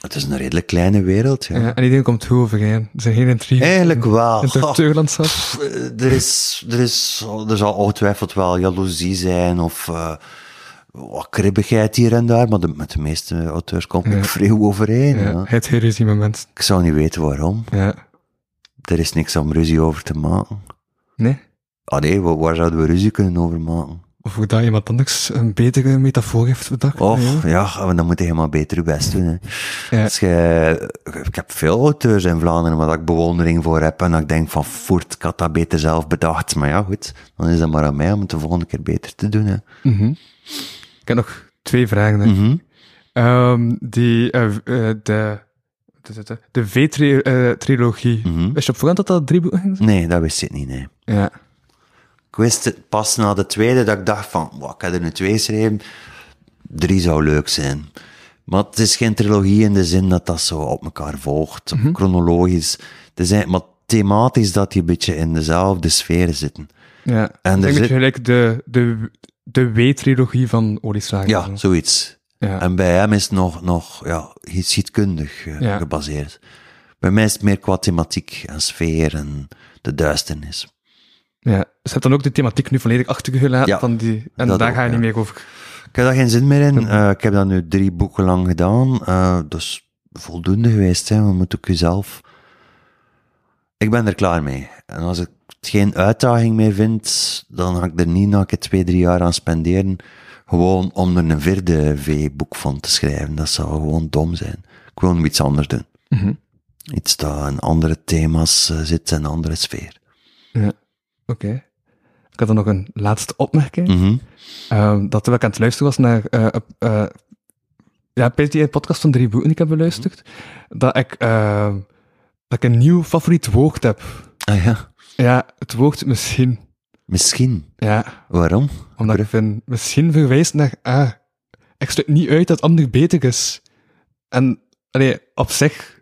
Het is een redelijk kleine wereld, ja. Ja. En iedereen komt goed overeen. Er zijn geen intriges. Eigenlijk wel. In het Goh, eh, er, is, er, is, er zal ongetwijfeld wel jaloezie zijn of eh, wat kribbigheid hier en daar, maar de, met de meeste auteurs kom ik Ja. vrij overeen. Ja. Ja. Het heruzie met mensen. Ik zou niet weten waarom. Ja. Er is niks om ruzie over te maken. Nee? Ah nee, waar, waar zouden we ruzie kunnen over maken? Of hoe dat iemand anders een betere metafoor heeft bedacht. Och, Ja. ja, maar dan moet je helemaal beter je best doen. Hè. Ja. Als je, ik heb veel auteurs in Vlaanderen waar ik bewondering voor heb en dat ik denk van, voert, ik had dat beter zelf bedacht. Maar ja, goed, dan is het maar aan mij om het de volgende keer beter te doen. Hè. Mhm. Ik heb nog twee vragen. Mhm. Ehm, die, eh, de, de V-trilogie. Mhm. Wist je op voorhand dat dat drie boeken zijn? Nee, dat wist ik niet, nee. Ja. Ik wist het pas na de tweede dat ik dacht van, wow, ik heb er nu twee geschreven, drie zou leuk zijn. Maar het is geen trilogie in de zin dat dat zo op elkaar volgt, Mhm. chronologisch. Het is maar thematisch dat die een beetje in dezelfde sfeer zitten. ja. En ik denk zit- gelijk de, de, de W-trilogie van Olieslager. Ja, zoiets. Ja. En bij hem is het nog, nog ja, geschiedkundig eh, Ja. gebaseerd. Bij mij is het meer qua thematiek en sfeer en de duisternis. Ja. Dus hebt dan ook de thematiek nu volledig achter je gelaten. Ja, van die, en daar ook, ga je ja. niet meer over. Ik heb daar geen zin meer in. Eh, ik heb dat nu drie boeken lang gedaan. Eh dus voldoende geweest. Hè. Je moet ook jezelf... Ik ben er klaar mee. En als ik het geen uitdaging meer vind, dan ga ik er niet keer twee, drie jaar aan spenderen. Gewoon om er een vierde V-boek van te schrijven. Dat zou gewoon dom zijn. Ik wil iets anders doen. Mhm. Iets dat in andere thema's eh, zit en een andere sfeer. Ja. Oké. Ik had dan nog een laatste opmerking. Mhm. Ehm, dat terwijl ik aan het luisteren was naar eh eh, ja, PTA podcast van drie boeken die ik heb beluisterd, dat ik, eh, dat ik een nieuw favoriet woord heb. Ah ja, Ja, het woord misschien. misschien. Ja, Waarom? omdat ik vind, misschien verwijst naar, ah, ik sluit niet uit dat ander beter is. En, allee, op zich,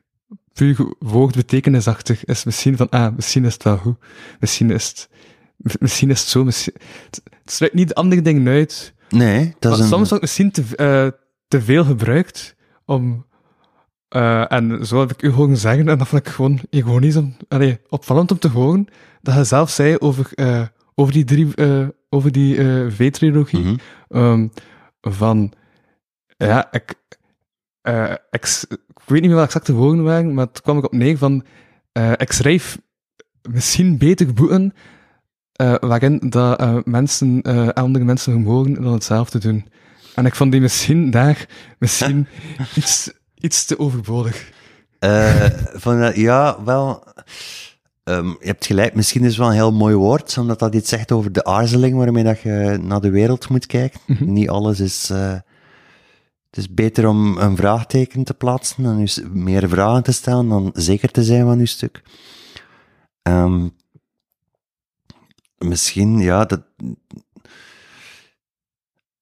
puur woord betekenisachtig, is misschien van, ah, misschien is het wel goed. Misschien is het, misschien is het zo, misschien, het, het sluit niet de andere dingen uit. Nee, dat is een... soms wordt misschien te, eh, te veel gebruikt om. eh, en zo heb ik u horen zeggen, en dat vond ik gewoon ironisch, om, allee, opvallend om te horen, dat hij zelf zei over, eh, over die drie, over die V-trilogie, Mhm. ehm, van, ja, ik, eh, ik, ik weet niet meer wat exacte woorden waren, maar het kwam ik op neer van, eh, ik schrijf misschien beter boeken eh, waarin dat eh, mensen, andere mensen vermogen dan hetzelfde doen. En ik vond die misschien daar, misschien iets, iets te overbodig. Van, ja, wel. ehm, je hebt gelijk, misschien is het wel een heel mooi woord, omdat dat iets zegt over de aarzeling waarmee dat je naar de wereld moet kijken. Niet alles is. Het is beter om een vraagteken te plaatsen en dus meer vragen te stellen dan zeker te zijn van je stuk. Ehm, misschien, ja, dat.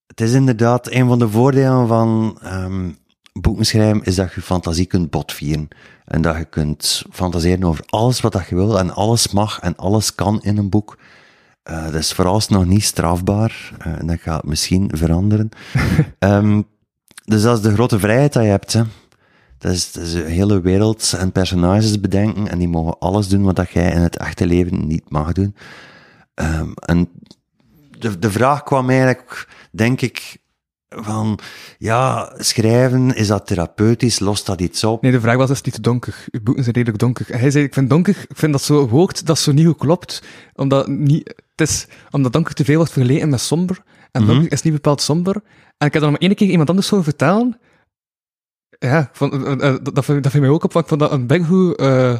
Het is inderdaad een van de voordelen van ehm, boeken schrijven, is dat je fantasie kunt botvieren. En dat je kunt fantaseren over alles wat dat je wil, en alles mag en alles kan in een boek. Eh, dat is vooralsnog niet strafbaar, eh, en dat gaat misschien veranderen. Ehm, dus dat is de grote vrijheid dat je hebt. Hè. Dat is, een hele wereld en personages bedenken, en die mogen alles doen wat dat jij in het echte leven niet mag doen. Ehm, en de, de vraag kwam eigenlijk, denk ik, van, ja, schrijven, is dat therapeutisch, lost dat iets op? Nee, de vraag was, is het niet te donker? Uw boeken zijn redelijk donker. Hij zei, ik vind donker, ik vind dat zo'n woord dat zo niet goed klopt, omdat, niet, het is, omdat donker te veel wordt vergeleken met somber, en donker is niet bepaald somber. En ik heb dat maar één keer iemand anders horen vertalen. Ja, vond, eh, eh, dat, dat, viel- dat viel mij ook op, want ik vond dat een big goed, eh,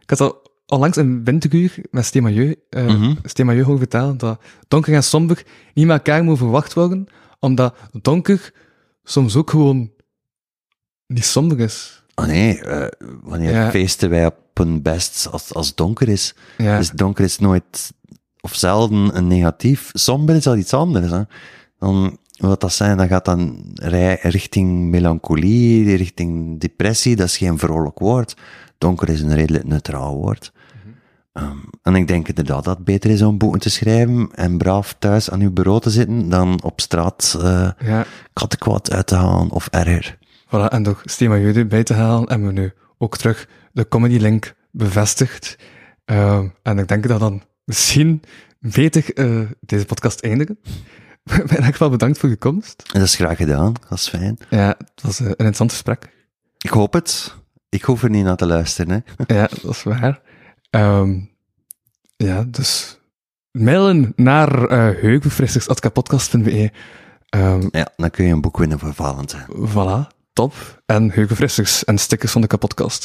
ik had dat onlangs een winteruur met Stemajeu, eh Mhm. Stemajeu horen vertalen, dat donker en somber niet met elkaar moeten verwacht worden, omdat donker soms ook gewoon niet somber is. Oh nee, wanneer Ja. feesten wij op hun best als, als het donker is? Ja. Dus donker is nooit, of zelden, een negatief. Somber is al iets anders. Hè. Dan, wat dat zijn, dan gaat dan rij- richting melancholie, richting depressie. Dat is geen vrolijk woord. Donker is een redelijk neutraal woord. Ehm, en ik denk inderdaad dat het beter is om boeken te schrijven en braaf thuis aan uw bureau te zitten dan op straat eh ja. kattenkwaad uit te halen of erger. Voilà, en door Stema Jude bij te halen, hebben we nu ook terug de comedy link bevestigd. Ehm, en ik denk dat dan misschien beter eh, deze podcast eindigen. Ik ben echt wel bedankt voor je komst. Dat is graag gedaan, dat is fijn. Ja, het was eh, een interessant gesprek. Ik hoop het. Ik hoef er niet naar te luisteren. Hè. Ja, dat is waar. Ehm, ja, dus mailen naar uh, Ja, dan kun je een boek winnen voor Valentijn. Voilà, top. En heugenfrissers en stickers van de kapotkast.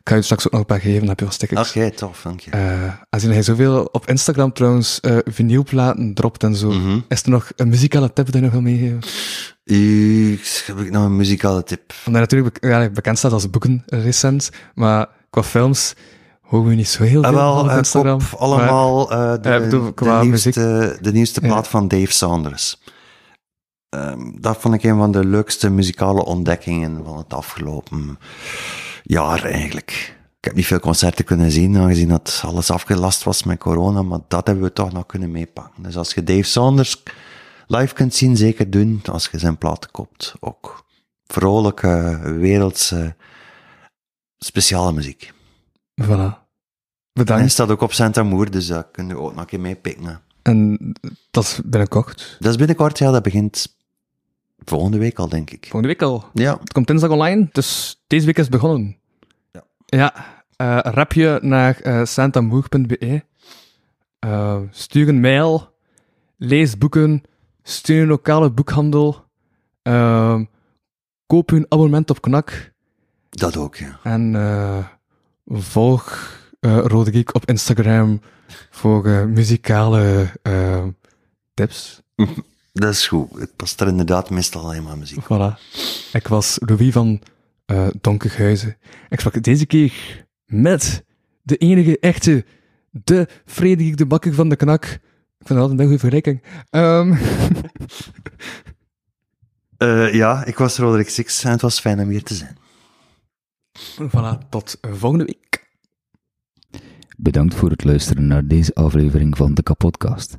Ik ga je straks ook nog een paar geven, dan heb je wel stickers. Oké, tof, dank je. Eh, aangezien hij zoveel op Instagram trouwens eh vinylplaten dropt en zo, Mhm. is er nog een muzikale tip die je nog wil meegeven? Ik, heb ik nog een muzikale tip? Omdat hij natuurlijk ja, bekend staat als boekenrecent, maar qua films horen we niet zo heel veel wel, op Instagram. allemaal de, ik bedoel, de, qua nieuwste, de nieuwste Ja. plaat van Dave Saunders. Ehm, dat vond ik een van de leukste muzikale ontdekkingen van het afgelopen jaar eigenlijk. Ik heb niet veel concerten kunnen zien, aangezien dat alles afgelast was met corona, maar dat hebben we toch nog kunnen meepakken. Dus als je Dave Saunders live kunt zien, zeker doen als je zijn platen koopt. Ook vrolijke, wereldse, speciale muziek. Voilà. En hij Bedankt. staat ook op Santa Moer, dus dat kun je ook nog een keer meepikken. En dat is binnenkort. Dat is binnenkort, ja, dat begint volgende week al, denk ik. Volgende week al. Ja, Het komt dinsdag online, dus deze week is het begonnen. Ja. Ja, eh, rap je naar. Eh, stuur een mail. Lees boeken. Steun een lokale boekhandel. eh, koop een abonnement op Knak. dat ook, ja. En volg Rode Geek op Instagram voor muzikale tips. Dat is goed. Het past er inderdaad meestal alleen maar muziek. Voilà. Ik was Louis van eh Donkerhuizen. Ik sprak deze keer met de enige echte, de Frederik de Bakker van de Knak. Ik vind dat altijd een goede vergelijking. Ehm, Eh, ja, ik was Roderick Six en het was fijn om hier te zijn. voilà, tot volgende week. Bedankt voor het luisteren naar deze aflevering van de Kapodcast.